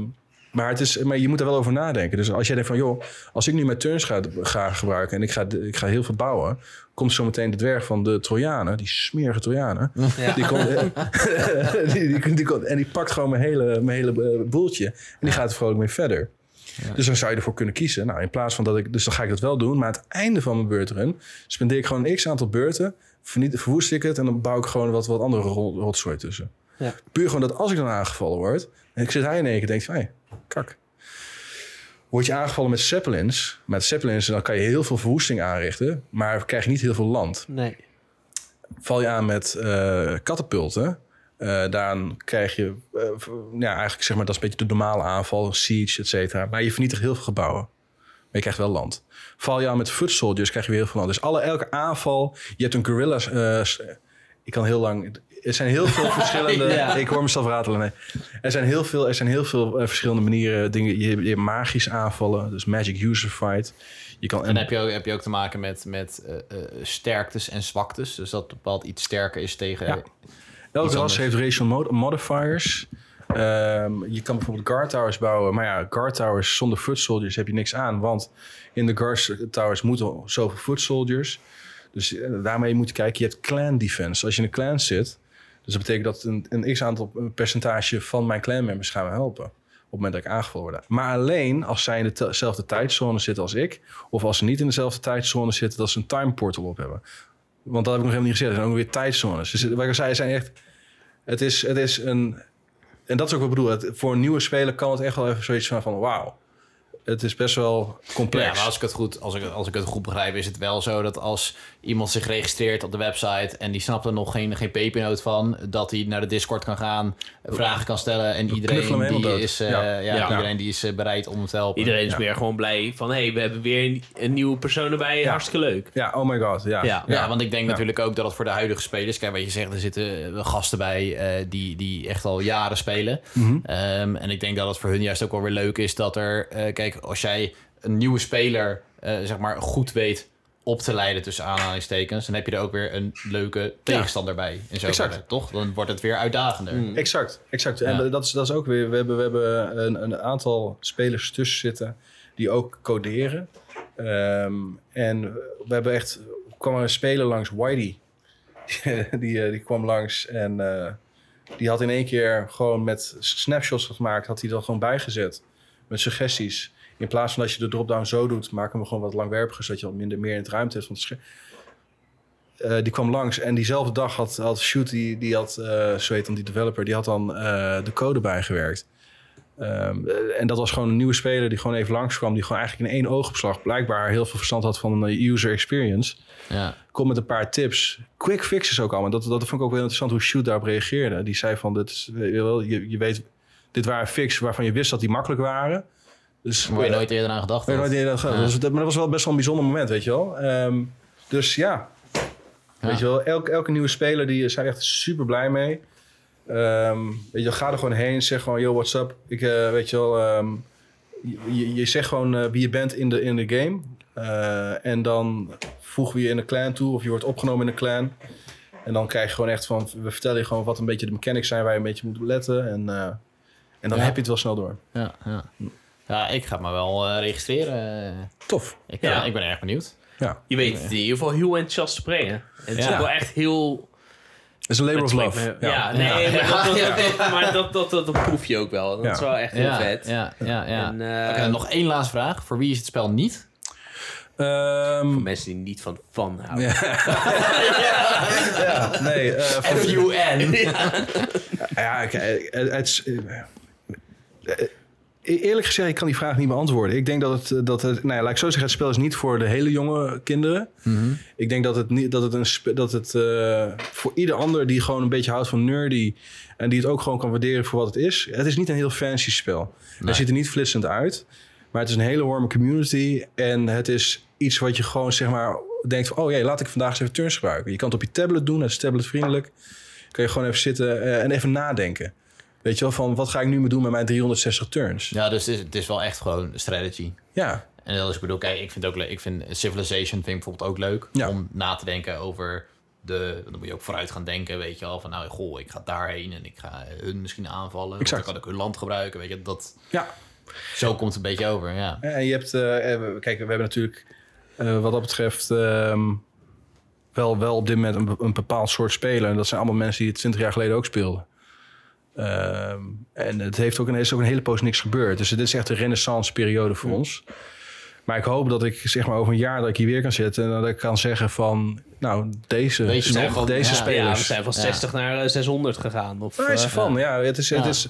maar, het is, maar je moet er wel over nadenken. Dus als jij denkt van, joh, als ik nu mijn turns ga, ga gebruiken en ik ga, ik ga heel veel bouwen, komt zometeen de dwerg van de Trojanen, die smerige Trojanen, Ja. die komt, die, die, die komt- en die pakt gewoon mijn hele, mijn hele eh, boeltje en die gaat er vrolijk mee verder. Dus dan zou je ervoor kunnen kiezen. Nou, in plaats van dat ik, dus dan ga ik dat wel doen. Maar aan het einde van mijn beurtrun spendeer ik gewoon een x aantal beurten, verwoest ik het en dan bouw ik gewoon wat, wat andere rot- rotzooi tussen. Ja. Puur gewoon dat als ik dan aangevallen word, en ik zit hij in één keer denkt van, hé, kak. Word je aangevallen met zeppelins, met zeppelins dan kan je heel veel verwoesting aanrichten, maar krijg je niet heel veel land. Nee. Val je aan met eh katapulten, dan krijg je, eh, ja, eigenlijk zeg maar, dat is een beetje de normale aanval, siege, et cetera. Maar je vernietigt heel veel gebouwen. Maar je krijgt wel land. Val je aan met foot soldiers, krijg je weer heel veel land. Dus alle, elke aanval, je hebt een guerrilla... eh, ik kan heel lang... Er zijn heel veel verschillende... Ja. Ik hoor mezelf ratelen. Nee. Er zijn heel veel, er zijn heel veel verschillende manieren. Dingen, je, je hebt magisch aanvallen, dus magic user fight. Je kan, En dan heb je ook, heb je ook te maken met, met sterktes en zwaktes. Dus dat bepaald iets sterker is tegen... Ja. Iets ras heeft racial mod- modifiers. Ehm, je kan bijvoorbeeld guard towers bouwen. Maar ja, guard towers zonder foot soldiers heb je niks aan. Want in de guard towers moeten zoveel foot soldiers. Dus eh, daarmee moet je kijken. Je hebt clan defense. Als je in een clan zit. Dus dat betekent dat een, een x-aantal percentage van mijn clan members gaan me helpen. Op het moment dat ik aangevallen word. Maar alleen als zij in dezelfde tijdzone zitten als ik. Of als ze niet in dezelfde tijdzone zitten. Dat ze een time portal op hebben. Want dat heb ik nog helemaal niet gezegd. Er zijn ook weer tijdzones. Dus wat ik al zei, zijn echt... Het is, het is een... En dat is ook wat ik bedoel. Voor een nieuwe speler kan het echt wel even zoiets van... van Wauw. Het is best wel complex. Ja, maar als ik, het goed, als, ik, als ik het goed begrijp, is het wel zo dat als iemand zich registreert op de website en die snapt er nog geen, geen pepernoot van, dat hij naar de Discord kan gaan, vragen kan stellen en iedereen die, is, eh, Ja. ja. Ja. iedereen die is eh, bereid om hem te helpen. Iedereen is Ja. meer gewoon blij van... hé, hey, we hebben weer een, een nieuwe persoon erbij. Ja. Hartstikke leuk. Ja, oh my god. Ja, Ja. Ja, want ik denk Ja. natuurlijk ook dat het voor de huidige spelers... Kijk, wat je zegt, er zitten eh, gasten bij eh, die, die echt al jaren spelen. Mhm. Ehm, en ik denk dat het voor hun juist ook wel weer leuk is dat er... eh, kijk, als jij een nieuwe speler eh, zeg maar goed weet op te leiden tussen aanhalingstekens... dan heb je er ook weer een leuke tegenstander bij. In zoverre, Exact. toch? Dan wordt het weer uitdagender. Mm. Exact, exact. Ja. En dat is, dat is ook weer, we hebben, we hebben een, een aantal spelers tussen zitten die ook coderen. Ehm, en we hebben echt, kwam er een speler langs, Whitey. die, eh, die kwam langs en eh, die had in één keer gewoon met snapshots gemaakt, had hij dat gewoon bijgezet. Met suggesties. In plaats van dat je de drop-down zo doet, maken we gewoon wat langwerpiger, zodat je wat minder meer in het ruimte hebt van het scherm. Eh, die kwam langs en diezelfde dag had, had Shoot, die, die had, eh zo heet dan die developer, die had dan eh, de code bijgewerkt. Eh, en dat was gewoon een nieuwe speler die gewoon even langskwam, die gewoon eigenlijk in één oogopslag blijkbaar heel veel verstand had van de user experience. Ja. Kom met een paar tips. Quick fixes ook allemaal. Dat, dat vond ik ook wel interessant hoe Shoot daarop reageerde. Die zei van, dit is, je weet, dit waren fixes waarvan je wist dat die makkelijk waren. Dus Waar je nooit eerder aan gedacht had. nooit eerder Ja. dat was- dat- Maar dat was wel best wel een bijzonder moment, weet je wel. Ehm, dus ja, Ja. weet je wel, elke, elke nieuwe speler die zijn echt super blij mee. Ehm, weet je ga er gewoon heen, zeg gewoon, yo, what's up? Ik, eh, weet je wel, ehm, je, je, zegt gewoon eh, wie je bent in de, in de game. Eh, en dan voegen we je in een clan toe of je wordt opgenomen in een clan. En dan krijg je gewoon echt van, we vertellen je gewoon wat een beetje de mechanics zijn waar je een beetje moet letten. En, eh, en dan Ja. heb je het wel snel door. Ja, ja. Ja, ik ga me wel eh, registreren. Tof. Ik, Ja. eh, ik ben erg benieuwd. Ja, Je weet het in ieder geval heel enthousiast te brengen. En het is Ja. ook wel echt heel... het is een labor het of love. me- Ja, nee, Ja. maar, dat, dat, dat, dat- maar dat, dat, dat, dat proef je ook wel. Dat Ja. is wel echt heel ja, vet. Ja, ja, ja. En, eh, Oké, nog één laatste vraag. Voor wie is het spel niet? Ehm, Voor mensen die niet van van houden. ja, nee. eh, voor- F-U-N. ja, eh, het, eerlijk gezegd, ik kan die vraag niet beantwoorden. Ik denk dat het, eh, dat het nou ja, laat ik zo zeggen, het spel is niet voor de hele jonge kinderen. Ik denk dat het, niet, dat het, een, dat het eh, voor ieder ander die gewoon een beetje houdt van nerdy... en die het ook gewoon kan waarderen voor wat het is. Het is niet een heel fancy spel. Nee. Het ziet er niet flitsend uit. Maar het is een hele warme community. En het is iets wat je gewoon zeg maar denkt van... oh jee, laat ik vandaag eens even turns gebruiken. Je kan het op je tablet doen, het is tabletvriendelijk. Kan je gewoon even zitten eh, en even nadenken. Weet je wel, van wat ga ik nu mee doen met mijn 360 turns? Ja, dus het is, het is wel echt gewoon strategy. Ja, En dat is, ik bedoel, kijk, ik vind ook leuk. Ik vind Civilization vind ik bijvoorbeeld ook leuk. Ja. Om na te denken over de... Dan moet je ook vooruit gaan denken, weet je wel. Van nou, goh, ik ga daarheen en ik ga hun misschien aanvallen. Exact. dan kan ik hun land gebruiken, weet je. Dat, ja. zo komt het een beetje over, ja. En je hebt, eh, eh, kijk, we hebben natuurlijk eh, wat dat betreft ehm, wel, wel op dit moment een, een bepaald soort speler. En dat zijn allemaal mensen die het 20 jaar geleden ook speelden. Ehm, en het heeft ook een, is ook een hele poos niks gebeurd. Dus dit is echt een renaissance periode voor ons. Maar ik hoop dat ik zeg maar over een jaar dat ik hier weer kan zitten en dat ik kan zeggen van, nou deze, Deze zijn nog, van- deze ja, spelers. Ja, we zijn van Ja. 60 naar eh, 600 gegaan. Of, Daar is eh, er van, ja. Het is, het is,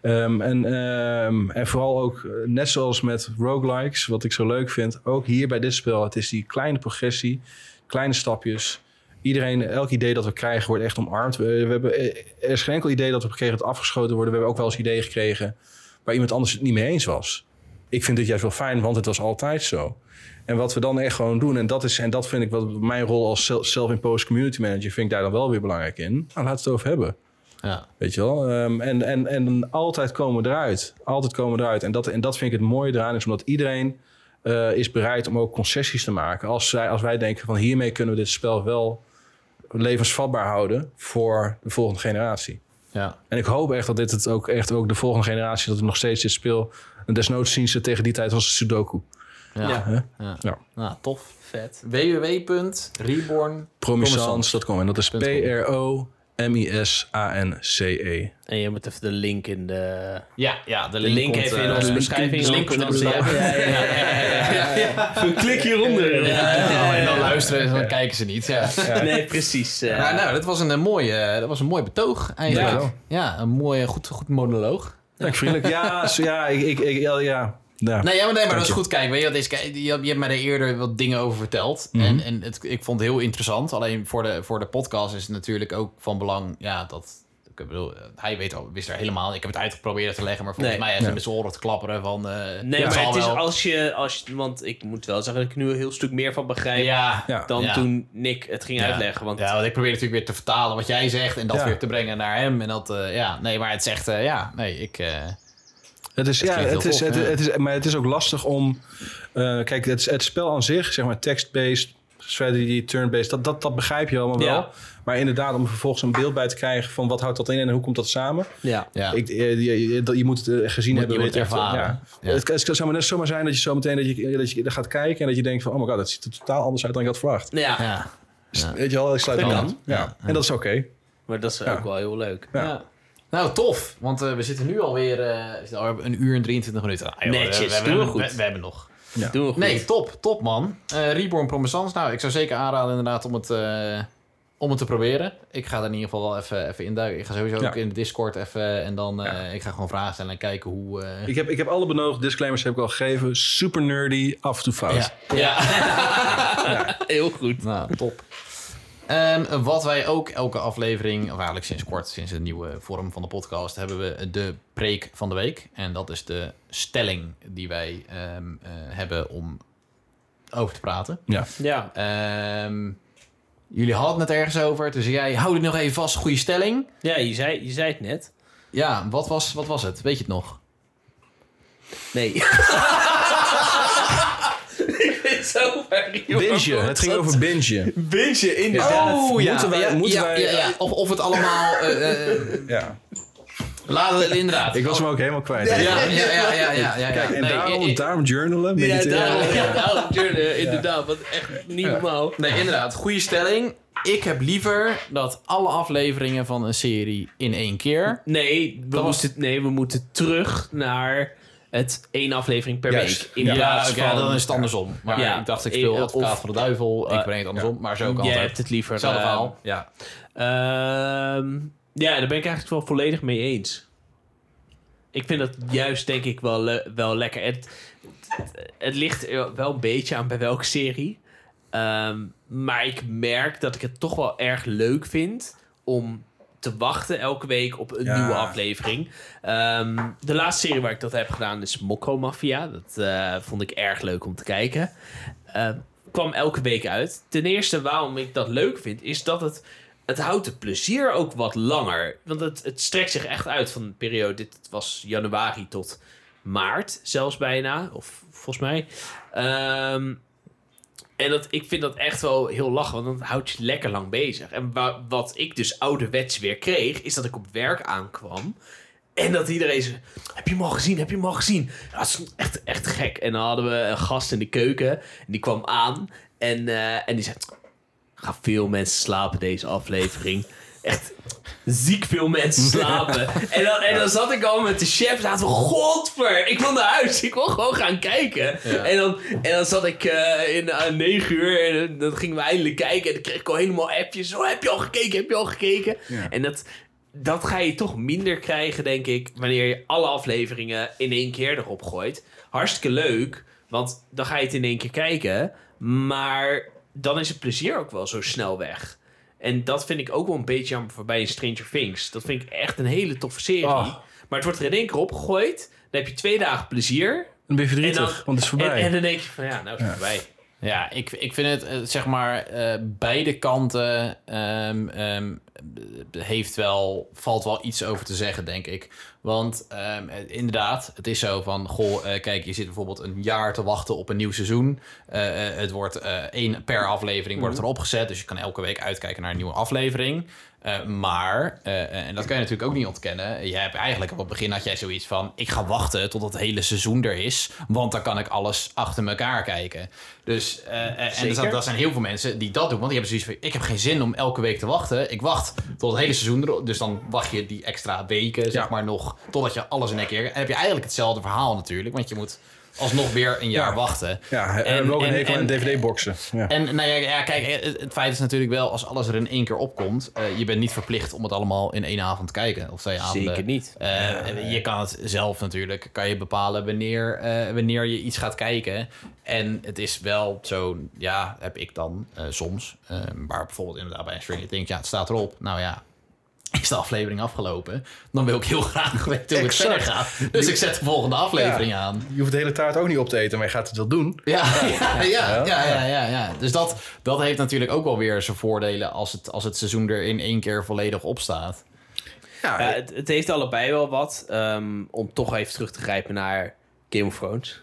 ehm, en, ehm, en vooral ook, eh, net zoals met roguelikes, wat ik zo leuk vind, ook hier bij dit spel, het is die kleine progressie, kleine stapjes. Iedereen, elk idee dat we krijgen wordt echt omarmd. We, we hebben, eh, er is geen enkel idee dat we gekregen dat afgeschoten worden. We hebben ook wel eens ideeën gekregen waar iemand anders het niet mee eens was. Ik vind dit juist wel fijn, want het was altijd zo. En wat we dan echt gewoon doen, en dat, is, en dat vind ik wat mijn rol als self- self-imposed community manager, vind ik daar dan wel weer belangrijk in. Nou, laten we het over hebben. Ja, Weet je wel? Ehm, en, en, en altijd komen we eruit. Altijd komen we eruit. En dat, en dat vind ik het mooie eraan, is omdat iedereen eh, is bereid om ook concessies te maken. Als, zij, als wij denken van hiermee kunnen we dit spel wel levensvatbaar houden voor de volgende generatie. ja. En ik hoop echt dat dit het ook echt ook de volgende generatie, dat we nog steeds dit speel. En desnoods zien ze tegen die tijd als een Sudoku. Ja, Ja. ja. Hè? Ja. Nou, tof. Vet. www.reborn. Promisance.com. En dat is P-R-O-M-I-S-A-N-C-E. En je moet even de link in de... Ja, ja, de De link, link even in eh, onze de beschrijving. link in de Ja, beschrijving. ja, ja, ja, ja, ja. Klik hieronder. Ja, en dan luisteren en dan kijken ze niet. Ja. Nee, precies. eh. Nou, nou, dat was een, eh, mooie, eh, dat was een mooi betoog eigenlijk. Ja. Ja, een mooie, goed, goed monoloog. Dank vriendelijk. Ja, ja, ik, ik, ik- ja, ja. Ja. Nee, ja, maar, nee, maar dat is je. goed. Kijk, weet je, wat is, kijk, je, hebt- je hebt mij er eerder wat dingen over verteld. Mhm. En, en het, ik vond het heel interessant. Alleen voor de, voor de podcast is het natuurlijk ook van belang... Ja, dat... Ik bedoel, hij weet al, wist er helemaal... Ik heb het uitgeprobeerd te leggen, maar volgens Nee. mij heeft hij Ja. met zijn oren te klapperen van... eh, Nee, het maar het is wel. als je, als je... Want ik moet wel zeggen dat ik er nu een heel stuk meer van begrijp... Ja, dan Ja. toen Nick het ging Ja. uitleggen. Want ja, want ik probeer natuurlijk weer te vertalen wat jij zegt... en dat Ja. weer te brengen naar hem. En dat, eh, ja, nee, maar het is echt... eh, ja, nee, ik... Het is, Het ja, het is, het, het is, maar het is ook lastig om... eh, kijk, het, het spel aan zich, zeg maar text-based, strategy, turn-based, dat, dat, dat begrijp je allemaal Ja. wel. Maar inderdaad, om er vervolgens een beeld bij te krijgen van wat houdt dat in en hoe komt dat samen. ja. ja. Ik, eh, je, je, je moet het eh, gezien Moet- hebben. je het ervaren. Ja. Ja. Het, het kan zomaar net zomaar zijn dat je zo meteen dat je, dat je gaat kijken en dat je denkt van, oh my god, dat ziet er totaal anders uit dan ik had verwacht. Ja. Weet je wel, ik sluit Dat kan. aan. Ja. Ja. En dat is oké. maar dat is Ja. ook wel heel leuk. Ja. Ja. Nou, tof. Want eh, we zitten nu alweer eh, al een uur en 23 minuten. Ah, joh, Netjes, we, we, doen we hebben- goed. We, we hebben nog. Ja. Doen we goed. Nee, top. Top, man. Eh Reborn Promisance. Nou, ik zou zeker aanraden inderdaad om het, eh, om het te proberen. Ik ga er in ieder geval wel even, even induiken. Ik ga sowieso Ja. ook in de Discord even... En dan eh, ik ga gewoon vragen stellen en kijken hoe... eh, Ik heb, ik heb alle benodigde disclaimers heb ik al gegeven. Super nerdy, af en toe fout. ja. ja. Heel goed. Nou, top. Ehm, wat wij ook elke aflevering, of eigenlijk sinds kort, sinds de nieuwe vorm van de podcast, hebben we de preek van de week. En dat is de stelling die wij ehm, eh, hebben om over te praten. Ja. Ja. Ehm, jullie hadden het ergens over. Toen zei jij, hou dit nog even vast, goede stelling. Ja, je zei, je zei het net. Ja, wat was, wat was het? Weet je het nog? Nee. jongen. Binge. Het ging over binge. Binge, inderdaad. Oh, ja. Moeten wij- ja, moeten ja, wij- ja, ja. Of, of het allemaal... eh, eh, Ja. laten we inderdaad. Ik was hem ook helemaal kwijt. Ja, ja, ja, ja, ja, ja, ja. Kijk, en Nee, daarom, ik- daarom journalen, Ja, daarom, ja, daarom journalen, inderdaad. Wat echt niet normaal. Nee, inderdaad. Goede stelling. Ik heb liever dat alle afleveringen van een serie in één keer. Nee, we, moeten, nee, we moeten terug naar het één aflevering per Juist. week. In Ja, plaats van... dan is het andersom. Maar Ja. ik dacht, ik Eh, speel of- advocaat van de duivel. ik eh, breng het andersom, maar zo kan Jij het hebt het liever... Hetzelfde eh, verhaal. Ja. Ehm, ja, daar ben ik eigenlijk wel volledig mee eens. Ik vind dat juist, denk ik, wel, le- wel lekker. Het, het, het ligt er wel een beetje aan bij welke serie. Ehm, maar ik merk dat ik het toch wel erg leuk vind om te wachten elke week op een Ja. nieuwe aflevering. Ehm, de laatste serie waar ik dat heb gedaan is Mokko Mafia. Dat eh, vond ik erg leuk om te kijken. Ehm, kwam elke week uit. Ten eerste waarom ik dat leuk vind, is dat het, het houdt het plezier ook wat langer. Want het, het strekt zich echt uit van een periode. Dit was januari tot maart zelfs bijna. Of volgens mij. Ehm, en dat, ik vind dat echt wel heel lachen, want dan houdt je lekker lang bezig. En wa- wat ik dus ouderwets weer kreeg, is dat ik op werk aankwam. En dat iedereen zei, heb je hem al gezien? Heb je hem al gezien? Dat is echt, echt gek. En dan hadden we een gast in de keuken. En die kwam aan. En, eh, en die zei, gaan veel mensen slapen deze aflevering. Echt ziek veel mensen slapen. en, dan, en dan zat ik al met de chef. Zaten we, godver, ik wil naar huis. Ik wil gewoon gaan kijken. Ja. En, dan, en dan zat ik eh, in uh, 9 uur. En dan gingen we eindelijk kijken. En dan kreeg ik al helemaal appjes. Zo, heb je al gekeken? Heb je al gekeken? Ja. En dat, dat ga je toch minder krijgen, denk ik, wanneer je alle afleveringen in één keer erop gooit. Hartstikke leuk, want dan ga je het in één keer kijken. Maar dan is het plezier ook wel zo snel weg. En dat vind ik ook wel een beetje jammer voorbij in Stranger Things. Dat vind ik echt een hele toffe serie. Oh. Maar het wordt er in één keer opgegooid. Dan heb je twee dagen plezier. Dan ben je verdrietig, dan- want het is voorbij. En, en dan denk je van ja, nou is het Ja. voorbij. Ja, ik, ik vind het, eh, zeg maar, eh, beide kanten ehm, ehm, heeft wel, valt wel iets over te zeggen, denk ik. Want ehm, eh, inderdaad, het is zo van, goh, eh, kijk, je zit bijvoorbeeld een jaar te wachten op een nieuw seizoen. Eh, eh, het wordt één per aflevering wordt Mhm. erop gezet, dus je kan elke week uitkijken naar een nieuwe aflevering. Eh, maar, eh, en dat kan je natuurlijk ook niet ontkennen. Je hebt eigenlijk op het begin had jij zoiets van: ik ga wachten tot het hele seizoen er is, want dan kan ik alles achter elkaar kijken. Dus, eh, eh, en dat, dat zijn heel veel mensen die dat doen, want die hebben zoiets van: ik heb geen zin om elke week te wachten. Ik wacht tot het hele seizoen erop. Dus dan wacht je die extra weken, zeg maar, nog totdat je alles in één keer... En heb je eigenlijk hetzelfde verhaal natuurlijk, want je moet alsnog weer een jaar Ja. wachten. Ja, en, En- ook een en- hekel aan en- dvd-boxen. Ja. En nou ja, ja, kijk, het, het feit is natuurlijk wel, als alles er in één keer opkomt, eh je bent niet verplicht om het allemaal in één avond te kijken. Of twee avonden. Zeker niet. Eh, je kan het zelf natuurlijk, kan je bepalen wanneer, eh, wanneer je iets gaat kijken. En het is wel zo, ja, heb ik dan eh, soms. eh, maar bijvoorbeeld inderdaad bij een Stranger Things, ja, het staat erop. Nou ja, is de aflevering afgelopen? Dan wil ik heel graag weten hoe het Exact. verder gaat. Dus ik zet de volgende aflevering aan. Je hoeft de hele taart ook niet op te eten, maar je gaat het wel doen. Ja, ja, ja, ja, ja, ja, ja. Dus dat, dat heeft natuurlijk ook wel weer zijn voordelen als het, als het seizoen er in één keer volledig op staat. Ja, Ja, het, het heeft allebei wel wat. ehm, om toch even terug te grijpen naar Game of Thrones.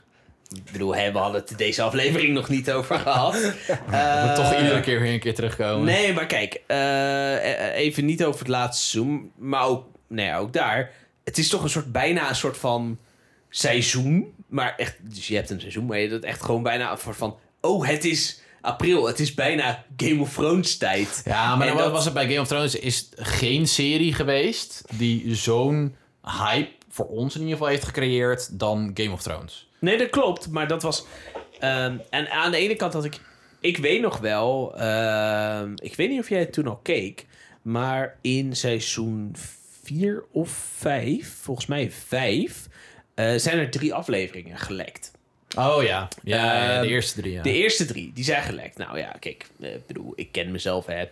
Ik bedoel, hè, we hadden het deze aflevering nog niet over gehad. We Eh, toch iedere keer weer een keer terugkomen. Nee, maar kijk, eh, eh, even niet over het laatste seizoen, maar ook, nee, ja, ook daar. Het is toch een soort, bijna een soort van seizoen. Maar echt, dus je hebt een seizoen, maar je hebt het echt gewoon bijna van, oh, het is april, het is bijna Game of Thrones tijd. Ja, maar En dan dat- was het bij Game of Thrones is geen serie geweest die zo'n hype voor ons in ieder geval heeft gecreëerd dan Game of Thrones. Nee, dat klopt, maar dat was. ehm, en aan de ene kant had ik. Ik weet nog wel. ehm, ik weet niet of jij het toen al keek. Maar in seizoen 4 of 5, volgens mij 5, eh, zijn er drie afleveringen gelekt. Oh ja, ja, ja, de Ehm, eerste drie. Ja. De eerste drie, die zijn gelekt. Nou ja, kijk, eh, ik bedoel, ik ken mezelf, hè.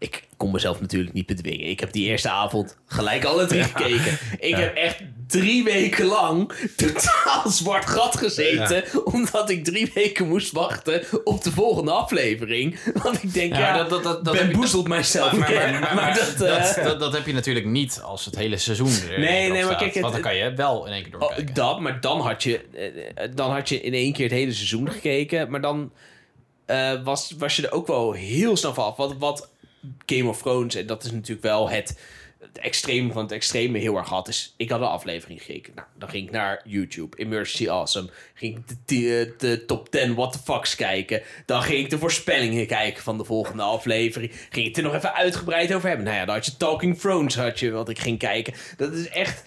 Ik kon mezelf natuurlijk niet bedwingen. Ik heb die eerste avond gelijk alle drie gekeken. Ik heb echt drie weken lang totaal zwart gat gezeten. Omdat ik drie weken moest wachten op de volgende aflevering. Want ik denk, ja, dat, dat- dat- dat ben heb je- boezelt mijzelf. maar, maar, Maar, maar- maar dat, eh, dat, dat, heb je natuurlijk niet als het hele seizoen er Nee, nee, maar kijk, het- Want dan kan je wel in één keer Oh, doorkijken. dat, maar dan had, je, eh, dan had je in één keer het hele seizoen gekeken. Maar dan eh, was, was je er ook wel heel snel van af. Wat, wat Game of Thrones, en dat is natuurlijk wel het, het extreme van het extreme heel erg had. Is, ik had een aflevering gekeken. Nou, dan ging ik naar YouTube, Emergency Awesome. Ging ik de, de, de top 10 what the fucks kijken. Dan ging ik de voorspellingen kijken van de volgende aflevering. Ging ik er nog even uitgebreid over hebben. Nou ja, dan had je Talking Thrones, had je wat ik ging kijken. Dat is echt...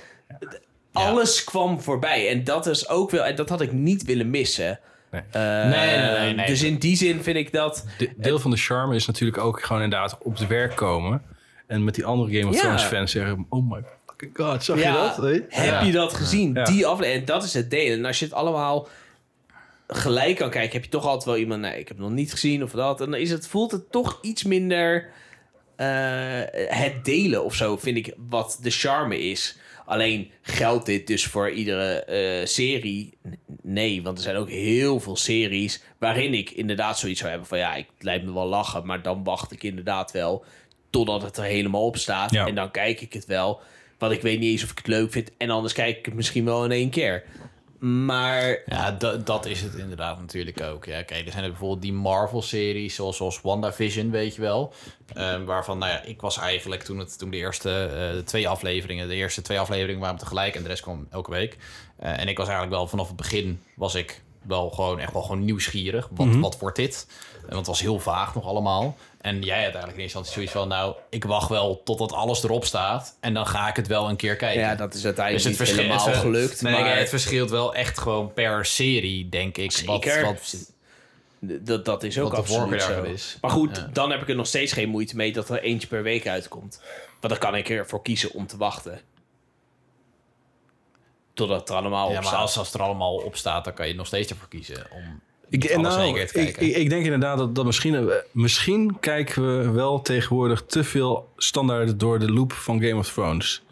Alles kwam voorbij. En dat is ook wel... En dat had ik niet willen missen. Nee. Eh, Nee, nee, nee, nee. Dus in die zin vind ik dat... De- deel van de charme is natuurlijk ook gewoon inderdaad op het werk komen. En met die andere Game of Ja. Thrones fans zeggen... Oh my fucking god, zag je dat? Heb Ja. je dat gezien? Ja. Die aflevering. En dat is het delen. En als je het allemaal gelijk kan kijken, heb je toch altijd wel iemand. Nee, ik heb het nog niet gezien of dat. En dan is het, voelt het toch iets minder. eh, het delen of zo, vind ik wat de charme is. Alleen geldt dit dus voor iedere eh, serie? Nee, want er zijn ook heel veel series waarin ik inderdaad zoiets zou hebben van ja, ik lijkt me wel lachen, maar dan wacht ik inderdaad wel totdat het er helemaal op staat. Ja. En dan kijk ik het wel. Want ik weet niet eens of ik het leuk vind. En anders kijk ik het misschien wel in één keer. Maar Ja, dat, is het inderdaad natuurlijk ook. Ja, kijk, er zijn er bijvoorbeeld die Marvel-series, zoals, zoals WandaVision, weet je wel. Ehm, waarvan, nou ja, ik was eigenlijk toen, het, toen de eerste eh, de twee afleveringen, de eerste twee afleveringen waren tegelijk en de rest kwam elke week. Eh, en ik was eigenlijk wel vanaf het begin, was ik wel gewoon echt wel gewoon nieuwsgierig. Wat, wat wordt dit? Want het was heel vaag nog allemaal. En jij had eigenlijk in eerste instantie zoiets van, nou, ik wacht wel totdat alles erop staat. En dan ga ik het wel een keer kijken. ja, dat is uiteindelijk Dus het niet helemaal het- gelukt. Nee, maar het verschilt wel echt gewoon per serie, denk ik. Zeker. Wat, wat, dat, dat is ook absoluut zo. is. Maar goed, Ja. dan heb ik er nog steeds geen moeite mee dat er eentje per week uitkomt. Want dan kan ik ervoor kiezen om te wachten. Totdat het er allemaal ja, op maar staat. als, als het er allemaal op staat, dan kan je nog steeds ervoor kiezen om Ik, nou, ik, ik, ik denk inderdaad dat, dat misschien, eh, misschien kijken we wel tegenwoordig te veel standaarden door de loop van Game of Thrones.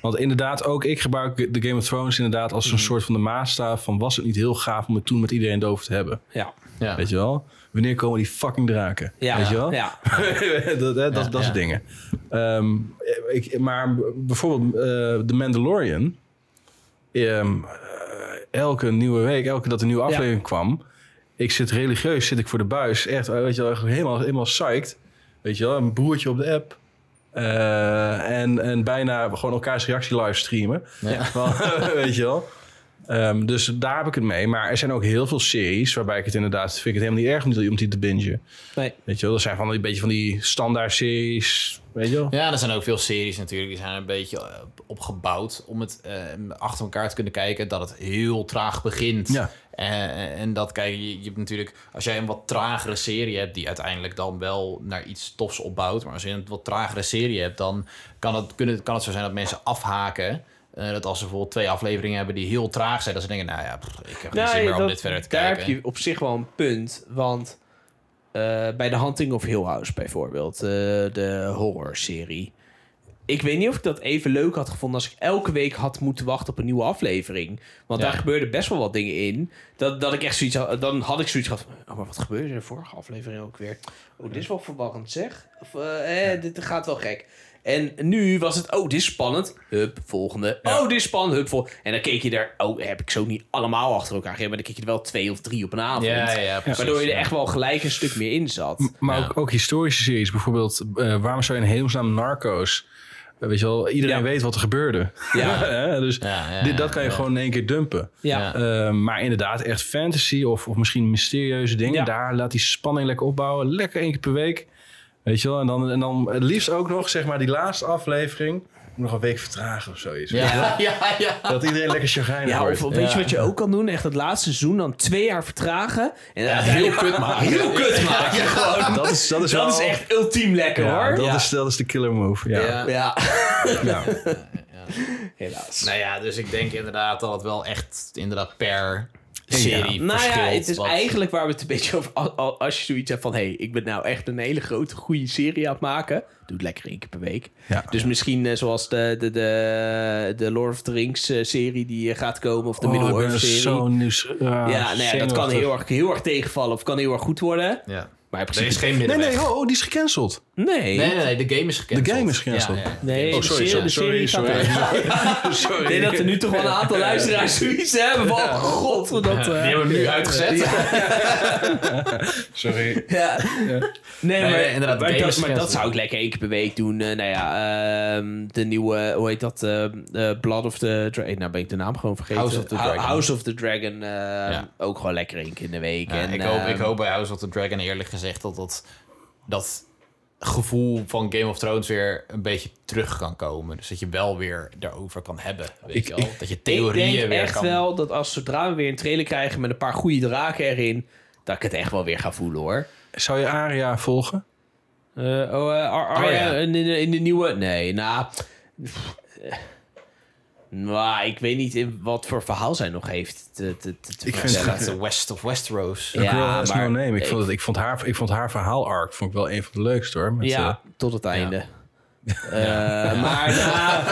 Want inderdaad, ook ik gebruik de Game of Thrones inderdaad als een Mhm. soort van de maatstaaf van was het niet heel gaaf om het toen met iedereen doof te hebben. Ja. ja. Weet je wel? Wanneer komen die fucking draken? Ja, Weet je wel? ja. dat, hè, dat, Ja, dat soort dingen. Ehm, ik, maar bijvoorbeeld eh The Mandalorian. Ehm, eh, elke nieuwe week, elke dat een nieuwe aflevering kwam. Ik zit religieus, zit ik voor de buis. Echt, eh, weet je wel, helemaal, helemaal psyched. Weet je wel, een broertje op de app. Eh, en, en bijna gewoon elkaars reactie livestreamen. Ja. Van, weet je wel. Ehm, dus daar heb ik het mee. Maar er zijn ook heel veel series waarbij ik het inderdaad... vind ik het helemaal niet erg om die, om die te bingen. Nee. Weet je wel, dat zijn van een beetje van die standaard series. Weet je wel? Ja, er zijn ook veel series natuurlijk. Die zijn een beetje eh, opgebouwd om het achter elkaar te kunnen kijken. Dat het heel traag begint. Ja. Eh, en dat, kijk, je, je hebt natuurlijk... Als jij een wat tragere serie hebt... die uiteindelijk dan wel naar iets tofs opbouwt... maar als je een wat tragere serie hebt... dan kan het, kunnen, kan het zo zijn dat mensen afhaken... Eh, dat als ze bijvoorbeeld twee afleveringen hebben die heel traag zijn... dat ze denken, nou ja, pff, ik heb geen zin meer om dat- dit verder te daar kijken. heb je op zich wel een punt. Want eh, bij The Hunting of Hill House bijvoorbeeld, de horror-serie. Ik weet niet of ik dat even leuk had gevonden als ik elke week had moeten wachten op een nieuwe aflevering. Want Ja. daar gebeurde best wel wat dingen in. Dat, dat ik echt zoiets had, dan had ik zoiets gehad van, oh, maar wat gebeurde er in de vorige aflevering ook weer? Oh, dit is wel verwarrend zeg. Of, eh, eh, dit gaat wel gek. En nu was het, oh, dit is spannend. Hup, volgende. Oh, dit is spannend. Hup, vol. En dan keek je er, oh, heb ik zo niet allemaal achter elkaar gegeven. Maar dan keek je er wel twee of drie op een avond. Ja, ja, ja, precies, Waardoor je er ja. echt wel gelijk een stuk meer in zat. Maar Ja. ook, ook historische series. Bijvoorbeeld, eh, waarom zou je in hemelsnaam Narcos... weet je wel, iedereen Ja. weet wat er gebeurde. Ja. Dus Ja, ja, dit, dat kan je gewoon in één keer dumpen. Ja. Eh, maar inderdaad, echt fantasy of, of misschien mysterieuze dingen. Ja. Daar laat die spanning lekker opbouwen. Lekker één keer per week. Weet je wel? En dan, en dan het liefst ook nog, zeg maar, die laatste aflevering. Nog een week vertragen of zoiets. Ja, ja, ja. Dat iedereen lekker chagrijnig Ja, wordt. of weet je wat je ook kan doen? Echt het laatste seizoen dan twee jaar vertragen. En Ja, heel kut maken. Heel kut maken. gewoon. Dat is, dat is, Dat wel- is echt ultiem lekker ja, hoor. Dat, Ja. Is, dat is de killer move. Ja. Ja. Ja, Ja. helaas. Nou ja, dus ik denk inderdaad dat het wel echt inderdaad per serie Nou ja, het is wat- eigenlijk waar we het een beetje over... al- al- Als je zoiets hebt van... Hé, hey, ik ben nou echt een hele grote, goede serie aan het maken. Doe het lekker één keer per week. Ja. Dus misschien eh, zoals de, de, de, de Lord of the Rings eh, serie die eh, gaat komen. Of de Oh, Middle-earth serie. zo nieuws. ja, nou ja, dat kan heel erg, heel erg tegenvallen. Of kan heel erg goed worden. Ja. Maar in Er principe... is geen Nee, middenweg. nee, oh, die is gecanceld. Nee. Nee, nee, nee, de game is gecanceld. De game is gecanceld. Ja. Nee, Oh, de sorry, sorry, serie sorry, sorry. Sorry. Ik denk dat er nu toch wel een aantal luisteraars zoiets hebben. Van, oh god, wat dat... Die eh, hebben we nu uitgezet. Sorry. Ja. Nee, maar, nee, inderdaad, maar, game dat, is maar dat zou ik lekker één keer per week doen. Eh, nou ja, ehm, de nieuwe, hoe heet dat? eh, eh, Blood of the Dragon. Nou ben ik de naam gewoon vergeten. House of the Dragon. House of the Dragon. eh, Ja. Ook gewoon lekker één keer in de week. Ja, en, ik, hoop, ik ehm, hoop bij House of the Dragon eerlijk gezegd dat dat, dat gevoel van Game of Thrones weer een beetje terug kan komen. Dus dat je wel weer daarover kan hebben. Weet Ik- je wel? dat je theorieën Ik denk weer echt kan... wel dat als zodra we weer een trailer krijgen met een paar goede draken erin, dat ik het echt wel weer ga voelen hoor. Zou je Aria volgen? Eh, oh, eh, Ar- Arya Arya. in, de, in de nieuwe... Nee, nou... eh, Nou, ik weet niet in wat voor verhaal zij nog heeft te, te, te, te Ik vind. Dat de West of Westeros. Ja, maar no name. Ik, ik- vond het, ik, vond haar, ik vond haar verhaal arc vond ik wel een van de leukste hoor. Met, ja, eh, tot het einde. Eh, maar nou,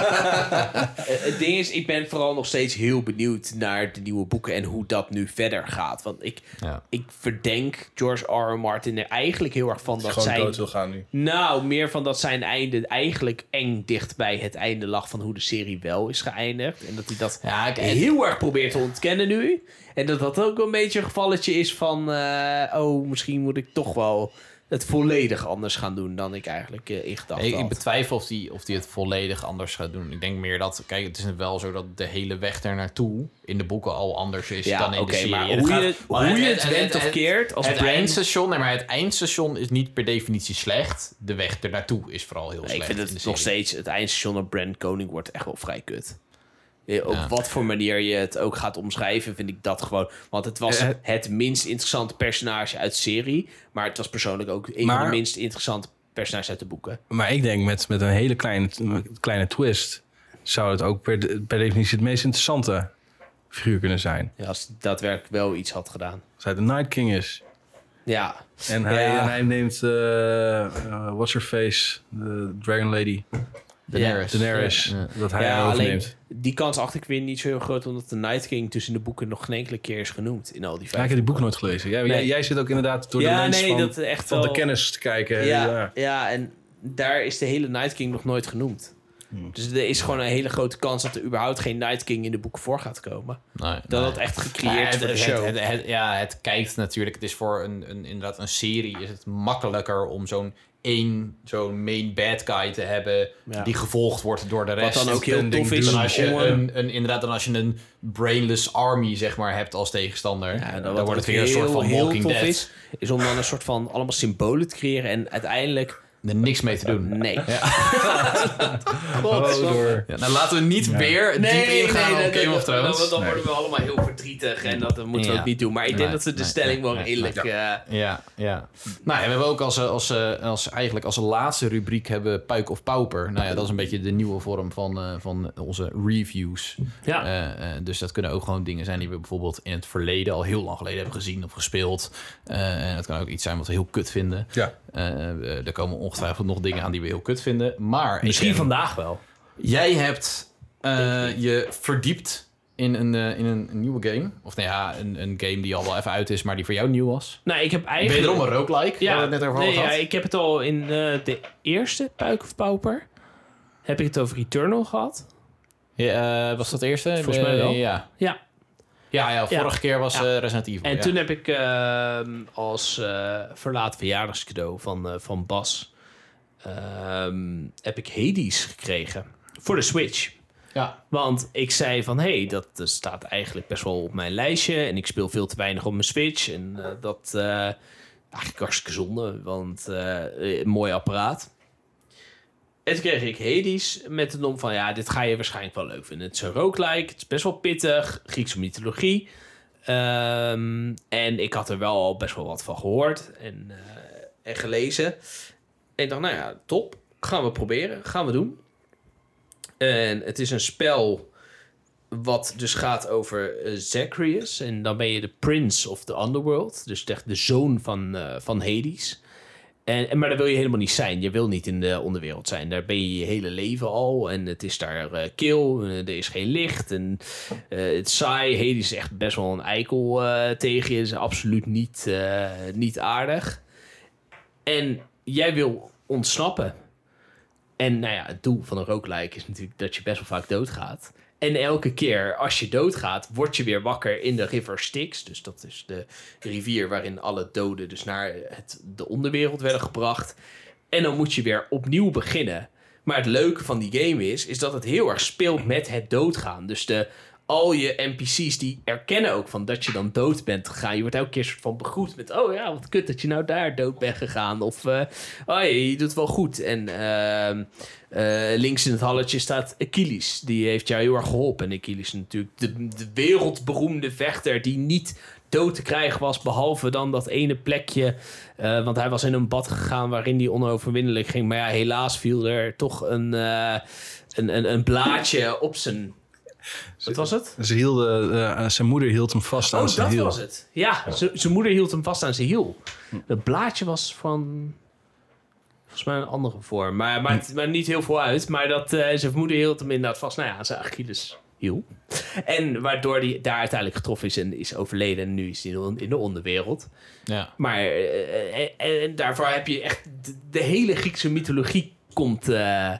het ding is, ik ben vooral nog steeds heel benieuwd naar de nieuwe boeken en hoe dat nu verder gaat. Want ik, Ja. ik verdenk George R. R. Martin er eigenlijk heel erg van dat gewoon zij... dood wil gaan nu. Nou, meer van dat zijn einde eigenlijk eng dicht bij het einde lag van hoe de serie wel is geëindigd. En dat hij dat Ja, ik- heel erg probeert te ontkennen nu. En dat dat ook een beetje een gevalletje is van... eh, oh, misschien moet ik toch wel het volledig anders gaan doen dan ik eigenlijk eh, in gedachten Ik, ik had. betwijfel of die, of die het volledig anders gaat doen. Ik denk meer dat, kijk, het is wel zo dat de hele weg daar naartoe in de boeken al anders is Ja, dan in de serie. maar Het hoe gaat- je het- maar hoe je het wendt of keert als het brand- eindstation, nee, maar het eindstation is niet per definitie slecht. De weg er naartoe is vooral heel Nee, slecht. ik vind in het nog steeds... Het eindstation op Brand Koning wordt echt wel vrij kut. Eh, Op Ja. wat voor manier je het ook gaat omschrijven, vind ik dat gewoon. Want het was Eh, het minst interessante personage uit de serie. Maar het was persoonlijk ook een van de minst interessante personages uit de boeken. Maar ik denk met, met een hele kleine, kleine twist... zou het ook per, de- per definitie het meest interessante figuur kunnen zijn. Ja, als hij daadwerkelijk wel iets had gedaan. Als hij de Night King is. Ja, En hij, Ja. en hij neemt... eh eh, what's her face? De Dragon Lady. Daenerys. Daenerys. Ja. Dat hij ja overneemt. die kans acht ik weer niet zo heel groot... omdat de Night King tussen de boeken nog geen enkele keer is genoemd. In al die Ja, vijf ik heb die boek nooit gelezen. Jij, jij, Nee. jij zit ook inderdaad door de Ja, lens nee, van, dat echt van wel... de kennis te kijken. Ja, Ja. ja. en daar is de hele Night King nog nooit genoemd. Hmm. Dus er is gewoon een hele grote kans dat er überhaupt geen Night King in de boeken voor gaat komen. Nee, Dat nee. het echt gecreëerd Ja, voor de het, show. het- het- het- ja, het kijkt natuurlijk. Het is voor een, een, inderdaad een serie is het makkelijker om zo'n één zo'n main bad guy te hebben Ja. die gevolgd wordt door de rest. dan ook heel tof is dan als je een, een, inderdaad, dan als je een brainless army zeg maar hebt als tegenstander, Ja, dan, dan wat wordt het weer een soort van Walking Dead. Is, is om dan een soort van allemaal symbolen te creëren en uiteindelijk Er niks mee te doen. nee. Oh, door. Ja, nou laten we niet weer diep ingaan op Game of Thrones. Dan, dan worden we allemaal heel verdrietig en dat moeten we Ja. ook niet doen. Maar ik denk Nee, dat we de nee, stelling nee, wel nee, redelijk... eh, Ja, ja. Nou ja, we hebben ook als, eh, als, eh, als, eigenlijk als laatste rubriek hebben we Puik of Pauper. Nou ja, dat is een beetje de nieuwe vorm van, eh, van onze reviews. Ja. Eh, eh, dus dat kunnen ook gewoon dingen zijn die we bijvoorbeeld in het verleden al heel lang geleden hebben gezien of gespeeld. Eh, en dat kan ook iets zijn wat we heel kut vinden. Ja. Eh, eh, er komen ongetwijfeld nog dingen aan die we heel kut vinden. Maar Misschien vandaag wel. Jij hebt eh, je verdiept in een, eh, in een nieuwe game. Of nou ja, een, een game die al wel even uit is, maar die voor jou nieuw was. Nou, ik heb eigenlijk... Wederom een roguelike, Ja, het net over nee, ja, ik heb het al in eh, de eerste Puik of Pauper. Heb ik het over Eternal gehad. Ja, eh, was dat de eerste? Volgens mij wel. Ja. Ja. Ja, ja, vorige Ja. keer was Ja. Resident Evil. En toen heb ik ehm, als verlaat verjaardagscadeau van, van Bas... ehm, heb ik Hades gekregen. Voor de Switch. Ja. Want ik zei van, hé, hey, dat eh, staat eigenlijk best wel op mijn lijstje. En ik speel veel te weinig op mijn Switch. En eh, dat eh eigenlijk hartstikke zonde, want een mooi apparaat. En toen kreeg ik Hades met de nom van, ja, dit ga je waarschijnlijk wel leuk vinden. Het is een roguelike, het is best wel pittig, Griekse mythologie. Ehm, en ik had er wel al best wel wat van gehoord en, en gelezen. En ik dacht, nou ja, top. Gaan we proberen, gaan we doen. En het is een spel wat dus gaat over eh, Zacharias. En dan ben je de prince of the underworld. Dus echt de zoon van, eh, van Hades. En, maar daar wil je helemaal niet zijn. Je wil niet in de onderwereld zijn. Daar ben je je hele leven al. En het is daar eh, kil. er is geen licht. En het saai. Hades is echt best wel een eikel tegen je. Is absoluut niet, niet aardig. En jij wil ontsnappen. En nou ja, het doel van een roguelike is natuurlijk dat je best wel vaak doodgaat. En elke keer als je doodgaat, word je weer wakker in de River Styx. Dus dat is de rivier waarin alle doden dus naar het, de onderwereld werden gebracht. En dan moet je weer opnieuw beginnen. Maar het leuke van die game is, is dat het heel erg speelt met het doodgaan. Dus de, al je NPC's die erkennen ook van dat je dan dood bent gegaan. Je wordt elke keer soort van begroet met... oh ja, wat kut dat je nou daar dood bent gegaan. Of, eh, oh je, doet wel goed. En ehm, eh, links in het halletje staat Achilles. Die heeft jou heel erg geholpen. En Achilles is natuurlijk de, de wereldberoemde vechter... die niet dood te krijgen was... behalve dan dat ene plekje... eh, want hij was in een bad gegaan waarin hij onoverwinnelijk ging. Maar ja, helaas viel er toch een, een, een, een blaadje op zijn... Wat was het? Ze hielden, eh, zijn moeder hield hem vast aan Oh, zijn dat hiel. was het. Ja, zijn moeder hield hem vast aan zijn hiel. Het blaadje was van... Volgens mij een andere vorm. Maar maakt maar niet heel veel uit. Maar dat, eh, zijn moeder hield hem inderdaad vast. Nou ja, aan zijn Achilles hiel. En waardoor hij daar uiteindelijk getroffen is en is overleden. En nu is hij in de- onderwereld. Ja. Maar eh, eh, en, en daarvoor heb je echt... De, de hele Griekse mythologie komt, eh,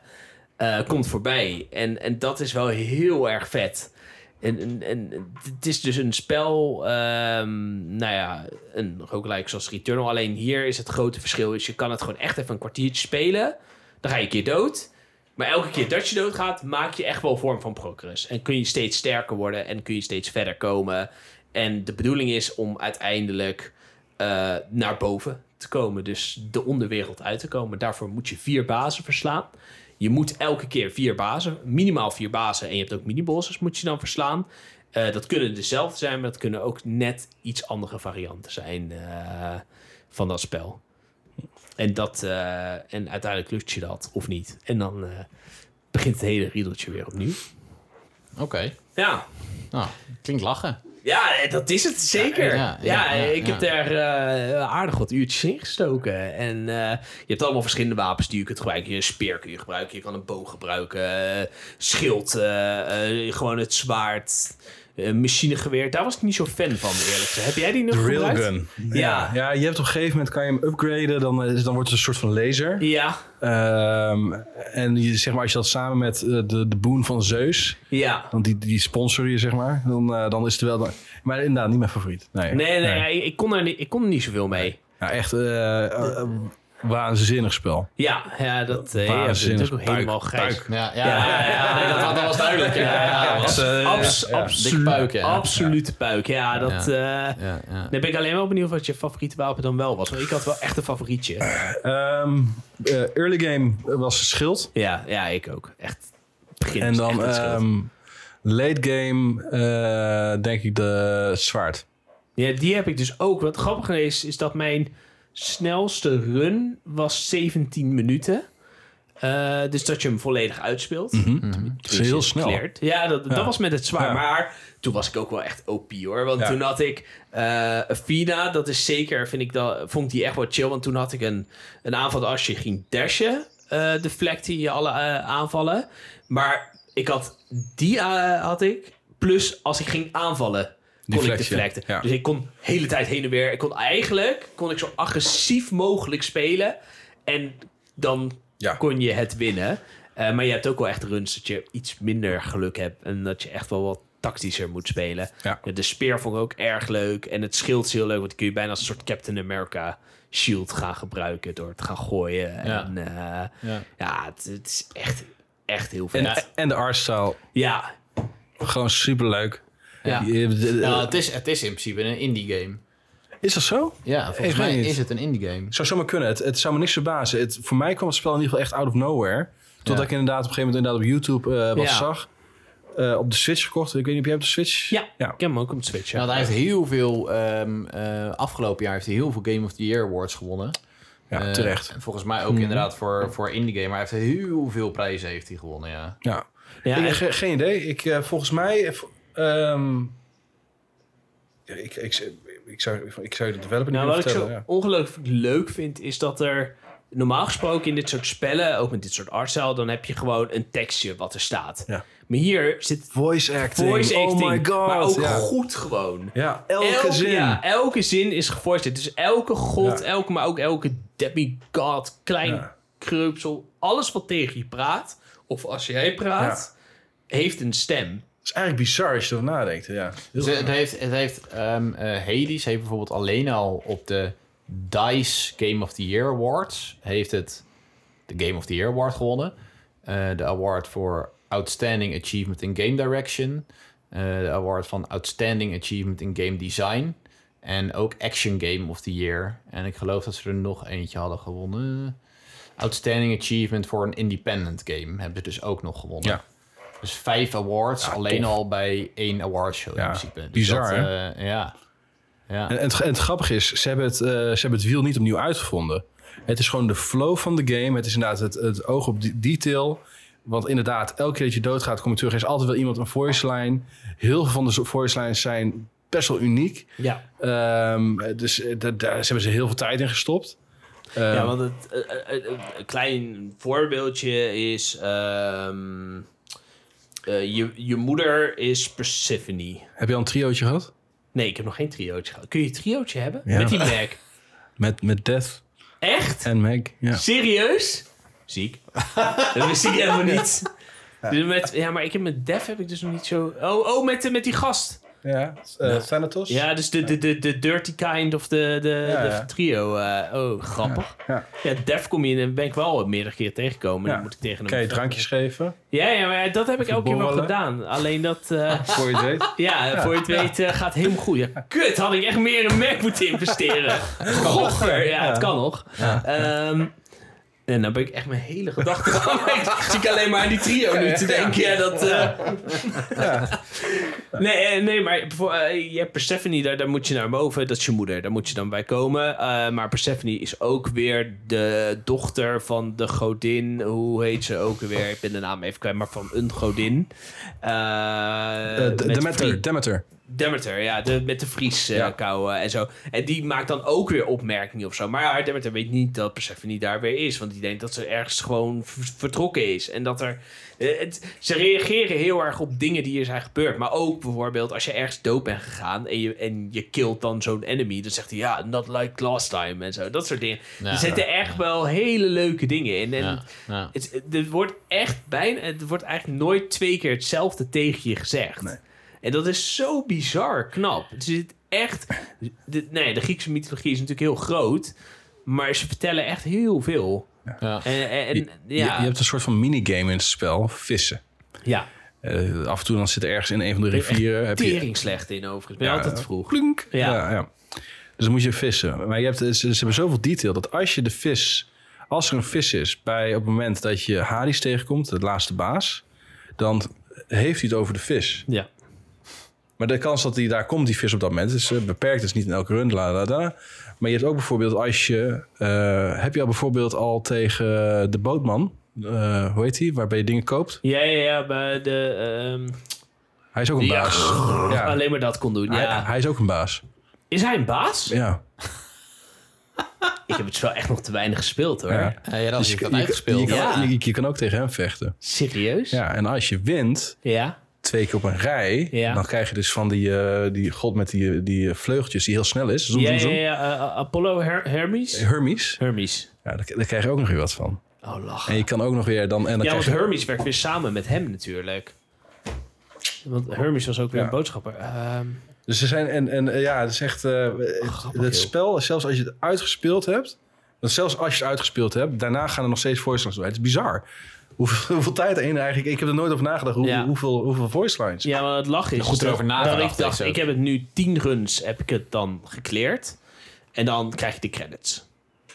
eh, komt voorbij. En, en dat is wel heel erg vet. En, en, het is dus een spel, ehm, nou ja, een roguelike zoals Returnal. Alleen hier is het grote verschil, is je kan het gewoon echt even een kwartiertje spelen. Dan ga je een keer dood. Maar elke keer dat je doodgaat, maak je echt wel vorm van progress. En kun je steeds sterker worden en kun je steeds verder komen. En de bedoeling is om uiteindelijk eh, naar boven te komen. Dus de onderwereld uit te komen. Daarvoor moet je vier bazen verslaan. Je moet elke keer vier bazen, minimaal vier bazen. En je hebt ook minibosses, moet je dan verslaan. Eh, dat kunnen dezelfde zijn, maar dat kunnen ook net iets andere varianten zijn eh, van dat spel. En, dat, eh, en uiteindelijk lukt je dat, of niet. En dan begint het hele riedeltje weer opnieuw. Oké. Ja, Nou, klinkt lachen. Ja, dat is het zeker. Ja, Ja, ja, ja, ik heb daar eh, aardig wat uurtjes in gestoken. En eh, je hebt allemaal verschillende wapens die je kunt gebruiken. Je speer kun je gebruiken, je kan een boog gebruiken, eh, schild, eh, eh, gewoon het zwaard, eh, machinegeweer. Daar was ik niet zo fan van, eerlijk gezegd. Heb jij die nog De gebruikt? railgun. Ja. ja, je hebt op een gegeven moment kan je hem upgraden. Dan, is, dan wordt het een soort van laser. Ja, Ehm, en je, zeg maar, als je dat samen met eh, de, de boon van Zeus, ja. dan die, die sponsor je, zeg maar, dan, eh, dan is het wel... Maar inderdaad, niet mijn favoriet. Nee, Nee, nee, Ik, kon er niet, ik kon er niet zoveel mee. Ja, echt, eh, eh, waanzinnig spel. Ja, ja dat eh, is Waanzinnig. ook helemaal grijs. puik. Ja, ja, Ja, ja, ja, nee, dat, dat was duidelijk. Ja, ja, ja, was, eh, Abs- ja, absolu- dikke puik, ja. Absolute puik. Ja, dat... eh Ja, ja. Dan ben ik alleen wel benieuwd wat je favoriete wapen dan wel was. Want ik had wel echt een favorietje. Ehm, eh, early game was schild. Ja, ja ik ook. Echt. Begin En dan echt ehm, late game eh, denk ik de zwaard. Ja, die heb ik dus ook. Wat grappig is, is dat mijn snelste run was 17 minuten. Eh, dus dat je hem volledig uitspeelt. Dat is heel snel. Cleared. Ja, dat, dat Ja. was met het zwaar. Ja. Maar toen was ik ook wel echt OP hoor. Want Ja. toen had ik eh Fina, dat is zeker, vind ik dat, vond ik die echt wel chill. Want toen had ik een, een aanval als je ging dashen, eh deflecte je alle aanvallen. Maar ik had die eh, had ik. Plus als ik ging aanvallen, kon ik deflecten. Ja. Dus ik kon de hele tijd heen en weer. Ik kon eigenlijk kon ik zo agressief mogelijk spelen. En dan Ja. kon je het winnen. Eh, maar je hebt ook wel echt runs dat je iets minder geluk hebt. En dat je echt wel wat tactischer moet spelen. Ja. De speer vond ik ook erg leuk. En het schild is heel leuk. Want die kun je bijna als een soort Captain America shield gaan gebruiken. Door het te gaan gooien. Ja. En eh, Ja. ja, het, het is echt, echt heel vet. En de artstyle, ja, gewoon superleuk. Ja. Nou, het, is, het is in principe een indie game. Is dat zo? Ja, volgens mij niet. is het een indie game. Zou zomaar kunnen. Het, het zou me niks verbazen. Het, voor mij kwam het spel in ieder geval echt out of nowhere. Totdat Ja. ik inderdaad op een gegeven moment inderdaad op YouTube eh, wat Ja. zag. Eh, op de Switch gekocht. Ik weet niet, heb jij op de Switch? ja, Ja. ik heb hem ook op de Switch. ja. Nou, hij heeft heel veel, ehm, eh, afgelopen jaar heeft hij heel veel Game of the Year Awards gewonnen. Ja, terecht. en volgens mij ook Mhm. inderdaad voor, voor indie game. Maar hij heeft heel veel prijzen heeft hij gewonnen, ja. Ja. Ja, ik, en- ge- geen idee. Ik, eh, volgens mij... ehm, ja, ik, ik, ik, zou, ik zou je de developer niet Nou, wat kunnen ik zo ongelooflijk leuk vind, is dat er normaal gesproken in dit soort spellen, ook met dit soort artstyle, dan heb je gewoon een tekstje wat er staat. Ja. Maar hier zit Voice acting. voice acting, Oh my god. maar ook ja. goed gewoon. Ja, elke Elke- zin. Ja, elke zin is gevoiced. Dus elke god, Ja. elke, maar ook elke demigod, klein Ja. kreupsel, alles wat tegen je praat, of als jij praat, heeft een stem. Het is eigenlijk bizar als je erover nadenkt. Ja. Dus het heeft, het heeft ehm, eh, Hades heeft bijvoorbeeld alleen al op de DICE Game of the Year Awards... heeft het de Game of the Year Award gewonnen. Eh, de award voor Outstanding Achievement in Game Direction. eh, de award van Outstanding Achievement in Game Design. En ook Action Game of the Year. En ik geloof dat ze er nog eentje hadden gewonnen. Outstanding Achievement voor een Independent Game hebben ze dus ook nog gewonnen. Ja. Dus vijf awards, Ja, alleen tof. al bij één awardshow Ja, in principe. Dus bizar, dat, hè? eh, ja. ja. En, en, het, en het grappige is, ze hebben het, eh, ze hebben het wiel niet opnieuw uitgevonden. Het is gewoon de flow van de game. Het is inderdaad het, het oog op de- detail. Want inderdaad, elke keer dat je doodgaat, kom je terug. Er is altijd wel iemand een voice line. Heel veel van de voice lines zijn best wel uniek. Ja. Ehm, dus eh, da- daar hebben ze heel veel tijd in gestopt. Ehm, Ja, want het, een klein voorbeeldje is... ehm, eh, je, je moeder is Persephone. Heb je al een triootje gehad? Nee, ik heb nog geen triootje gehad. Kun je een triootje hebben? Ja. Met die Mac. Met, met Death Echt? en Meg. Ja. Serieus? Ziek. dat wist ik helemaal niet. Dus met, ja, maar ik heb met Def heb ik dus nog niet zo... Oh, oh met, met die gast. Ja, Thanatos. Ja, dus de, de, de, de dirty kind of de, de, Ja, de ja. trio. eh, oh, grappig. Ja. Ja, Def kom je in, ben ik wel meerdere keer tegengekomen. Ja. Dan moet ik tegen hem... Kan je drankjes geven? Ja, ja, maar dat heb ik elke keer wel gedaan. Alleen dat... eh, Voor je het weet. ja, voor je het weet eh, gaat helemaal goed. Ja, kut, had ik echt meer in een Mac moeten investeren. Gocher, ja, het kan nog. Ehm, en dan ben ik echt mijn hele gedachten kwijt. Zie ik alleen maar aan die trio nu te denken. Ja, dat... eh, Nee, eh, nee, maar voor, eh, je hebt Persephone, daar, daar moet je naar boven. Dat is je moeder, daar moet je dan bij komen. Eh, maar Persephone is ook weer de dochter van de godin. Hoe heet ze ook weer? Ik ben de naam even kwijt, maar van een godin. Met Demeter. Vrie- Demeter. Demeter, ja, de, met de Fries Ja. kou eh, en zo. En die maakt dan ook weer opmerkingen of zo. Maar ja, Demeter weet niet dat Persephone daar weer is. Want die denkt dat ze ergens gewoon vertrokken is. En dat er... eh, het, ze reageren heel erg op dingen die er zijn gebeurd. Maar ook bijvoorbeeld als je ergens dood bent gegaan... en je, en je killt dan zo'n enemy... dan zegt hij ja, not like last time en zo. Dat soort dingen. Ja. er zitten echt wel hele leuke dingen in. En Ja, ja. het, het- er wordt echt bijna... Het wordt eigenlijk nooit twee keer hetzelfde tegen je gezegd. Nee. En dat is zo bizar knap. Het zit echt... De, nee, de Griekse mythologie is natuurlijk heel groot. Maar ze vertellen echt heel veel. Ja. En, en, ja, je hebt een soort van minigame in het spel, vissen. ja. Eh, af en toe dan zit er ergens in een van de rivieren... Heb je, tering slecht in overigens. Ben Ja, altijd vroeg. Klunk. Ja. Ja. Ja, Dus dan moet je vissen. Maar je hebt, ze, ze hebben zoveel detail dat als je de vis... Als er een vis is bij op het moment dat je Hades tegenkomt, de laatste baas... dan heeft hij het over de vis. Ja. Maar de kans dat hij daar komt, die vis op dat moment, is eh, beperkt. Is niet in elke run, la, la, la. Maar je hebt ook bijvoorbeeld als je... eh, heb je al bijvoorbeeld al tegen de bootman... eh, hoe heet hij? Waarbij je dingen koopt. Ja, ja, ja. Bij de, ehm, Hij is ook een Ja. baas. Ja. Alleen maar dat kon doen. Hij, Ja. hij is ook een baas. Is hij een baas? Ja. Ik heb het spel echt nog te weinig gespeeld hoor. Ja. Ja, ja, dat is Dus je, je, uitgespeeld. je kan, Ja. je, je kan ook tegen hem vechten. Serieus? Ja, en als je wint, Ja. Twee keer op een rij, Ja. dan krijg je dus van die, eh, die god met die, die vleugeltjes die heel snel is. Zoom, Ja, zoom, ja, ja. eh, Apollo Her- Hermes? Hermes. Hermes. Ja, daar, daar krijg je ook nog weer wat van. Oh, lachen. En je kan ook nog weer dan... En dan Ja, krijg want je, Hermes werkt weer samen met hem natuurlijk. Want Hermes was ook weer een boodschapper. Ehm, dus ze zijn... En, en eh, ja, het is echt... eh, het, grappig, het joh. spel, zelfs als je het uitgespeeld hebt... Want zelfs als je het uitgespeeld hebt, daarna gaan er nog steeds door. Het is bizar. Hoeveel, hoeveel tijd erin eigenlijk... Ik heb er nooit over nagedacht. Hoe, Ja. hoeveel, hoeveel voice lines. ja, maar het lach is... Goed erover dat nagedacht Ik dacht, is ook. ik heb het nu 10 runs, heb ik het dan gecleared. En dan krijg je de credits.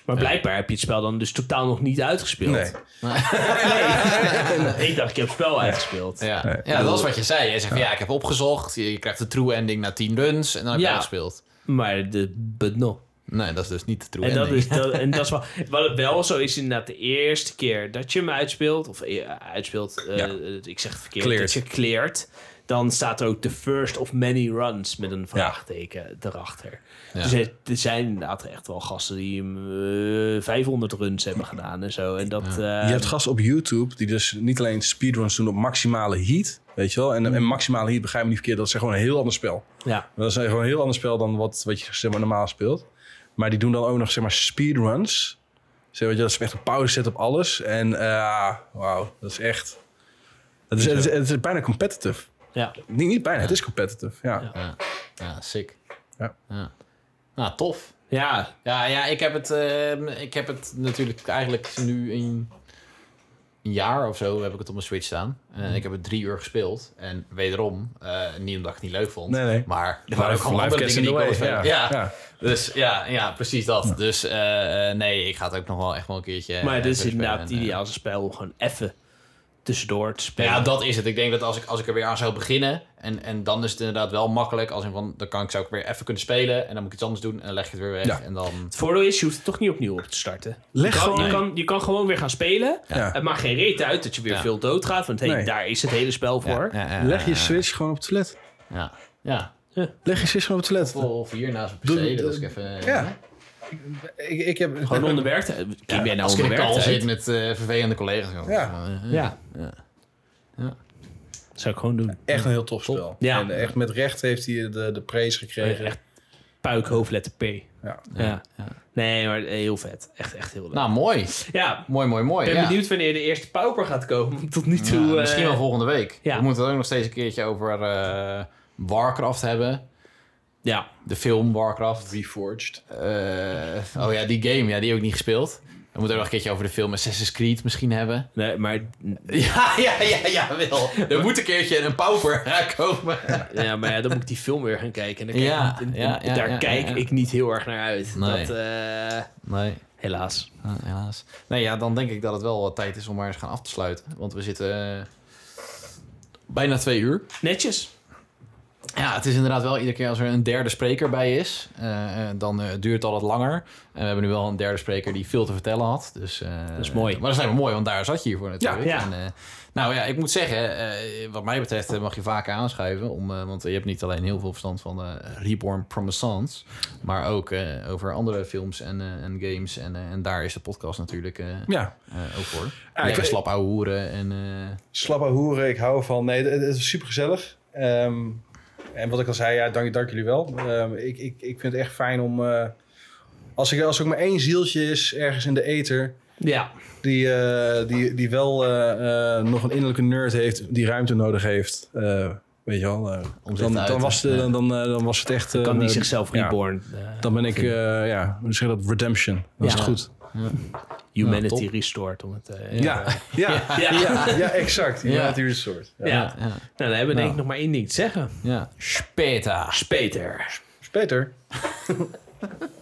Maar blijkbaar heb je het spel dan dus totaal nog niet uitgespeeld. Nee. ik dacht, ik heb het spel uitgespeeld. Ja, ja dat is wat je zei. Je zegt van ja, ik heb opgezocht. Je, je krijgt de true ending na 10 runs en dan heb je Ja. uitgespeeld. Maar de but no. Nee, dat is dus niet de true En dat, ending. is, dat, en dat is wel... Wat het wel zo is inderdaad de eerste keer dat je hem uitspeelt... Of eh, uitspeelt, eh, Ja. ik zeg het verkeerd. Cleared. Dat je cleared. Dan staat er ook the first of many runs met een vraagteken erachter. Ja. Dus er, er zijn inderdaad echt wel gasten die hem eh, 500 runs hebben gedaan en zo. En dat... eh, Je hebt gasten op YouTube die dus niet alleen speedruns doen op maximale heat. Weet je wel? En, en maximale heat, begrijp me niet verkeerd, dat is gewoon een heel ander spel. ja. Dat is gewoon een heel ander spel dan wat, wat je zeg maar, normaal speelt. Maar die doen dan ook nog zeg maar, speedruns. Zeg maar, dat is echt een pauze zet op alles. En eh wauw, dat is echt... Het is, het, is, het is bijna competitive. Ja. Niet, niet bijna, het is competitive. Ja. Ja. Ja, ja sick. Ja. ja. Nou, tof. Ja, Ja, ja ik, heb het, ehm, ik heb het natuurlijk eigenlijk nu een, een jaar of zo heb ik het op mijn Switch staan. En ik heb het drie uur gespeeld. En wederom, eh, niet omdat ik het niet leuk vond. Nee, nee. Maar er waren ook allemaal live andere dingen die ik. Ja. ja. Dus ja, ja, precies dat. Dus eh, eh, nee, ik ga het ook nog wel echt wel een keertje maar dit is inderdaad een spel om gewoon even tussendoor te spelen. Ja, dat is het. Ik denk dat als ik, als ik er weer aan zou beginnen... En, en dan is het inderdaad wel makkelijk. Als in van, dan kan ik, zou ik weer even kunnen spelen... en dan moet ik iets anders doen en dan leg je het weer weg. Ja. En dan... Het voordeel is, je hoeft het toch niet opnieuw op te starten. Leg je, kan, gewoon- je, kan, je kan gewoon weer gaan spelen. Ja. Het maakt geen reet uit dat je weer Ja. veel doodgaat. Want hey, Nee. daar is het hele spel voor. Ja, ja, ja, Leg je ja, Switch gewoon op het toilet. Ja, ja. Leg je Switch gewoon op het toilet. Of hier naast mijn PC, dat doe- is ik even... Ja. Ik, ik heb... Gewoon onder werktijd. Kim Ja, jij nou als ik in de zit met eh, vervelende collega's. Ja. Ja. Ja. Zou ik gewoon doen. Echt een heel tof spel. Ja. En echt met recht heeft hij de, de praise gekregen. Echt puik, hoofdletter P. Ja. Ja. Ja, ja. Nee, maar heel vet. Echt, echt heel leuk. Nou, mooi. ja, Mooi, mooi, mooi. ik ben ja. benieuwd wanneer de eerste pauper gaat komen. Tot nu toe... Ja, eh, misschien wel volgende week. ja. We moeten het ook nog steeds een keertje over eh, Warcraft hebben. Ja. De film Warcraft. Reforged. Eh, oh ja, die game. Ja, die heb ik niet gespeeld. We moeten ook nog een keertje over de film Assassin's Creed misschien hebben. Nee, maar... Ja, ja, ja, ja, wel. Er moet een keertje een pauper komen. Ja, maar ja, dan moet ik die film weer gaan kijken. En dan kijk, Ja, daar ja, kijk ja. ik niet heel erg naar uit. Nee. Dat, eh, Nee, helaas. ah, helaas. Nee, ja, dan denk ik dat het wel wat tijd is om maar eens gaan af te sluiten. Want we zitten eh, bijna twee uur. Netjes. Ja, het is inderdaad wel iedere keer als er een derde spreker bij is, eh, eh, dan eh, duurt het altijd langer. En we hebben nu wel een derde spreker die veel te vertellen had. Dus, eh, Dat is mooi. Maar dat is helemaal mooi, want daar zat je hier voor natuurlijk. Ja, ja. En, eh, nou ja, ik moet zeggen, eh, wat mij betreft mag je vaker aanschuiven. Om, eh, want je hebt niet alleen heel veel verstand van Reborn Promisance, maar ook eh, over andere films en, eh, en games. En, en daar is de podcast natuurlijk eh, Ja. eh, ook voor. Ja, Lekker ik- slap ouwe hoeren en... eh, Slappe hoeren, ik hou van. Nee, het, het is super gezellig. En wat ik al zei, ja, dank, dank jullie wel. Ehm, ik, ik, ik vind het echt fijn om. eh, als, ik, als er ook maar één zieltje is ergens in de ether. Ja. die, eh, die, die wel eh, nog een innerlijke nerd heeft, die ruimte nodig heeft. eh, Weet je wel. Om dan, dan, was de, dan, dan, dan was het echt... eh, kan die zichzelf reborn. Dan ben ik, eh, ja, je dat? Redemption. Dan is Ja. het goed. Humanity restored. Om het, eh, Ja, ja, ja, ja, exact. Ja. Humanity Resort. Ja. Ja. Ja, ja, Nou, dan hebben we denk ik Nou. nog maar één ding te zeggen. ja. Speter. Speter. Speter.